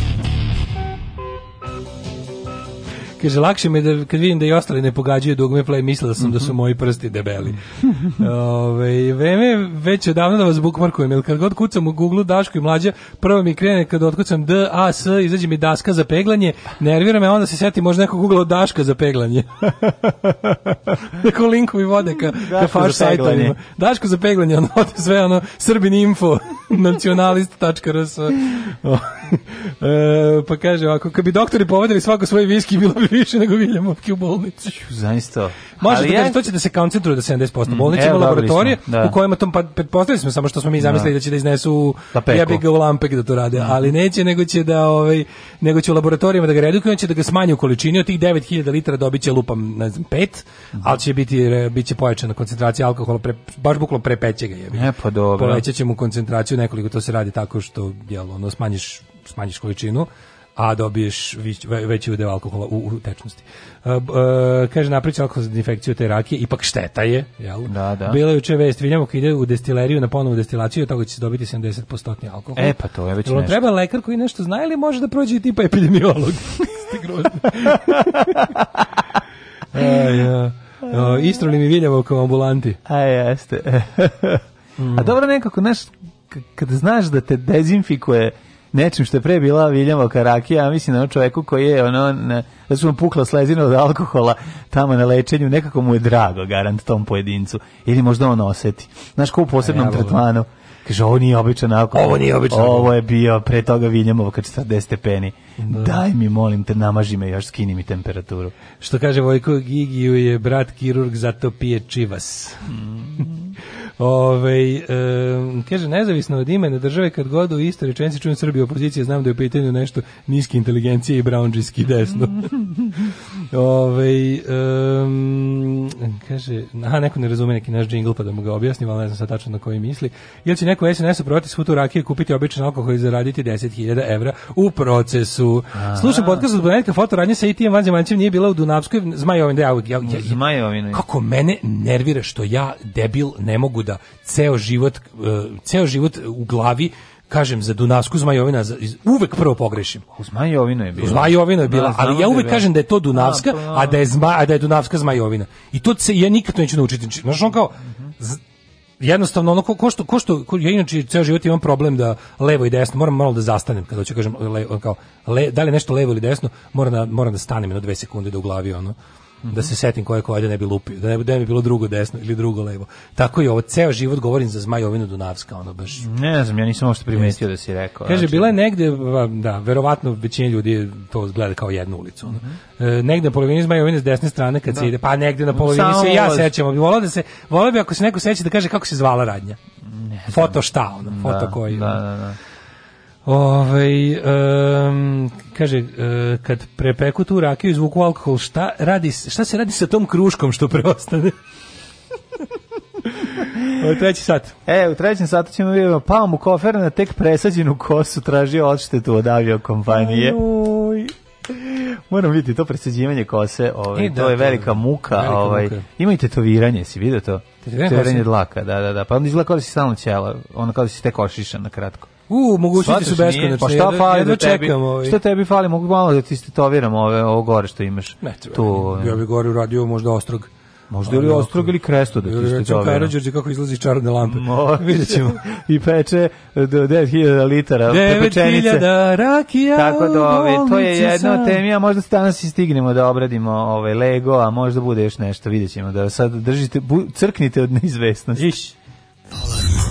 Kaže, lakše me da, kad vidim da i ostali ne pogađaju dugme play, mislila sam da su mhm. moji prsti debeli. Ove, vreme već odavno da vas bukmarkujem, jer kad god kucam u Google Daško i mlađa, prvo mi krene kad otkucam D, A, S, izađe mi daska za peglanje, nervira me, onda se seti možda nekog Google Daška za peglanje. Neko linku mi vode ka, ka faš sajtovima. Daško za peglanje, ono, sve ono, srbininfo, nacionalist.rs. e, pa kaže ovako, kad bi doktori povedali svako svoje viski, bilo bi više nego Viljam u bolnici. Zaista. Može da kaže, to će da se koncentruje mm, da 70% bolnice ima laboratorije u kojima tom pa pretpostavili smo samo što smo mi da. zamislili da će da iznesu da ja jebi ga u lampe da to rade, mhm. ali neće nego će da ovaj nego će u laboratorijama da ga redukuju, će da ga smanje u količini od tih 9000 litara dobiće lupam ne znam 5, mhm. ali će biti biće pojačana koncentracija alkohola pre, baš buklo pre ga je. E pa dobro. Povećaćemo koncentraciju nekoliko to se radi tako što jel ono smanjiš smanjiš količinu a dobiješ veći udeo alkohola u, u tečnosti. Uh, uh, kaže, napriče alkohol za infekciju te rakije, ipak šteta je. Jel? Da, da. Bila je uče vest, vidimo ako ide u destileriju na ponovu destilaciju, toga će se dobiti 70% alkohol. E, pa to je već nešto. treba lekar koji nešto zna ili može da prođe i tipa epidemiolog? Ste grozni. e, ja. No, istrali mi Viljevo kao ambulanti. A jeste. a mm. dobro nekako, znaš, kada znaš da te dezinfikuje nečim što je pre bila Viljama Karakija, a mislim na čovjeku koji je ono, na, da su mu pukla slezina od alkohola tamo na lečenju, nekako mu je drago garant tom pojedincu. Ili možda on oseti. Znaš, ko u posebnom e, ja, tretmanu. Kaže, ovo nije običan alkohol. Ovo nije običan Ovo je bio pre toga Viljamo kad 40 stepeni. Da. Daj mi, molim te, namaži me još, skini mi temperaturu. Što kaže Vojko Gigiju je brat kirurg, zato pije čivas. Mm. Ove, e, kaže, nezavisno od imena države, kad god u istoj rečenici čujem Srbije opozicije, znam da je u pitanju nešto niske inteligencije i brownđijski desno. Ove, e, kaže, aha, neko ne razume neki naš džingl, pa da mu ga objasnim, ali ne znam sad tačno na koji misli. Ili će neko SNS-u proti svutu rakije kupiti običan alkohol i zaraditi 10.000 evra u procesu. Aha. Slušam podcast od Bonetka, fotoradnje sa ITM e vanzemancem nije bila u Dunavskoj, Zmajovin, da ja, ja, ja, kako mene nervira što ja, debil, ne mogu da da ceo život, e, ceo život u glavi kažem za Dunavsku Zmajovina uvek prvo pogrešim. U Zmajovinu je bila. U Zmajovinu je bila, da, ali ja uvek da kažem da je to Dunavska, a, da, pa. a da je zma, a da je Dunavska Zmajovina. I to se ja nikad neću naučiti. Znači, znaš, on kao z, jednostavno ono ko, ko što ko što ko, ja inače ceo život imam problem da levo i desno moram malo da zastanem kad hoću kažem le, kao le, da li nešto levo ili desno moram da moram da stanem na dve sekunde da u glavi ono da se setim koje koje ne bi lupio, da ne, bi, da ne bi bilo drugo desno ili drugo levo. Tako je ovo, ceo život govorim za Zmajovinu Dunavska, ono baš... Ne znam, ja nisam uopšte primetio da si rekao. Kaže, znači... bila je negde, da, verovatno većina ljudi to gleda kao jednu ulicu. Ono. Mm -hmm. e, negde na polovini Zmajovine s desne strane kad da. se ide, pa negde na polovini Samo se ja sećam, bi Volao da se, volao bi ako se neko seća da kaže kako se zvala radnja. Ne, foto šta, ono, da, foto koji. Da, da, da. Ovaj um, kaže uh, kad prepeku tu rakiju izvuku alkohol, šta radi šta se radi sa tom kruškom što preostane? U treći sat. E, u trećem satu ćemo da vidjeti, pao mu kofer na tek presađenu kosu, tražio odštetu od avio kompanije. Oj. Moram vidjeti to presađivanje kose, ovaj, e, da, to je da, velika da, muka. Velika ovaj. Muka. Ima i tetoviranje, si vidio to? Tetoviranje, tetoviranje dlaka, da, da, da. Pa onda izgleda kao da si stalno ćela, ono kao da si tek ošišan na kratko. U, mogućnosti su beskonačne. Pa šta fali jedva, da tebi, ovaj. šta tebi fali, mogu malo da ti stetoviram ove, ovo gore što imaš. Ne, treba, tu, ovaj. ja bih ovaj. gore uradio možda ostrog. Možda ili ostrog ili kresto da ti ste dobro. Karadžorđe kako izlazi čarobne lampe. Vidjet ćemo. I peče e, do 9000 litara 9 pečenice. 9000 rakija Tako da ove, to je jedna od temi, a možda danas i stignemo da obradimo ove, Lego, a možda bude još nešto, vidjet ćemo. Da sad držite, bu, crknite od neizvestnosti. Iš. Alarm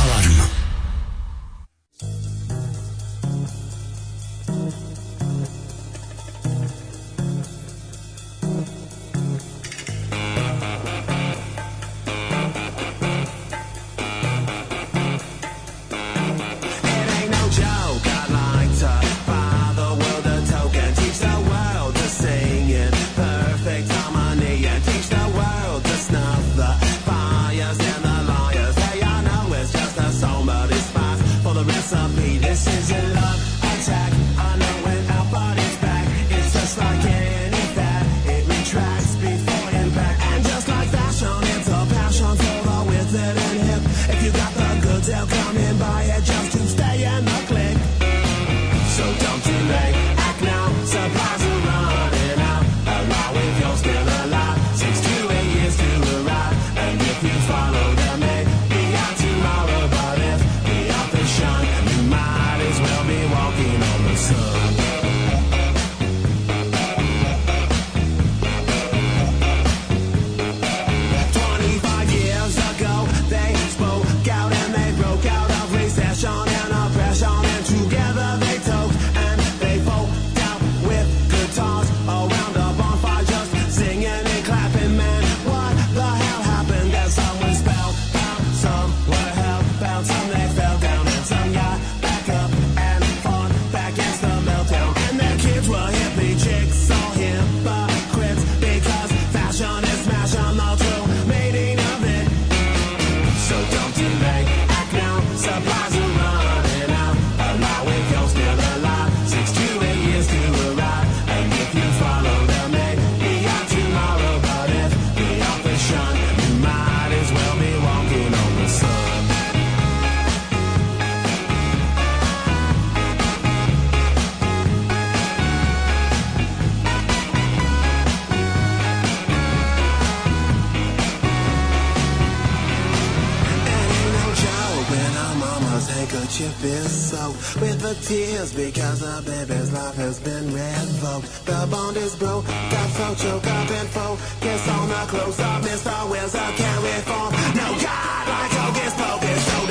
been soaked with the tears because a baby's life has been revoked. The bond is broke, got so choked up and focused on the close-up. Mr. Wills, I can't reform. No God like Hocus Pocus, so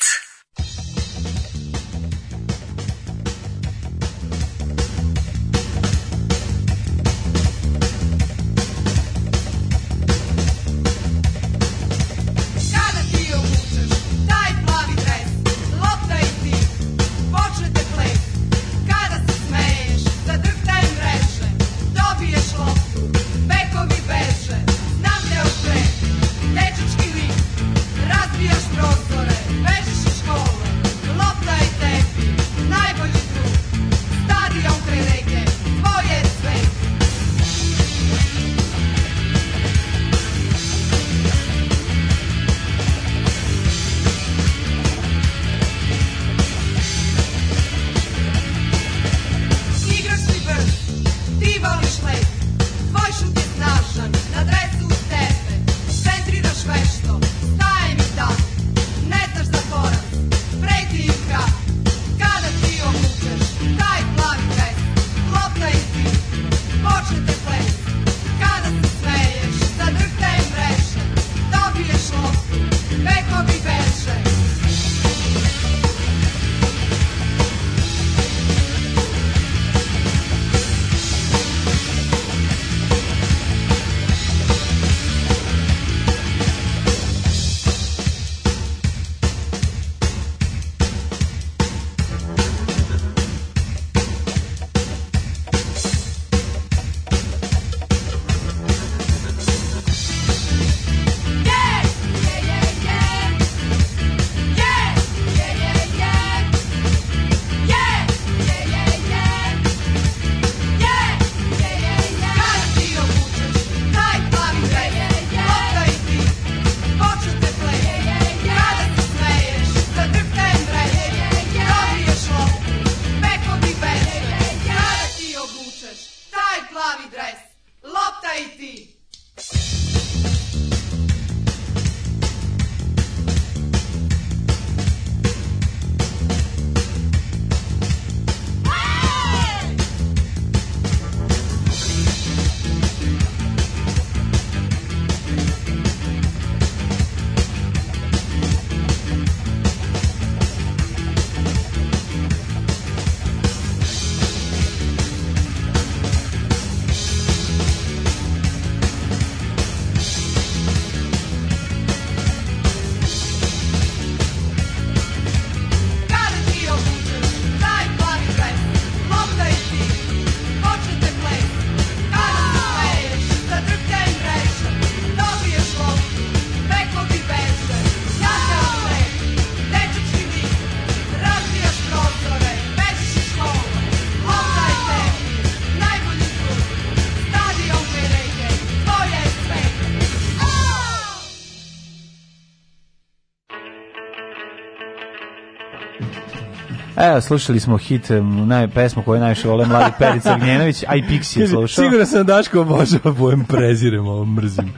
kraja slušali smo hit, naj, pesmu koju najviše vole mladi Perica Gnjenović, a i Pixi je slušao. Sigurno sam da Daško obožava pojem prezirem, ovo mrzim.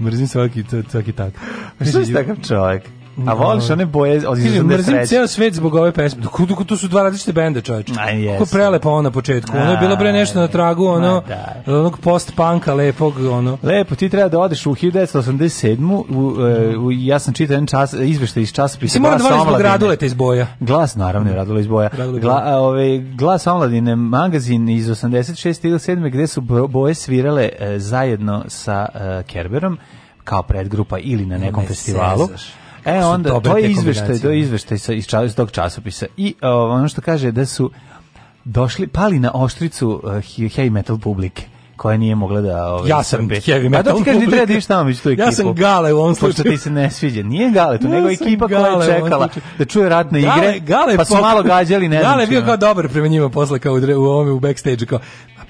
Mrzim svaki, svaki tak. Što je takav čovjek? A voliš one boje od izuzde Mrzim ceo svet zbog ove pesme. Kako to su dva različite benda, čoveče. Kako prelepa ona na početku. Ona je da, bila bre nešto na tragu ono, da. onog post-punka lepog. Ono. Lepo, ti treba da odeš u 1987. U, u, e, u, ja sam čitao jedan čas, izveštaj iz časopisa. Ti mora da voliš zbog Raduleta iz boja. Glas, naravno, Radule iz boja. Gla, a, ove, glas omladine, magazin iz 86. ili 7. gde su boje svirale e, zajedno sa e, Kerberom kao predgrupa ili na nekom ne festivalu. Sezaš. E onda to je izveštaj, to je izveštaj sa iz tog časopisa. I o, e, ono što kaže da su došli pali na oštricu uh, heavy metal publike koja nije mogla da Ove, ovaj, Ja sam srbe. heavy metal. A to ti kaže treba da ideš tamo među tu ekipu. Ja sam Gale u ovom slučaju. Pošto ti se ne sviđa. Nije Gale, to ja nego ekipa koja je čekala da čuje ratne gale, igre. Gale, pa su malo gađali, ne Gale znam. Gale bio kao dobar prema njima posle kao u ovome u backstage kao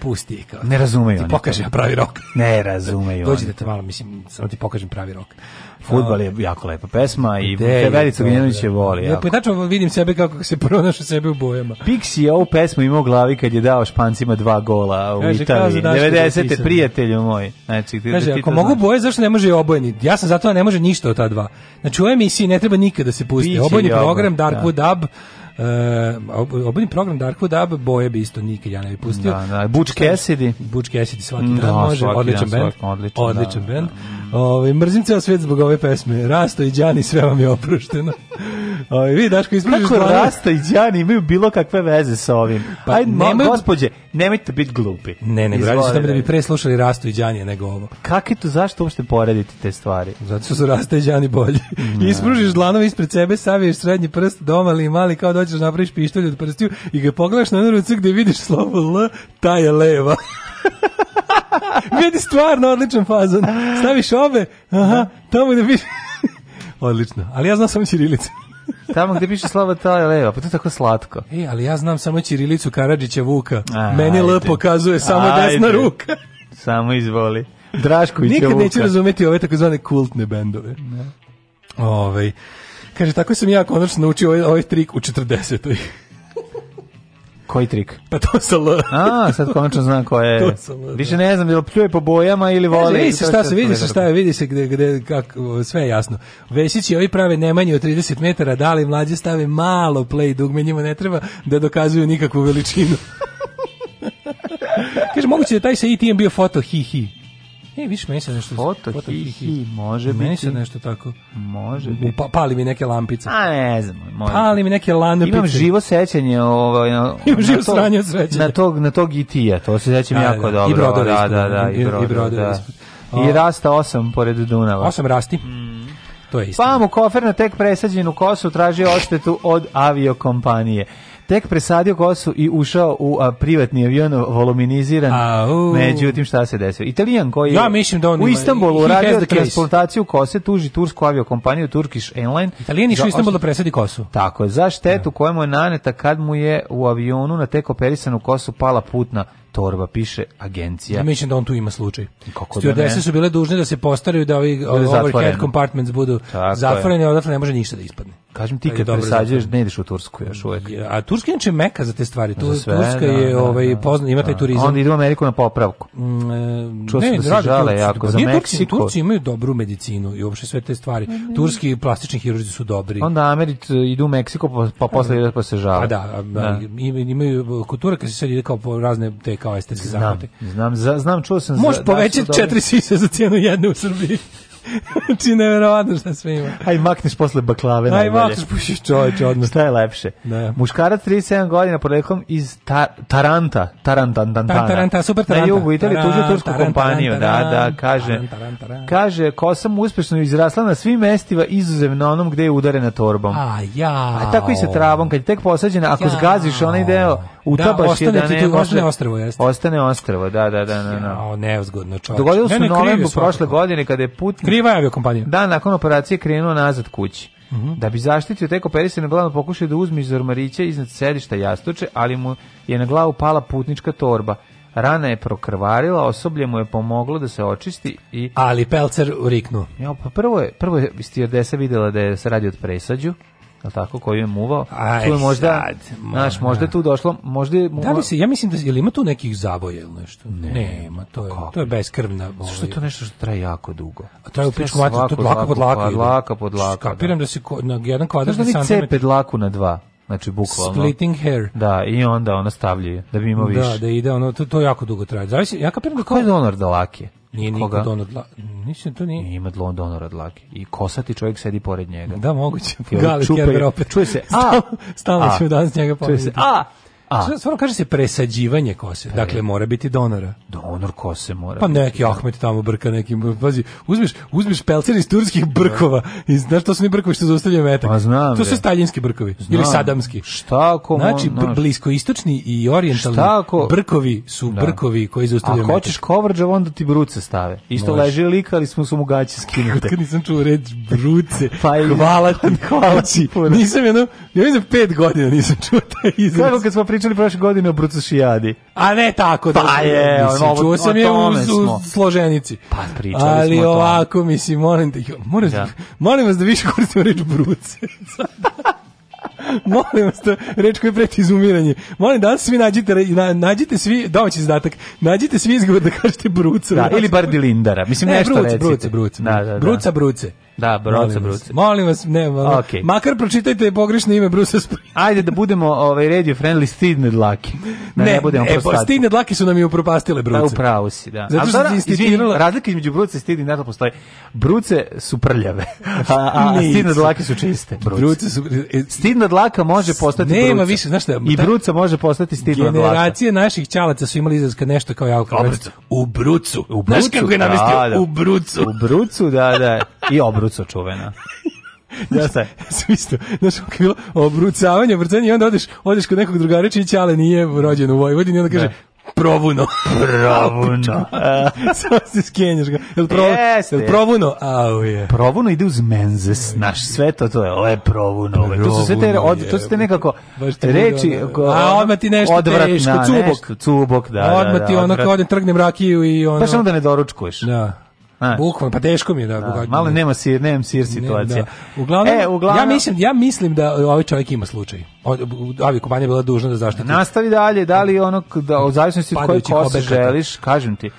pusti ih kao. Ne razumeju ti oni. Pokaže to. pravi rok. Ne razumeju. Dođi da te malo mislim samo ti pokažem pravi rok. Fudbal je ovaj. jako lepa pesma i Velica Gnjanović da. je voli. Ja pa tačno vidim sebe kako se pronašao sebe u bojama. Pixi je ovu pesmu imao u glavi kad je dao Špancima dva gola u Kaže, Italiji. 90. prijatelju moj. Znači, ti, da Kaže, ti, ti ako mogu boje, zašto ne može i obojeni? Ja sam zato ne može ništa od ta dva. Znači u emisiji ne treba nikada se pusti. Obojeni program, Darkwood da. Dub, Uh, eh, obodni program Darkwood Ab boje bi isto nikad ja ne bi pustio. Da, da, Butch Cassidy. Butch Cassidy svaki mm, da, dan može, odličan bend. Odličan, odličan da, bend. Da. Ove, ovaj, mrzim ceo svet zbog ove pesme. Rasto i Đani, sve vam je oprošteno. Ove, ovaj, vi, Daško, isprižiš Kako dvana... Rasta i Đani imaju bilo kakve veze sa ovim? Pa, Ajde, nemoj... gospođe, nemojte biti glupi. Ne, ne, radi se da bi pre slušali Rasto i Đani nego ovo. Kako je to, zašto uopšte porediti te stvari? Zato što su Rasto i Đani bolji. Ne. Ispružiš dlanove ispred sebe, saviješ srednji prst, domali i mali, kao dođeš napraviš pištolj od prstiju i ga pogledaš na jednu ruci gde vidiš slovo L, ta je leva. Vidi stvarno odličan fazon. Staviš obe, aha, da. tamo gde piše... Odlično, ali ja znam samo Čirilicu. Tamo gde piše slava ta je leva, pa to je tako slatko. E, ali ja znam samo Čirilicu Karadžića Vuka. A, Meni ajde. L pokazuje samo ajde. desna ruka. Samo izvoli. Draškovića Nikad Vuka. Nikad neću razumeti ove takozvane kultne bendove. Ne. Ove, ovaj, kaže, tako sam ja konačno naučio ovaj, ovaj trik u 40. Koji trik? Pa to sa L. A, sad konačno znam ko je. Više da. ne znam, je li pljuje po bojama ili voli. Vidi se šta se, vidi se šta je, vidi se gde, gde, kak, sve je jasno. Vesići ovi prave nemanje od 30 metara, da li mlađe stave malo play dugme, njima ne treba da dokazuju nikakvu veličinu. Kaže, moguće da taj sa ITM e bio foto hi hi. E, viš, meni se nešto... Foto, foto hi, hi, može meni biti. se nešto tako... Može biti. Pa, pali mi neke lampice. A, ne znam, može. Pali mi neke lampice. Imam živo sećanje ovaj, na, Imam živo to, sranje sećanje. Na tog, na tog i e a to se sećam da, jako da, da. dobro. I brodova da, da, da, i, i brodova da. I rasta osam pored Dunava. Osam rasti. Mm. To je isto. Pa mu kofer na tek presađenu kosu tražio odštetu od aviokompanije. kompanije tek presadio kosu i ušao u a, privatni avion voluminiziran. Međutim šta se desilo? Italijan koji ja mislim da on u Istanbulu radio transportaciju kose tuži tursku aviokompaniju Turkish Airlines. Italijani išao u Istanbul da presadi kosu. Tako je, za štetu ja. mu je naneta kad mu je u avionu na tek operisanu kosu pala putna torba piše agencija. Ja mislim da on tu ima slučaj. Kako da su bile dužne da se postaraju da ovi da overhead compartments budu Tako zatvoreni, odakle ne može ništa da ispadne. Kažem ti pa kad presađuješ, ne ideš u Tursku još uvek. A Turska je meka za te stvari. Tu, sve, Turska da, je da, ovaj, da. pozna, ima taj da. turizam. Onda ide u Ameriku na popravku. Mm, e, Čuo sam da se žale jako pa za Meksiko. Turci imaju dobru medicinu i uopšte sve te stvari. Mm. Turski plastični hirurzi su dobri. Onda Amerit idu u Meksiko pa, pa, posle ide pa se žale. Da, a da, da. imaju kultura kad se sad ide kao po razne te kao estetske zahvate. Znam, znam, znam, čuo sam. Možeš povećati četiri sise za cijenu jedne u Srbiji. Znači, nevjerovatno šta sve ima. Aj, makneš posle baklave. Aj, makneš, pušiš čoveče, odmah. Šta je lepše? Da. Muškarac 37 godina, poreklom iz ta, Taranta, Tarantantantana. Taranta, super Taranta. Na jugu Italije, tužu tursku kompaniju, da, da, kaže. Kaže, kosa mu uspešno izrasla na svim mestiva, izuzev na onom gde je udarena torbom. A, ja. A tako i sa travom, kad je tek posađena, ako zgaziš onaj deo, da, utapaš je da ne može... Ostane ostrvo, jeste. Ostane ostrvo, da, da, da. da, da. Ja, neozgodno čoveče. Dogodilo se u novembru prošle godine, kada je putnik Kriva je aviokompanija. Da, nakon operacije krenuo nazad kući. Mm -hmm. Da bi zaštitio tek operisane blano pokušao da uzme iz ormarića iznad sedišta jastuče, ali mu je na glavu pala putnička torba. Rana je prokrvarila, osoblje mu je pomoglo da se očisti i... Ali pelcer uriknuo. Ja, pa prvo je, prvo je stjordesa videla da je se radi od presađu, al tako koji je muvao tu je možda sad, naš možda da. je tu došlo možda je muvao... da li se ja mislim da je ima tu nekih zaboja ili nešto ne, nema to je kako? to je beskrvna ovaj. što je to nešto što traje jako dugo a traje u pičku to je laka pod laka pod laka pod laka da, da se na jedan da kvadratni centimetar cepe dlaku na dva znači bukvalno. Splitting hair. Da, i onda ona stavljaju, da bi imao da, više. Da, da ide ono, to, to jako dugo traje. Zavisi, ja kapiram da... Ko je donor da lake Nije niko donor Dalake. Nisam to nije. Ima dlon od lake I kosati čovjek sedi pored njega. Da, moguće. Gali Kerber opet. Čuje se, a, stalno ćemo danas njega pomeniti. Čuje se, a, A. Stvarno kaže se presađivanje kose. Pre. Pa dakle, mora biti donora. Donor kose mora. Pa neki da. Ahmet tamo brka nekim. Pazi, uzmeš, uzmeš pelcer iz turskih brkova. I znaš to su ni brkovi što zaustavljaju metak. Pa znam. To su staljinski brkovi. Znam. Ili sadamski. Šta ako... Znači, bliskoistočni i orijentalni ako... brkovi su da. brkovi koji zaustavljaju metak. Ako hoćeš kovrđav, onda ti bruce stave. Isto Može. leži lika, ali smo su mu gaće skinute. Kad nisam čuo reč bruce, pa hvala ti. Hvala ti. Nisam jedno, ja mislim pet godina nisam čuo taj izraz. Kako kad smo pričali prošle godine o Brucošijadi. A ne tako. Pa da, je, mislim, čuo sam je u, u složenici. Pa pričali Ali smo o tome. ovako, mislim, molim, da, moram, da. molim vas da više koristimo reč Bruce. molim vas da reč koja preti izumiranje. Molim da svi nađite na, nađite svi domaći zadatak. Nađite svi izgovor da kažete bruca. Da, ili bar dilindara. Mislim ne, nešto bruc, recite. Bruca, da, da, bruca, bruca. Da, da, da. Bruca, bruce. Da, Bruce Bruce. Molim vas, ne, okay. makar pročitajte pogrešno ime Bruce Springsteen. Ajde da budemo ovaj radio friendly stidne dlaki. Da ne, ne budemo e, pa stidne dlaki su nam i upropastile Bruce. Da, upravo si, da. Zato što da, instituirala... razlika između Bruce i stidne dlaki postoji. Bruce su prljave, a, a stidne dlake su čiste. Bruce. Bruce su e, stidna dlaka može postati Bruce. Nema više, znaš šta? I Bruce može postati stidna generacije dlaka. Generacije naših ćalaca su imali izraz kad nešto kao ja U brucu. U brucu. Znaš kako je namestio? Da, da. U brucu. U brucu, da, da. I obruc obruco čuvena. Ja sam isto, znaš kako bilo obrucavanje, obrcanje i onda odeš, odeš kod nekog drugaričića, ali nije rođen u Vojvodini onda kaže, ne provuno. Provuno. Samo se skenjaš ga. Jel, pro, Jeste. jel provuno? Au je. Provuno ide uz menzes. Naš sve to, to je, ovo je provuno. provuno to su sve te, od, to su te nekako te reči. Ko, a odmah ti nešto odvratna, teško, cubok. Nešto, cubok, da. da odmah da, ti da, da, ono kao odem trgnem rakiju i ono. Pa samo da ne doručkuješ. Da. Znači. Bukvalno, pa teško mi je da. da malo nema sir, nemam sir situacija. Ne, da. uglavnom, e, uglavnom, ja mislim, ja mislim da ovaj čovjek ima slučaj. Avi kompanija bila dužna da zaštiti. Nastavi dalje, da li ono da u zavisnosti od koje kose želiš, kažem ti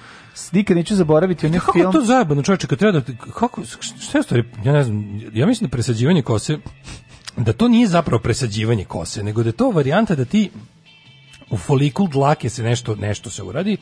nikad neću zaboraviti onih film. Kako to zajebano, čoveče, kad treba da, kako šta je stvari? Ja ne znam, ja mislim da presađivanje kose da to nije zapravo presađivanje kose, nego da je to varijanta da ti u folikul dlake se nešto nešto se uradi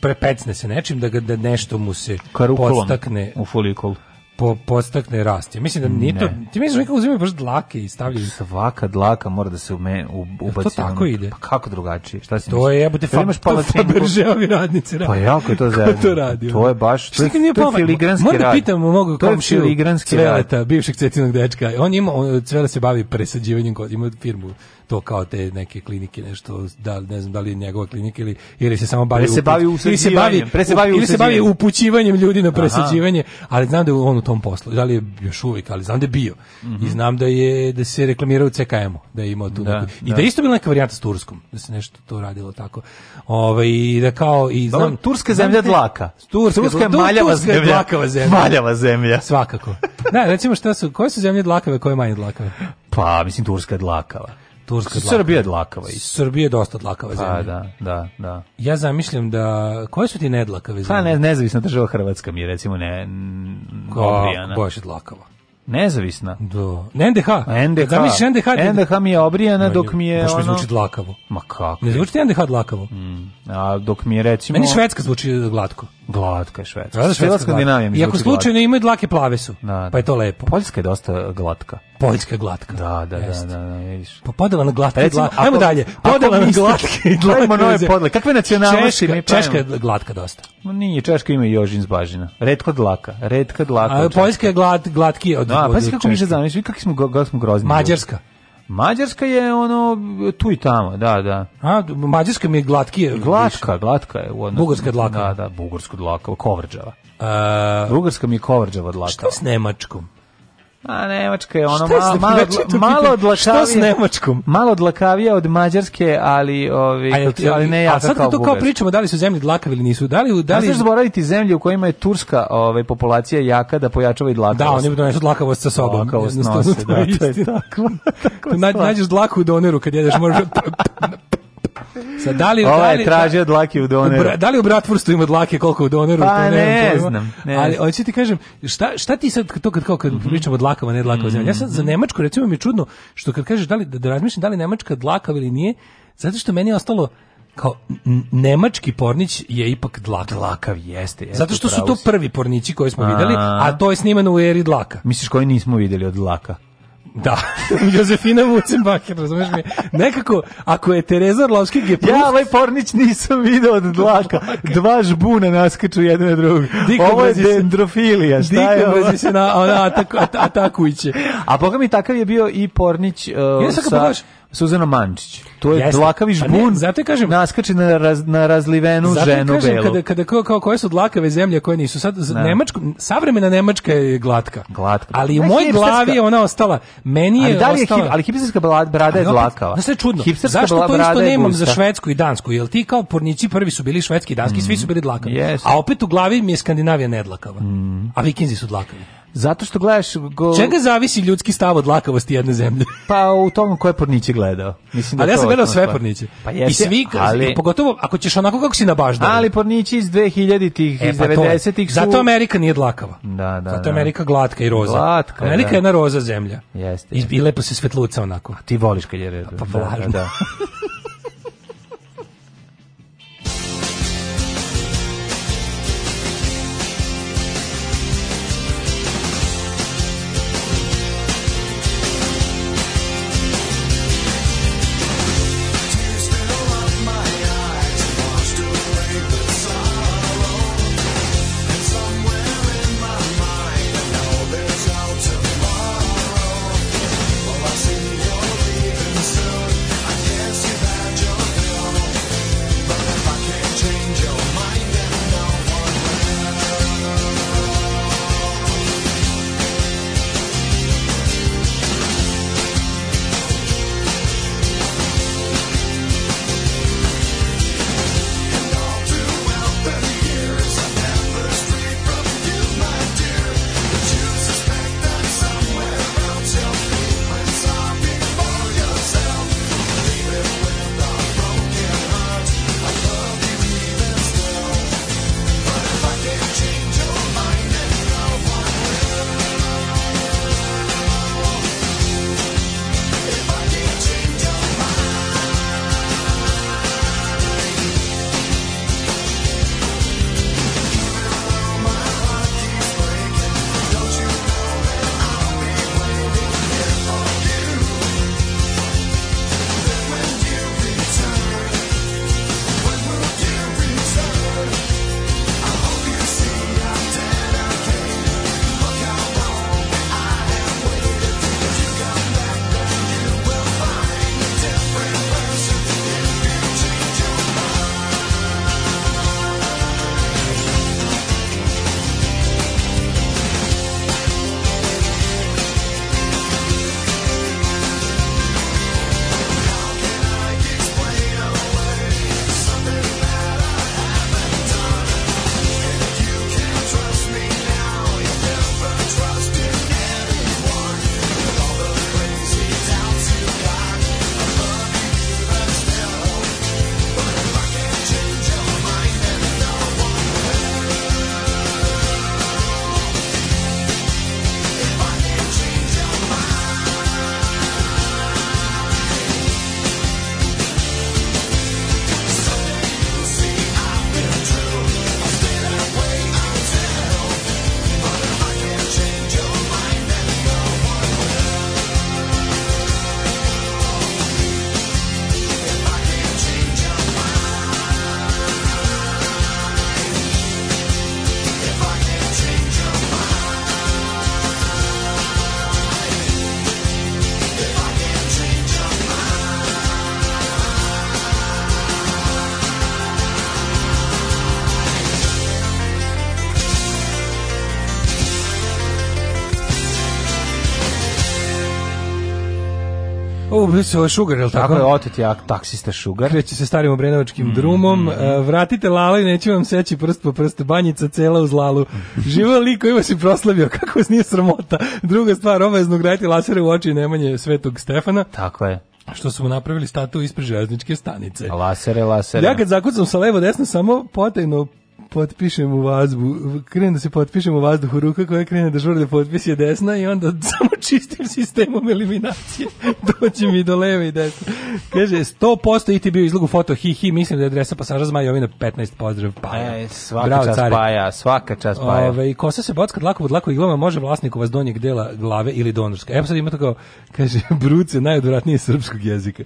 prepecne se nečim da ga da nešto mu se Karuklon podstakne u folikul po, postakne rast. Ja mislim da ni to... Ti misliš da nekako uzimaju baš dlake i stavljaju... Svaka dlaka mora da se ume, u, ubaci. To tako ono, ide. Pa kako drugačije? Šta si to misliš? je, jebote, fa, imaš palatinku. To radnici radi. Pa jako je to za. to radi? To je baš... Šta to je, to je filigranski Moram da pitam mogu to komšiju Cveleta, bivšeg cetinog dečka. On ima, on, Cvele se bavi presađivanjem, kod ima firmu to kao te neke klinike nešto da ne znam da li je njegova klinika ili ili se samo bavi se bavi ili se bavi pre se bavi ili se bavi upućivanjem ljudi na presađivanje, ali znam da je on u tom poslu. Da li je još uvijek, ali znam da je bio. Mm -hmm. I znam da je da se reklamirao CKM-u, da je imao tu da, neku, i da, da isto bila neka varijanta s turskom, da se nešto to radilo tako. Ovaj da kao i znam Dobar, turska zemlja dlaka. Turska, turska je maljava turska zemlja. Dlakava zemlja. Maljava zemlja. Svakako. da, recimo šta su koje su zemlje dlakave, koje manje dlakave? Pa, mislim Turska je dlakava. Turska Srbija je dlakava. Isto. Srbija je dosta dlakava pa, zemlja. Da, da, da. Ja zamišljam da... Koje su ti nedlakave zemlje? Pa ne, nezavisna država Hrvatska mi je recimo ne... Kako baš je dlakava. Nezavisna. Do. Da. NDH. NDH. Da misliš NDH? NDH mi je obrijana dok mi je baš ono... mi zvuči dlakavo. Ma kako? Ne zvuči ti NDH dlakavo. Mm. A dok mi je recimo... Meni švedska zvuči glatko. Glatka je švedska. švedska, švedska Skandinavija mi I ako slučajno imaju dlake plave su, da, pa je da. to lepo. Poljska je dosta glatka. Poljska je glatka. Da, da, da Jeste. da, da, da, vidiš. Pa podela na glatke Recimo, glatke. Ajmo dalje. Podela na glatke i glatke. nove podele. Kakve nacionalnosti mi pravimo? Češka je glatka dosta. No, nije, Češka ima Jožin Zbažina. Redka dlaka, redka dlaka. A Poljska je glat, glatki od Da, pa kako mi se zamisli, kakvi smo, kako smo grozni. Mađarska. Mađarska je ono tu i tamo, da, da. A Mađarska mi je glatkije. Glatka, više. glatka je u Bugarska dlaka. Da, da, bugarsko dlaka, kovrđava. A... E, Bugarska mi je kovrđava dlaka. Šta s Nemačkom? A Nemačka je ono malo malo malo odlakavija. Šta s Nemačkom? Malo odlakavija od Mađarske, ali ovi a jel, jel, ali ne ja sad kao kao pričamo da li su zemlje dlakavi ili nisu. Da li da li zaboraviti zemlje u kojima je turska ovaj populacija jaka da pojačava i dlakavost. Da, oni donesu dlakavost sa sobom. Dlakavost nose, da, to je tako. Nađeš dlaku u doneru kad jedeš, možeš Sad, da li, Ova da je tražio od lake u doneru. Bra, da li u Bratwurstu ima dlake koliko u doneru? Pa ne, ne znam. Ne ali hoće ti kažem, šta, šta ti sad, to kad, kao, kad mm -hmm. pričamo o dlakama, ne dlakama mm -hmm. ja sad za Nemačku recimo mi je čudno što kad kažeš da li, da, da razmišljam da li Nemačka dlakava ili nije, zato što meni je ostalo, kao nemački pornić je ipak dlak. dlakav jeste, jeste zato što su to prvi pornići koje smo videli, a to je snimano u eri dlaka misliš koji nismo videli od dlaka Da. Josefina Mucenbacher, razumeš mi? Nekako, ako je Tereza Orlovski gepruft... Ja ovaj pornić nisam video od dlaka. Dva žbuna naskaču jedno na drugog. Ovo je dendrofilija, šta Diko je ovo? se na, ona ataku, atakujuće. A boga mi takav je bio i pornić uh, ja, e, sa... Suzana Mančić. To je dlakaviš dlakavi žbun. Ne, zato kažem, naskače na raz, na razlivenu zato ženu kažem, belu. Kada kada kao, kao koje su dlakave zemlje koje nisu sad ne. Da. Nemačko, savremena Nemačka je glatka. Glatka. Ali u mojoj glavi je ona ostala. Meni je ali da je ostala. ali hipsterska brada je dlakava. Znači čudno. Hipsterska Zašto to isto nemam za švedsku i dansku? Jel ti kao pornici prvi su bili švedski i danski, mm. svi su mm. bili dlakavi. Yes. A opet u glavi mi je Skandinavija nedlakava. Mm. A vikinzi su dlakavi. Zato što gledaš... Go... Čega zavisi ljudski stav od lakavosti jedne zemlje? pa u tom ko je Porniće gledao. Mislim da ali ja sam gledao sve Porniće. Pa jeste, I svi, ali... pogotovo ako ćeš onako kako si na baždari. Ali Pornići iz 2000-ih, e, iz pa 90-ih su... Zato Amerika nije dlakava. Da, da, zato da. Amerika glatka i roza. Glatka, Amerika da. je jedna roza zemlja. Jeste. I, I lepo se svetluca onako. A ti voliš kad je... Pa, da, da. Ubio se ovaj Šugar, je tako? Tako je, otet jak, taksista Šugar. Kreće se starim obrenovačkim mm, drumom. Mm, uh, vratite lala i neće vam seći prst po prst. Banjica cela uz lalu. Živo liko ima se proslavio, kako vas nije sramota. Druga stvar, obavezno graditi lasere u oči Nemanje Svetog Stefana. Tako je što su mu napravili statu ispred železničke stanice. Lasere, lasere. Ja kad zakucam sa levo desno samo potajno potpišem u vazbu, krenem da se potpišem u vazduhu, ruka koja krene da žurde da potpis je desna i onda samo čistim sistemom eliminacije dođe i do leve i desne. Kaže, 100% i ti bio izlogu foto, hi, hi, mislim da je adresa pasaža Zmajovina 15, pozdrav, Paja. E, svaka Bravo, čast Paja, svaka čast Paja. Ove, kosa se bocka dlaku pod dlaku iglama, može vlasniku vas donjeg dela glave ili donorska. Evo sad ima tako, kaže, bruce, najodvratnije srpskog jezika.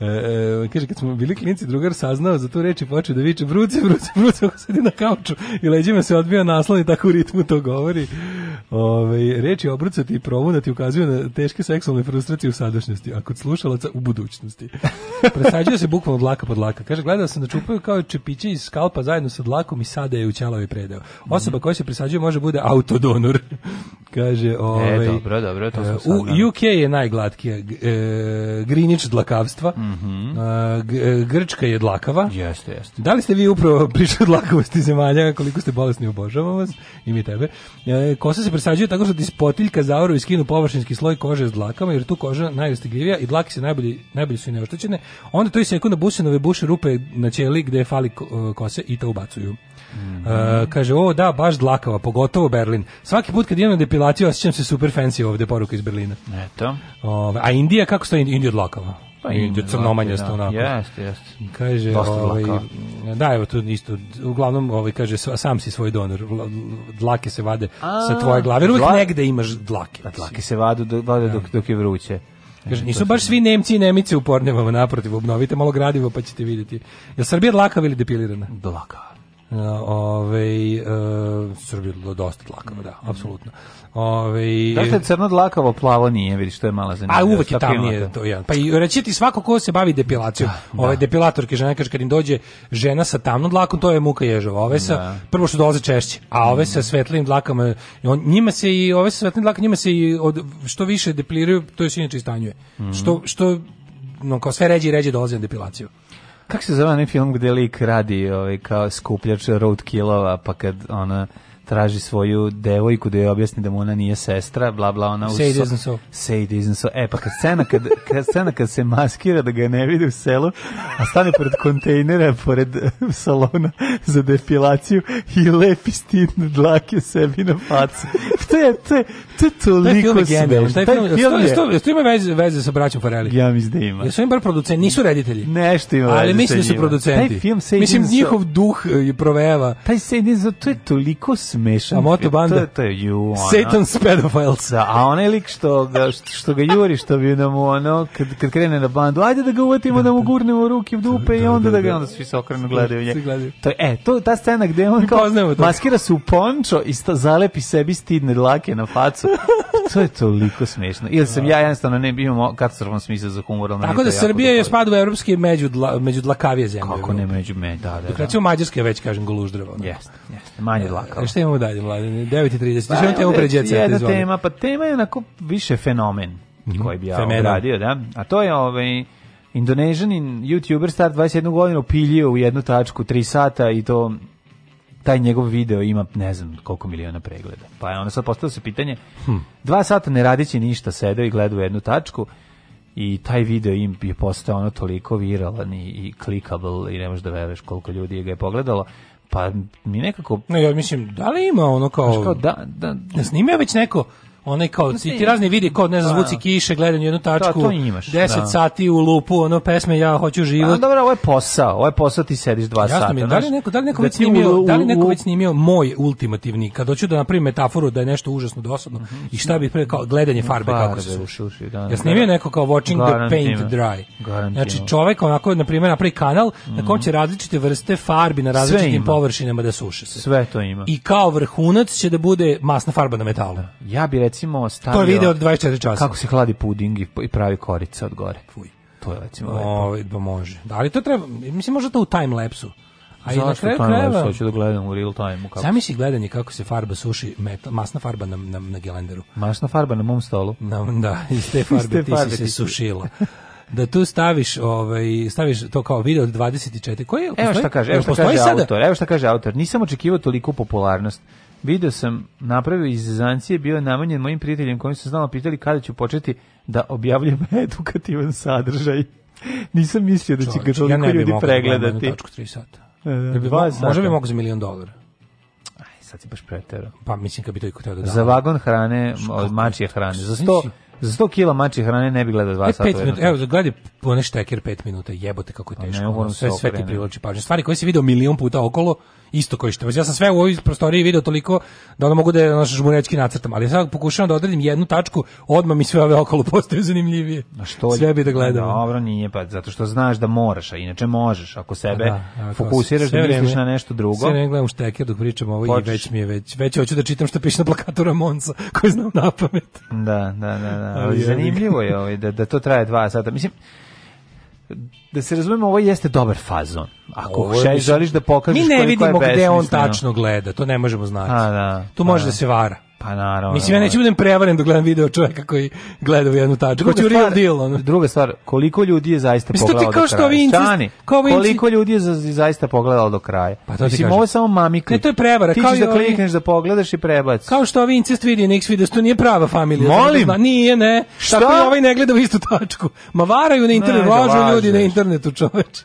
E, e, kaže, kad smo bili klinici, drugar saznao za tu reč i počeo da viče, bruce, bruce, bruce, bruce, kauču i leđima se odbija naslon i tako u ritmu to govori. Ove, ovaj, reči obrucati i provunati ukazuju na teške seksualne frustracije u sadašnjosti, a kod slušalaca u budućnosti. Presađuje se bukvalno dlaka pod dlaka. Kaže, gledao sam da čupaju kao čepići iz skalpa zajedno sa dlakom i sada je u ćelavi predeo. Mhm. Osoba koja se presađuje može bude autodonor. Kaže, ove, e, ovaj, dobro, dobro, to e, U UK je najglatkija. E, grinič dlakavstva. Mm -hmm. Grčka je dlakava. Jeste, jeste. Da li ste vi upravo pričali o dlakavosti zemalja, koliko ste bolesni, obožavam vas i mi tebe. E, kosa se presađuje tako što ti spotiljka zaoru i skinu površinski sloj kože s dlakama, jer tu koža najostigljivija i dlake se najbolje, najbolje su i neoštećene. Onda to iseku na businove buše rupe na ćeli gde fali e, kose i to ubacuju. Mm -hmm. uh, kaže, o da, baš dlakava, pogotovo Berlin. Svaki put kad imam depilaciju osjećam se super fancy ovde, poruka iz Berlina. Eto. Ove, a Indija, kako stoji Indija dlakava? Pa I da crnomanja ste onako. Jeste, jeste. Kaže, Dosta ovaj, da, evo tu isto, uglavnom, ovaj, kaže, sam si svoj donor, dlake se vade A, sa tvoje glave, jer uvijek negde imaš dlake. Da, dlake se vade, vade dok, da. dok je vruće. Kaže, nisu baš svi Nemci i Nemice u Pornevama, naprotiv, obnovite malo gradivo pa ćete vidjeti. Je li Srbija dlakava ili depilirana? Dlakava. Uh, ovaj uh, eh, Srbija dosta dlakava, da, mhm. apsolutno. Ovaj Da je eh, crno dlakavo, plavo nije, vidi što je mala zanimljiva. A uvek je tamnije to jedan. Pa i reći ti svako ko se bavi depilacijom, da, ove da. depilatorke žene kad im dođe žena sa tamnom dlakom, to je muka ježova. Ove sa da. prvo što dolaze češće, a ove sa da. svetlim dlakama, on, njima se i ove sa svetlim dlakama njima se i od što više depiliraju, to je inače stanjuje. Mm Što što no, kao sve ređe i ređe dolaze na depilaciju. Kako se zove onaj film gde lik radi ovaj, kao skupljač roadkillova, pa kad ona traži svoju devojku da joj objasni da mu ona nije sestra, bla bla ona Say it isn't so. Say it isn't so. E pa kad scena kad, kad, scena kad se maskira da ga ne vidi u selu, a stane pred kontejnera, pored salona za depilaciju i lepi stidne dlake sebi na facu. To je, to je, to je toliko smešno. Taj film, film, film je... Sto, sto, ima veze, veze sa braćom Fareli? Ja mislim da ima. Jesu im bar producenti, nisu reditelji. Nešto ima Ali mislim da su producenti. Taj film Say Mislim, njihov duh je eh, provejava. Taj Say it isn't so, to je toliko smešno smešan. A Moto Banda? To, to je ju, ona. Satan's Pedophiles. Da, a onaj lik što ga, što ga juri, što bi nam ono, kad, kad krene na bandu, ajde da ga uvatimo, da, da mu gurnemo ruke u dupe da, i onda da, da, da ga onda svi se okrenu gledaju nje. To, e, to, ta scena gde on kao maskira se u pončo i sta, zalepi sebi stidne dlake na facu. to je toliko smešno. Ili sam ja jednostavno ne bio katastrofan smisla za humor. Tako da Srbija je spada u evropski među, dla, među dlakavije zemlje. Kako ne među među, da, da. Dok da. recimo Mađarska već, kažem, goluždrava. Jeste, jeste, manje dlakava. E, šta idemo dalje, mladine. 9.30. Pa, tema pre djeca. Jedna tema, pa tema je onako više fenomen mm -hmm. koji bi ja Femena. obradio, da? A to je ovaj... Indonesian youtuber star 21 godinu pilio u jednu tačku 3 sata i to taj njegov video ima ne znam koliko miliona pregleda. Pa je onda sad postalo se pitanje, hm. dva sata ne radići ništa, sedeo i gledao jednu tačku i taj video im je postao ono toliko viralan i, i clickable i ne možeš da veruješ koliko ljudi je ga je pogledalo pa mi nekako... ne ja mislim, da li ima ono kao... kao da, da, da snimio već neko onaj kao ti, ti razni vidi kod ne znam da. zvuci kiše gledanje jednu da, tačku to, to imaš, 10 da. sati u lupu ono pesme ja hoću život a dobro ovo je posao ovo je posao ti sediš 2 Jasno sata mi, da li neko da li da neko da već snimio u, u, da li neko već snimio moj ultimativni kad hoću da napravim metaforu da je nešto užasno dosadno mm -hmm. i šta bi pre kao gledanje farbe Farbe, kako se suši. Uši, da, ja snimio neko kao watching the paint dry. Garantime. Znači čovjek onako na primjer napravi kanal mm -hmm. na kom mhm. će različite vrste farbi na različitim površinama da suše se. Sve to ima. I kao vrhunac će da bude masna farba na metalu. Ja bih recimo stavio... To je video od 24 časa. Kako se hladi puding i pravi korica od gore. Fuj. To je recimo Ovo, ovaj, da može. Da, li to treba, mislim može to u time lapsu. A i na kraju krajeva... Hoću da gledam u real time. Kako... Zamisli gledanje kako se farba suši, metal, masna farba na, na, na gelenderu. Masna farba na mom stolu. Na, da, iz te farbe, iz te ti farbe si ti se sušila. da tu staviš ovaj staviš to kao video od 24 koji je evo šta kaže evo šta kaže autor evo šta kaže autor nisam očekivao toliko popularnost Video sam, napravio iz Zancije, bio je namenjen mojim prijateljem koji su znalo pitali kada ću početi da objavljam edukativan sadržaj. Nisam mislio da će ga toliko ja ljudi pregledati. Ja ne bi da sata. E, da, da, ja bi mo Možda bi mogu za milion dolara Aj, sad si baš preterao. Pa mislim kad bi to i kod da. Za vagon hrane, od mačije hrane. Za 100 za 100 kila mačije hrane ne bi gledao 2 e, sata. 5 minuta. Evo, gledaj poneš teker 5 minuta, jebote kako je pa teško. Ne, ono, sve sve ti privlači pažnju. Stvari koje se video milion puta okolo, isto koji što. Ja sam sve u ovoj prostoriji video toliko da ono mogu da je naš žmurečki nacrtam, ali ja sad pokušavam da odredim jednu tačku, odma mi sve ove okolo postaju zanimljivije. Na što? Sve bi da gledam. Dobro, nije pa zato što znaš da moraš, a inače možeš ako pa sebe a da, fokusiraš da misliš na nešto drugo. Sve ne gledam šteker dok pričam ovo Počeš. i već mi je već već hoću da čitam što piše na plakatu Ramonca, koji znam na Da, da, da, da. Ali zanimljivo je ovaj da da to traje 2 sata. Mislim da se razumemo, ovo jeste dobar fazon. Ako ovo, še, želiš da pokažeš Mi ne vidimo gde on tačno gleda, to ne možemo znati. A, da, to može pa da se vara. Pa naravno. Mislim, ja neću budem prevaren dok gledam video čoveka koji gleda u jednu tačku. Druga, stvar, real deal, ono. druga stvar, koliko ljudi je zaista Mislim, pogledalo kao do što kraja? Što insist, Stani, kao vi koliko ljudi je zaista pogledalo do kraja? Pa to Mislim, ovo je samo mamika. Ne, to je prevara. Ti kao ćeš da klikneš, da pogledaš i prebaciš. Kao što ovi incest vidi, neks vidi, to nije prava familija. Molim! Da nije, ne. Šta? Tako i da ovaj ne gleda u istu tačku. Ma varaju na internetu, lažu ljudi na internetu, čoveče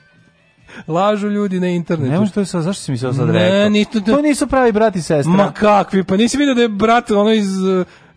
lažu ljudi na internetu. Nemo što je sad, zašto si mi sad rekao? Ne, ništa, to... to nisu pravi brat i sestra. Ma kakvi, pa nisi vidio da je brat ono iz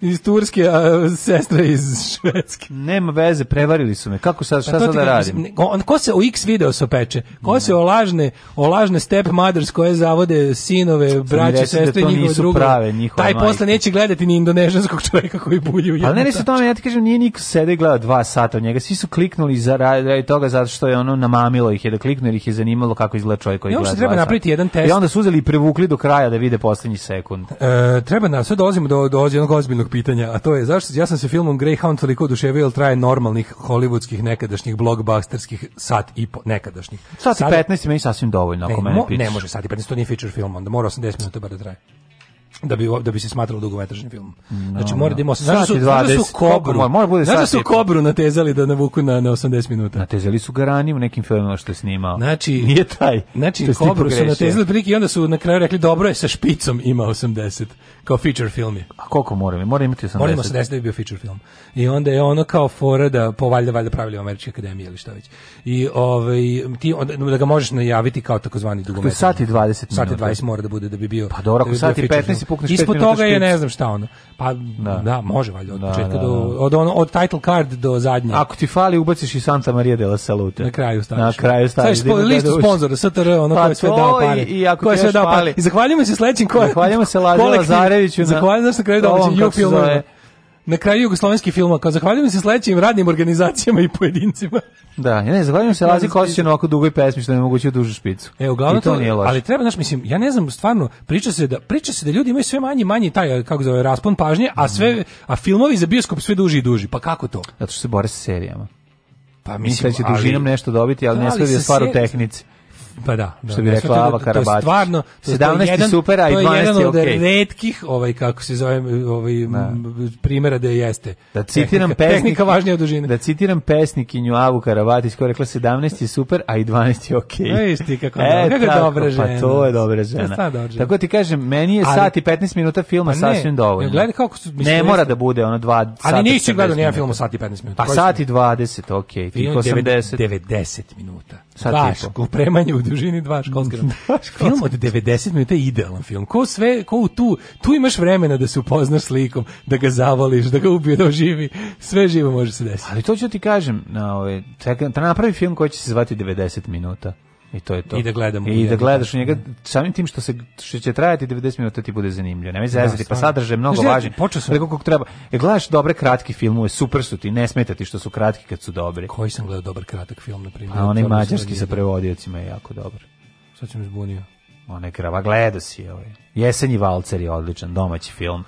iz Turske, a sestra iz Švedske. Nema veze, prevarili su me. Kako sad, pa šta sad da radim? On, ko se o X video se sopeče? Ko ne. se o lažne, o lažne step mothers koje zavode sinove, braće, da sestre i njihove druge? Prave, taj majke. posle neće gledati ni indonežanskog čovjeka koji bulji u jednu Ali ne, ne se tome, ja ti kažem, nije niko sede gleda dva sata u njega. Svi su kliknuli za radi toga zato što je ono namamilo ih je da kliknu jer ih je zanimalo kako izgleda čovjek koji gleda. Još treba napraviti jedan test. I onda su uzeli i prevukli do kraja da vide poslednji sekund. E, treba na sve dolazimo do, do, do jednog ozbiljnog jednog pitanja, a to je zašto ja sam se filmom Greyhound toliko oduševio, jer traje normalnih holivudskih nekadašnjih blockbusterskih sat i po, nekadašnjih. Sat i 15 meni sasvim dovoljno, ako ne, mene mo, Ne može, sat i 15, to nije feature film, onda mora 80 minuta bar da traje da bi da bi se smatralo dugometražnim filmom. No, znači mora da ima znači su, 20, da su kobru, mora, mora bude znači su kobru natezali da navuku na na 80 minuta. Natezali su ga u nekim filmovima što je snimao. Znači nije taj. Znači kobru su natezali prilike i onda su na kraju rekli dobro je sa špicom ima 80 kao feature film je. A koliko mora? Mora imati 80. Mora 80 da bi bio feature film. I onda je ono kao fora da povaljda valjda pravili američke akademije ili šta već. I ovaj ti onda, da ga možeš najaviti kao takozvani dakle, dugometražni. Sati 20 minuta. Sati 20 mora da bude da bi bio. Pa dobro, sati 15 pukneš Ispod toga je ne znam šta ono. Pa da, da može valjda od da, početka da, do da. od ono, od title card do zadnje. Ako ti fali ubaciš i Santa Maria della Salute. Na kraju staviš. Na kraju staviš. Spo, da listu sponzora STR ono pa, ko sve dao pare. I, i ako ko je sve dao I zahvaljujemo se sledećim ko. Zahvaljujemo se Lazara Zareviću na. Zahvaljujemo se kraju da će Jupil na kraju jugoslovenski filma, kao zahvaljujem se sledećim radnim organizacijama i pojedincima. Da, ja ne, zahvaljujem se Lazi da, da, da. Kosiću na ovako dugoj pesmi što je moguće dužu špicu. E, uglavnom to, nije loše. Ali treba, znaš, mislim, ja ne znam, stvarno, priča se da, priča se da ljudi imaju sve manji manji taj, kako zove, raspon pažnje, a sve, a filmovi za bioskop sve duži i duži. Pa kako to? Zato što se bore sa serijama. Pa mislim, mislim da će dužinom nešto dobiti, ali, ali ne sve stvar u tehnici pa da, da što bi rekla da Ava Karabačić. stvarno, 17 super, a i 12 je okej. To je jedan od okay. retkih, ovaj, kako se zove, ovaj, da. primjera da jeste. Da citiram tehnika, pesnik, važnija od dužine. Da citiram pesnikinju Avu Karabatić koja rekla 17 je super, a i 12 je okej. Okay. Viš ti kako, e, kako tako, pa dobra žena. Pa to je dobra žena. Ja dobra žena. Tako ti kažem, meni je Ali, sat i 15 minuta filma pa ne, sasvim dovoljno. Gledaj kako su, mislim, ne mora da bude ono 2 sata. Ali nisi gledao nijedan film o sat i 15 minuta. Pa sat i 20, okej. Okay, 80. 90 minuta. Sat opremanje u dužini dva školska. film od 90 minuta je idealan film. Ko sve, ko tu, tu imaš vremena da se upoznaš s likom, da ga zavoliš, da ga ubije, da živi. Sve živo može se desiti. Ali to ću ti kažem, na ove, čekam, da napravi film koji će se zvati 90 minuta. I to je to. I da gledamo. I da gledaš u njega da. samim tim što se što će trajati 90 minuta ti bude zanimljivo. Nemoj da, zezati, pa sadržaj mnogo znači, važan. Počeo sam rekao kako treba. E gledaš dobre kratki filmove, super su ti, ne smeta ti što su kratki kad su dobri. Koji sam gledao dobar kratak film na primer? A onaj mađarski sa prevodiocima je jako dobar. Sad sam izbunio. Onaj krava gledao si ovaj. Jesenji valcer je odličan domaći film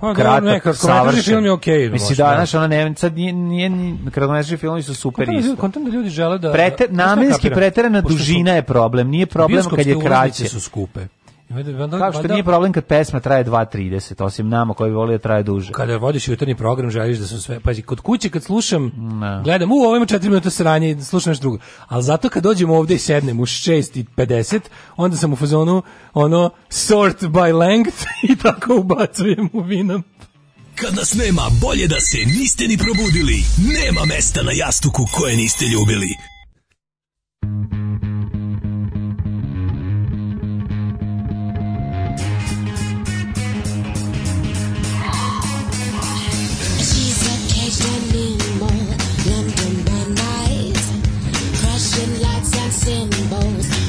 uh, kratak, savršen. film je okej. Okay, da Mislim, da, da, znaš, ona ne, nije, nije, nije kratkometražni filmovi su super kontam isto. Kontam da ljudi žele da... Prete, namenski preterana dužina je problem, nije problem kad je kraće. su skupe. Kao što nije problem kad pesma traje 2.30, osim nama koji voli da traje duže. Kada vodiš jutarnji program, želiš da su sve... Pazi, kod kuće kad slušam, ne. Da. gledam, u, ovo ima 4 minuta sranje, slušam nešto drugo. Ali zato kad dođem ovde i sednem u 6.50, onda sam u fazonu, ono, sort by length i tako ubacujem u vinam. Kad nas nema, bolje da se niste ni probudili. Nema mesta na jastuku koje niste ljubili. symbols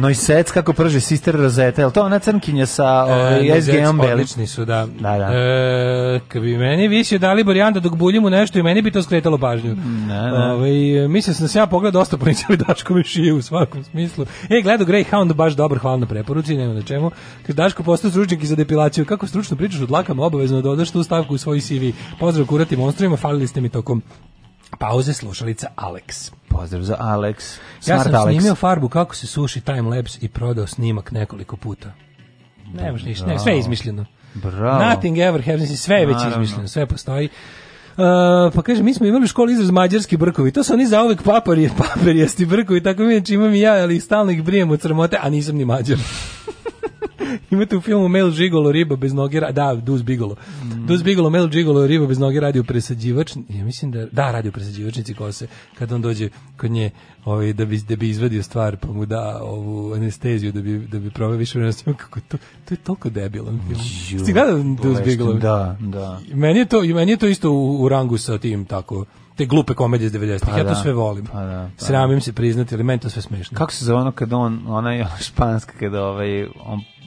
Noisec, kako prže Sister Rosetta, jel to ona crnkinja sa e, ovaj, SGM Beli? su, da. Da, da. E, kad bi meni visio Dalibor i dok buljim u nešto i meni bi to skretalo pažnju. Da, da. Ove, ovaj, mislim sam da se ja pogleda dosta ponicali Daško mi šije u svakom smislu. E, gledao Greyhound, baš dobar, hvala na preporuci, nema na čemu. Kad Daško postao stručnjak za depilaciju, kako stručno pričaš o dlakama, obavezno dodaš da tu stavku u svoj CV. Pozdrav kurati monstrima, falili ste mi tokom pauze slušalica Alex pozdrav za Alex. Smart ja sam Alex. snimio farbu kako se suši timelapse i prodao snimak nekoliko puta. Nemaš ništa, ne, sve je izmišljeno. Bravo. Nothing ever happens, sve je već izmišljeno, sve postoji. Uh, pa kaže, mi smo imali u školi izraz mađarski brkovi, to su oni zauvek paparije, paperjasti brkovi, tako mi imam i ja, ali stalno ih brijem od crmote, a nisam ni mađar. Imate u filmu Mel Gigolo, riba bez noge, da, Duz Bigolo. Mm. Duz Bigolo, Mel Gigolo, riba bez noge radi u presađivač, ja mislim da, da, radi u presađivačnici kose, kad on dođe kod nje ovaj, da, bi, da bi izvadio stvar, pa mu da ovu anesteziju, da bi, da bi probao više vremena s kako to, to je toliko debilan film. Ti gledao Duz Bigolo? Da, da. Meni je to, meni je to isto u, u rangu sa tim, tako, te glupe komedije iz 90-ih. Pa ja da, to sve volim. Pa da, pa Sramim da. se priznati, ali meni to sve smešno. Kako se zove ono kada on, ona je španska, kada ovaj,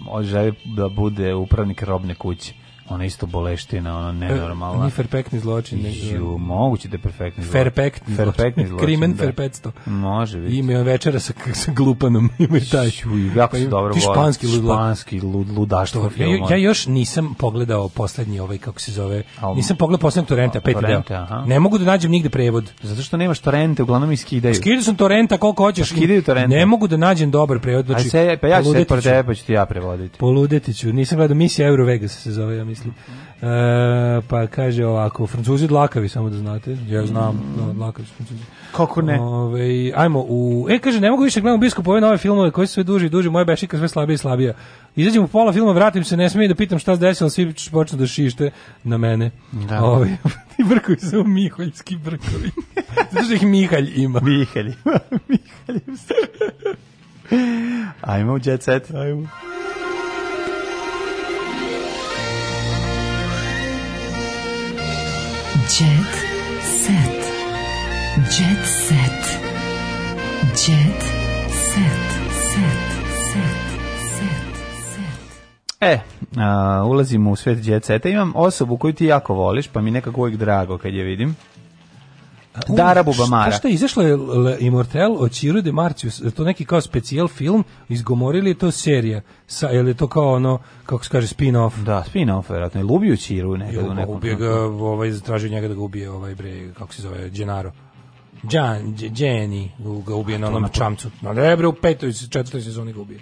on želi da bude upravnik robne kuće ona isto boleština, ona e, nenormalna. E, ni perfektni zločin. Ju, moguće da je perfektni zločin. Perfektni, perfektni zločin. Krimen da. ferpetsto. Može biti. Ime večera sa, sa glupanom, ime taj. Ju, jako pa se dobro Ti španski, lud, španski lud, ludaštvo film. Ja, ja još nisam pogledao poslednji ovaj, kako se zove, Al, nisam pogledao poslednji Torrenta, peti torrente, deo. Ne mogu da nađem nigde prevod. Zato što nemaš Torrente, uglavnom iskidaju. Skidaju sam Torrenta koliko hoćeš. Skidaju Torrenta. Ne mogu da nađem dobar prevod. Znači, Aj se, pa ja ću se pa ću ti ja prevoditi. Poludetiću, nisam gledao Misija Euro Vegas se zove, ja misli. E, pa kaže ovako, Francuzi dlakavi, samo da znate. Ja znam, no, da dlakavi su Francuzi. Kako ne? Ove, ajmo u... E, kaže, ne mogu više da gledam biskup ove nove filmove koji su sve duži i duži, moja bešika sve slabije i slabija. Izađem u pola filma, vratim se, ne smijem da pitam šta se desilo, svi počnu da šište na mene. Da. Ove, ti brkovi su Miholjski brkovi. Zato što ih Mihalj ima. Mihalj ima. Mihalj ima. Ajmo u jet set. Ajmo. Jet set. Jet set. Jet set. Set. Set. Set. E, ulazimo u svet jet seta. Imam osobu koju ti jako voliš, pa mi nekako uvijek drago kad je vidim. Dara Bubamara. Pa šta, što je izašlo je Immortel od Ciro de Marcius, to neki kao specijal film, izgomorili je to serija, sa, je li to kao ono, kako se kaže, spin-off? Da, spin-off, vjerojatno, je lubio Ciru nekada. Jo, nekom, ubio ga, ovaj, zatražio njega da ga ubije, ovaj, bre, kako se zove, Gennaro. Gian, Geni ga ubije na onom čamcu. Na bre, u petoj, četvrtoj sezoni ga ubije.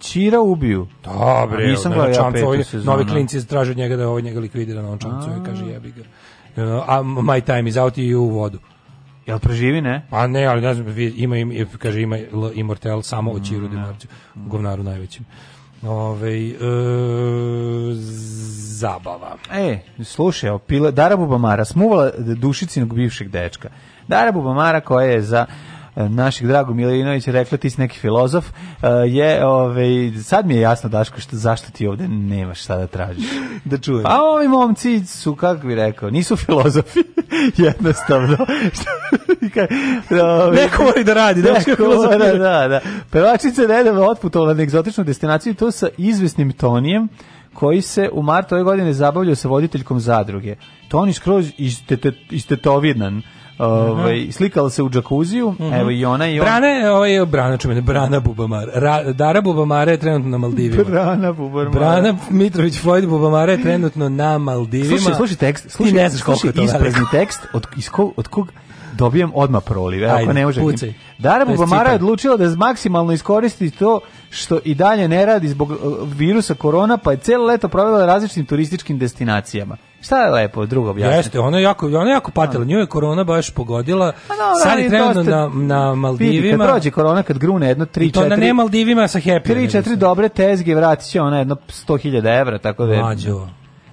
Čira ubiju. Da, bre, nisam ga ja čamcu, ovaj, novi klinci traže njega da ovaj njega likvidira na onom čamcu i ovaj, kaže jebi ga. You my time is out i u vodu. Jel preživi, ne? Pa ne, ali ne znam, ima, ima, kaže, ima Immortel samo od Čiru mm. mm, govnaru najvećem. Ove, e, zabava. E, slušaj, Dara Bubamara smuvala dušicinog bivšeg dečka. Dara Bubamara koja je za E, našeg dragog Milinovića, rekla ti si neki filozof, e, je, ovaj, sad mi je jasno, Daško, što, zašto ti ovde nemaš šta da tražiš. da čujem. A ovi momci su, kako bi rekao, nisu filozofi, jednostavno. ovaj, neko voli da radi, neko da filozofi. Da, da, da. Pevačica Nedeva otputovala na egzotičnu destinaciju, to sa izvesnim Tonijem, koji se u martu ove godine zabavljao sa voditeljkom zadruge. Toni skroz istetovidan. Iste, Ovaj slikala se u džakuziju. Mm -hmm. Evo i ona i on. Brana, ovaj Brana čime, Brana Bubamar. Ra, Dara Bubamara je trenutno na Maldivima. Brana Bubamara. Brana Mitrović Floyd Bubamara je trenutno na Maldivima. Slušaj, slušaj tekst. Slušaj, ne znaš koliko je to isprezni tekst od iz kog, od kog dobijem odma proliv. Evo, Ajde, ako ne može. Dara Bubamara je odlučila da maksimalno iskoristi to što i dalje ne radi zbog e, virusa korona, pa je celo leto provela različitim turističkim destinacijama. Šta je lepo, drugo objasniti? Jeste, ona je jako, ona je jako patila, nju je korona baš pogodila. no, pa Sad je trenutno na, na Maldivima. kad prođe korona, kad grune jedno 3-4... To na ne Maldivima sa happy. 3-4 dobre tezge vratit će ona jedno 100.000 evra, tako da je... Mađo.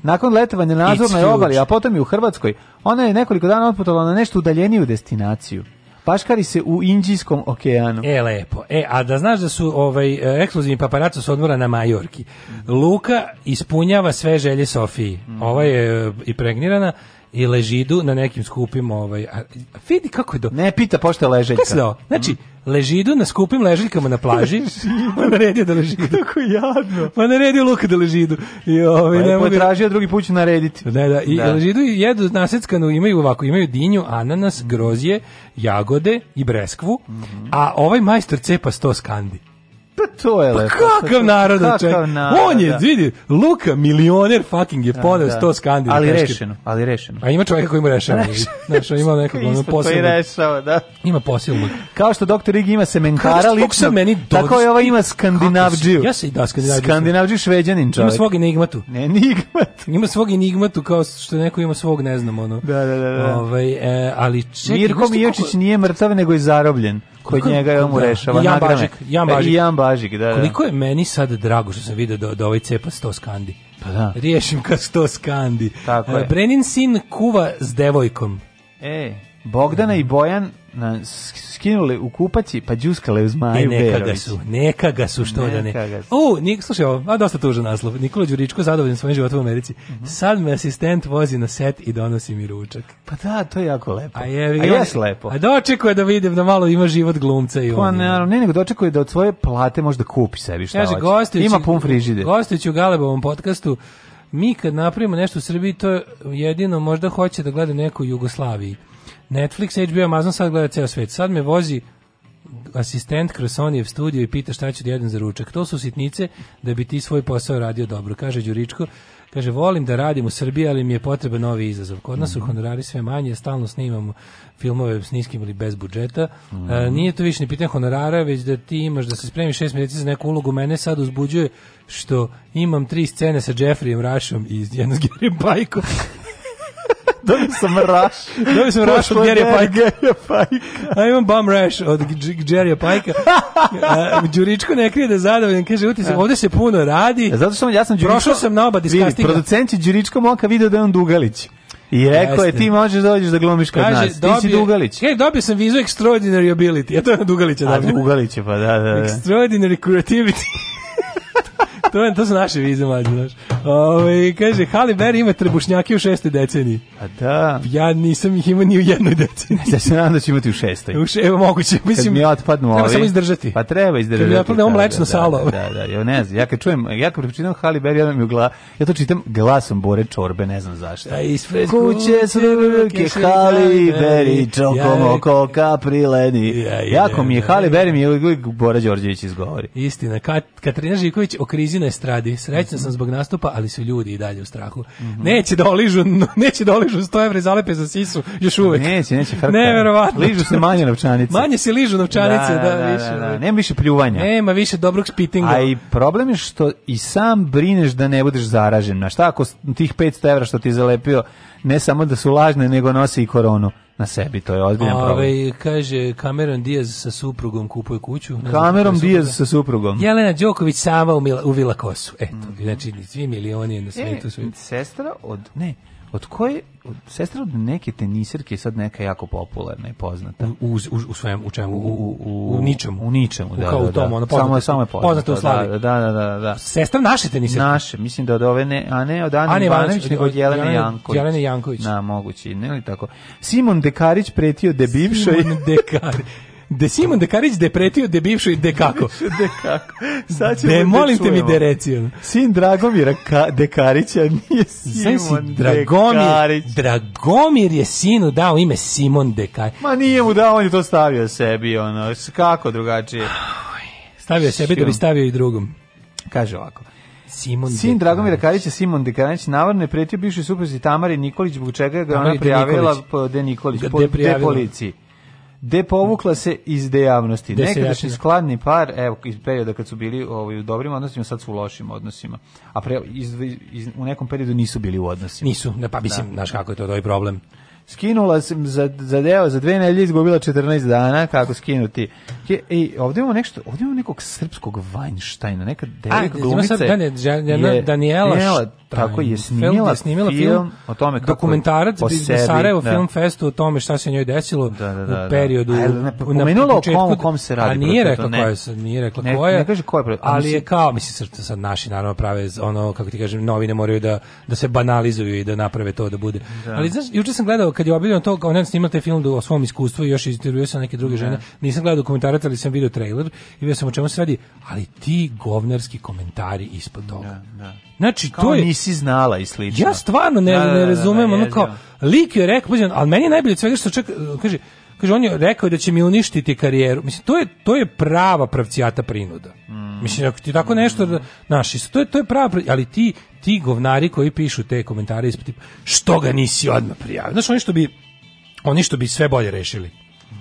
Nakon letovanja na Azornoj obali, a potom i u Hrvatskoj, ona je nekoliko dana otputovala na nešto udaljeniju destinaciju. Paškari se u Indijskom okeanu. E, lepo. E, a da znaš da su ovaj, e, ekskluzivni paparaco s odmora na Majorki. Luka ispunjava sve želje Sofiji. Mm. Ova je e, pregnirana i ležidu na nekim skupim ovaj a, vidi kako je do ne pita pošto leželjka Kasno, znači mhm. ležidu na skupim leželjkama na plaži pa naredio da ležidu kako jadno pa naredio Luka da ležidu i ovaj pa ne mogu tražio drugi put ću narediti ne da, da i da. ležidu jedu naseckanu imaju ovako imaju dinju ananas grozje jagode i breskvu mm -hmm. a ovaj majstor cepa sto skandi Pa to je pa lepo. Pa kakav narod, kakav On je, da. vidi, Luka, milioner fucking je poneo da, 100 skandina. Ali teške. rešeno, ali rešeno. A ima čovjeka koji ima rešava. Znaš, ima nekog ono posilnog. Koji rešava, da. Ima posilnog. Kao što doktor Ig ima semenkara Kao lično, meni dođe, tako je ova ima skandinavđiju. Ja se i da skandinavđiju. Skandinavđiju šveđanin čovjek. Ima svog enigmatu. Ne, enigmat. Ima svog enigmatu kao što neko ima svog, ne znam, ono. Da, da, da. da. Ovaj, e, ali čekaj, Mirko Mijočić koliko... nije mrtav, nego je zarobljen kod njega je on mu da, rešava Jan nagrame. Bažik, Jan e, Bažik. I Jan Bažik, da, da. Koliko je meni sad drago što sam vidio da, da ovaj cepa sto skandi. Pa da. Riješim kad sto skandi. Tako e, je. Brenin sin kuva s devojkom. E, Bogdana i Bojan na, skinuli u kupaci pa džuskale uz Maju e, neka Berović. Ga su, neka ga su, što neka da ne. Ga U, nik, slušaj, ovo, a dosta tužan naslov. Nikola Đuričko zadovoljan svojim životom u Americi. Uh mhm. -huh. Sad me asistent vozi na set i donosi mi ručak. Pa da, to je jako lepo. A, je, a jes lepo. A dočekuje da vidim da malo ima život glumca i pa, on. Ne, ne, nego dočekuje da od svoje plate možda kupi sebi šta Kaže, hoće. Ima pun frižide. Gostujući u Galebovom podcastu, mi kad napravimo nešto u Srbiji, to jedino možda hoće da gleda neko u Jugoslaviji. Netflix, HBO, Amazon, sad gleda ceo svet. Sad me vozi asistent kroz Sonijev studio i pita šta ću da jedem za ručak. To su sitnice da bi ti svoj posao radio dobro, kaže Đuričko. Kaže, volim da radim u Srbiji, ali mi je potreban novi izazov. Kod nas su mhm. honorari sve manje, stalno snimamo filmove s niskim ili bez budžeta. Mm. E, nije to više ni pitanje honorara, već da ti imaš da se spremiš šest meseci za neku ulogu. Mene sad uzbuđuje što imam tri scene sa Jeffreyem Rašom i jednom Gary Bajkom Dobio da sam Rush. Dobio da sam Rush od Jerry Pajka. Pajka. A imam Bum Rush od Jerry Pajka. Uh, Đuričko ne krije da je zadovoljan. Kaže, utisak, e. ovde se puno radi. E, zato što ja sam Đuričko... Prošao sam na oba diskastika. Producent je Đuričko moka video da je on Dugalić. I rekao je, ti možeš da dođeš da glumiš kod Kaže, nas. Dobije, ti si Dugalić. Ej, dobio sam vizu Extraordinary Ability. Ja to je Dugalića dobio. A Dugalića, pa da, da. da. Extraordinary Creativity. to, je, to su naše vize, mlađe, znaš. Ove, ovaj, kaže, Halle Berry ima trebušnjake u šestoj deceniji. A da. Ja nisam ih imao ni u jednoj deceniji. Ja se nadam da će imati u šestoj. U še, evo, moguće. Mislim, kad mi otpadnu ovi. samo izdržati. Pa treba izdržati. Kad mi otpadne ovo da, mlečno da, da, salo. Da, da, da, ja ne znam. Ja kad čujem, ja kad pročitam Halle Berry, ja, mi gla, ja to čitam glasom Bore Čorbe, ne znam zašto. A ispred kuće su ruke Halle Berry, čokom oko kaprileni. Jako mi je Halle Berry, mi je Bora Đorđević izgovori. Istina. Katarina Živković o krizi na estradi. Srećan mhm. sam zbog nastupa, ali su ljudi i dalje u strahu. Mhm. Neće da oližu, neće da oližu 100 evra i zalepe za sisu još uvek. Neće, neće frka. Neverovatno. Ližu se manje novčanice. Manje se ližu novčanice, da, da, da više. Da, da. Nema više pljuvanja. Nema više dobrog spitinga. A i problem je što i sam brineš da ne budeš zaražen. Na šta ako tih 500 evra što ti zalepio ne samo da su lažne, nego nosi i koronu na sebi, to je ozbiljan Ove, problem. Ovaj, kaže, Cameron Diaz sa suprugom kupuje kuću. Cameron Diaz sa suprugom. Jelena Đoković sama u, Mila, u Vilakosu. Eto, mm -hmm. znači, svi milioni na e, svetu su. E, sestra od... Ne, Od koje sestra od neke tenisirke sad neka jako popularna i poznata. U u u svojem u čemu u u u, u ničemu. U ničemu, da. kao da, u da. tom, da. samo je samo je poznata, poznata u da, slavi. Da, da, da, da, da. Sestra naše tenisirke. Naše, mislim da od ove ne, a ne od Ane Ivanović, nego od Jelene, Jelene Janković. Jelene Janković. Na, mogući, ne li tako. Simon Dekarić pretio debivšoj. Simon Dekarić. De Simon Dekarić depretio de bivšoj dekako. kako. de Sad ćemo de, da molim te mi de reci. Sin Dragomira Ka Dekarića nije Simon si, Dragomir, Dekarić. Dragomir je sinu dao ime Simon Dekarić. Ma nije mu dao, on je to stavio sebi, ono, kako drugačije. Stavio sebi da bi stavio i drugom. Kaže ovako. Simon Sin Dragomira Karića, Simon Dekanić, navarno je pretio bivšoj supruzi Tamari Nikolić, zbog čega ga ona prijavila po De Nikolić, po, de, de policiji de povukla se iz dejavnosti. Nekadašnji skladni par, evo, iz perioda kad su bili ovaj, u dobrim odnosima, sad su u lošim odnosima. A pre, iz, iz, u nekom periodu nisu bili u odnosima. Nisu, ne, pa da. mislim, da. znaš kako je to doji problem. Skinula sam za, za deo, za dve nelje izgubila 14 dana, kako skinuti. I ovde imamo nešto, ovde imamo nekog srpskog Weinsteina, neka devojka glumica. Da, ne, Danijela, Danijela tako je snimila je snimila film, film o tome kako dokumentarac na Sarajevo da. Film Festu o tome šta se njoj desilo da, da, da, u da. periodu da, da. A, kom, kom se radi a nije rekla koja je nije rekla ne, koja ne kaže koja je ali je kao mislim srce sad naši naravno prave ono kako ti kažem novine moraju da da se banalizuju i da naprave to da bude da. ali znaš juče sam gledao kad je objavljeno to kao ona snimala film o svom iskustvu i još intervjuo sa neke druge žene nisam gledao dokumentarac ali sam video trailer i video sam o čemu se radi ali ti govnerski komentari ispod toga da, da Znači, kao to je... nisi znala i slično. Ja stvarno ne, da, da, ne da, da, razumem, da, ono kao, lik je rekao, ali meni je najbolje od svega što čak, kaže, kaže, on je rekao da će mi uništiti karijeru. Mislim, to je, to je prava pravcijata prinuda. Mm. Mislim, ako ti tako nešto, mm. naši, to je, to je prava, ali ti, ti govnari koji pišu te komentare ispod, što ga nisi odmah prijavio? Znači, oni što bi, oni što bi sve bolje rešili. Mm.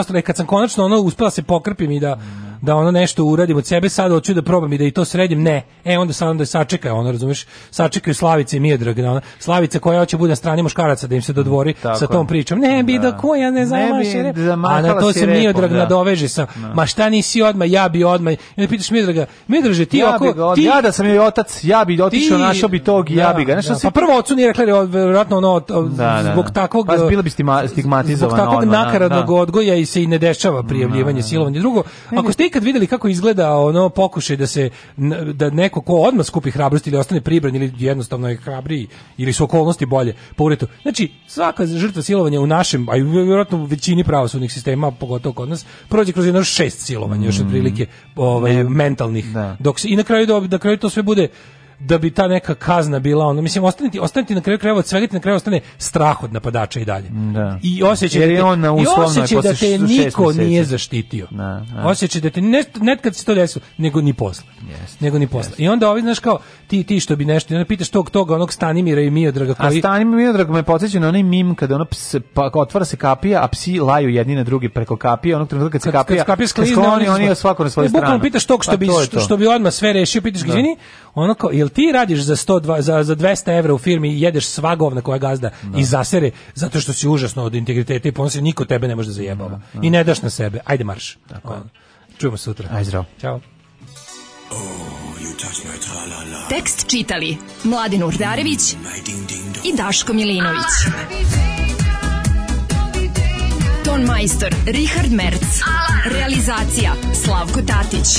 ostalo, e, kad sam konačno ono uspela da se pokrpim i da da ono nešto uradim od sebe, sad hoću da probam i da i to sredim, ne. E, onda sad onda sačekaj, ono, razumeš, sačekaju Slavice i Miodrag, da ona, Slavica koja hoće bude na strani muškaraca da im se dodvori mm, Tako sa tom pričom. Ne bi da, da koja ne zamaše rep. A na to se Miodrag da. nadoveže sa, da. ma šta nisi odma, ja bi odma. I onda pitaš Miodraga, Miodraže, ti ja ako... Ti, ja da sam joj otac, ja bi otišao, našao bi tog i ja bi ga. Nešto da, si... Pa prvo ocu nije rekla, verovatno ono, da, da, zbog da. takvog... Pa e, bila bi stigmatizovana. Zbog takvog nakaradnog odgoja i se i ne dešava prijavljivanje silovanja. Drugo, ako ste ikad videli kako izgleda ono pokušaj da se da neko ko odmah skupi hrabrost ili ostane pribran ili jednostavno je hrabriji ili su okolnosti bolje po uretu. Znači svaka žrtva silovanja u našem, a i vjerojatno u većini pravosudnih sistema, pogotovo kod nas, prođe kroz jedno šest silovanja mm. još otprilike ovaj mentalnih. Da. Dok se i na kraju da na kraju to sve bude da bi ta neka kazna bila onda mislim ostaniti ostaniti na kraju krajeva od svega ti na kraju ostane strah od napadača i dalje. Da. I osjećaj da je on na uslovnoj da posle da te niko nije zaštitio. Da, da. Osjećaj da te ne, ne kad se to desilo, nego ni posle. Yes, nego ni posle. Yes. I onda ovi znaš kao ti ti što bi nešto, onda pitaš tog toga onog Stanimira i Miodraga koji A Stanimir Miodrag me podseća na onaj mim kada ono ps, pa otvara se kapija, a psi laju jedni na drugi preko kapije, onog trenutka kad se kapija, kad, kapija sklizne, skloni, oni, oni svako na e, svoju stranu. Bukvalno pitaš tog što pa bi što, bi odmah sve rešio, pitaš da. ono kao jel ti radiš za 100 za za 200 € u firmi i jedeš svagovna govna koja gazda da. i zasere zato što si užasno od integriteta i ponosi niko tebe ne može da zajebava da, da. i ne daš na sebe. Ajde marš. Tako. On. Ovaj, čujemo sutra. Ajde zdravo. ciao Oh, Tekst čitali Mladin Urdarević i Daško Milinović. Ton meister Richard Merc. Realizacija Slavko Tatić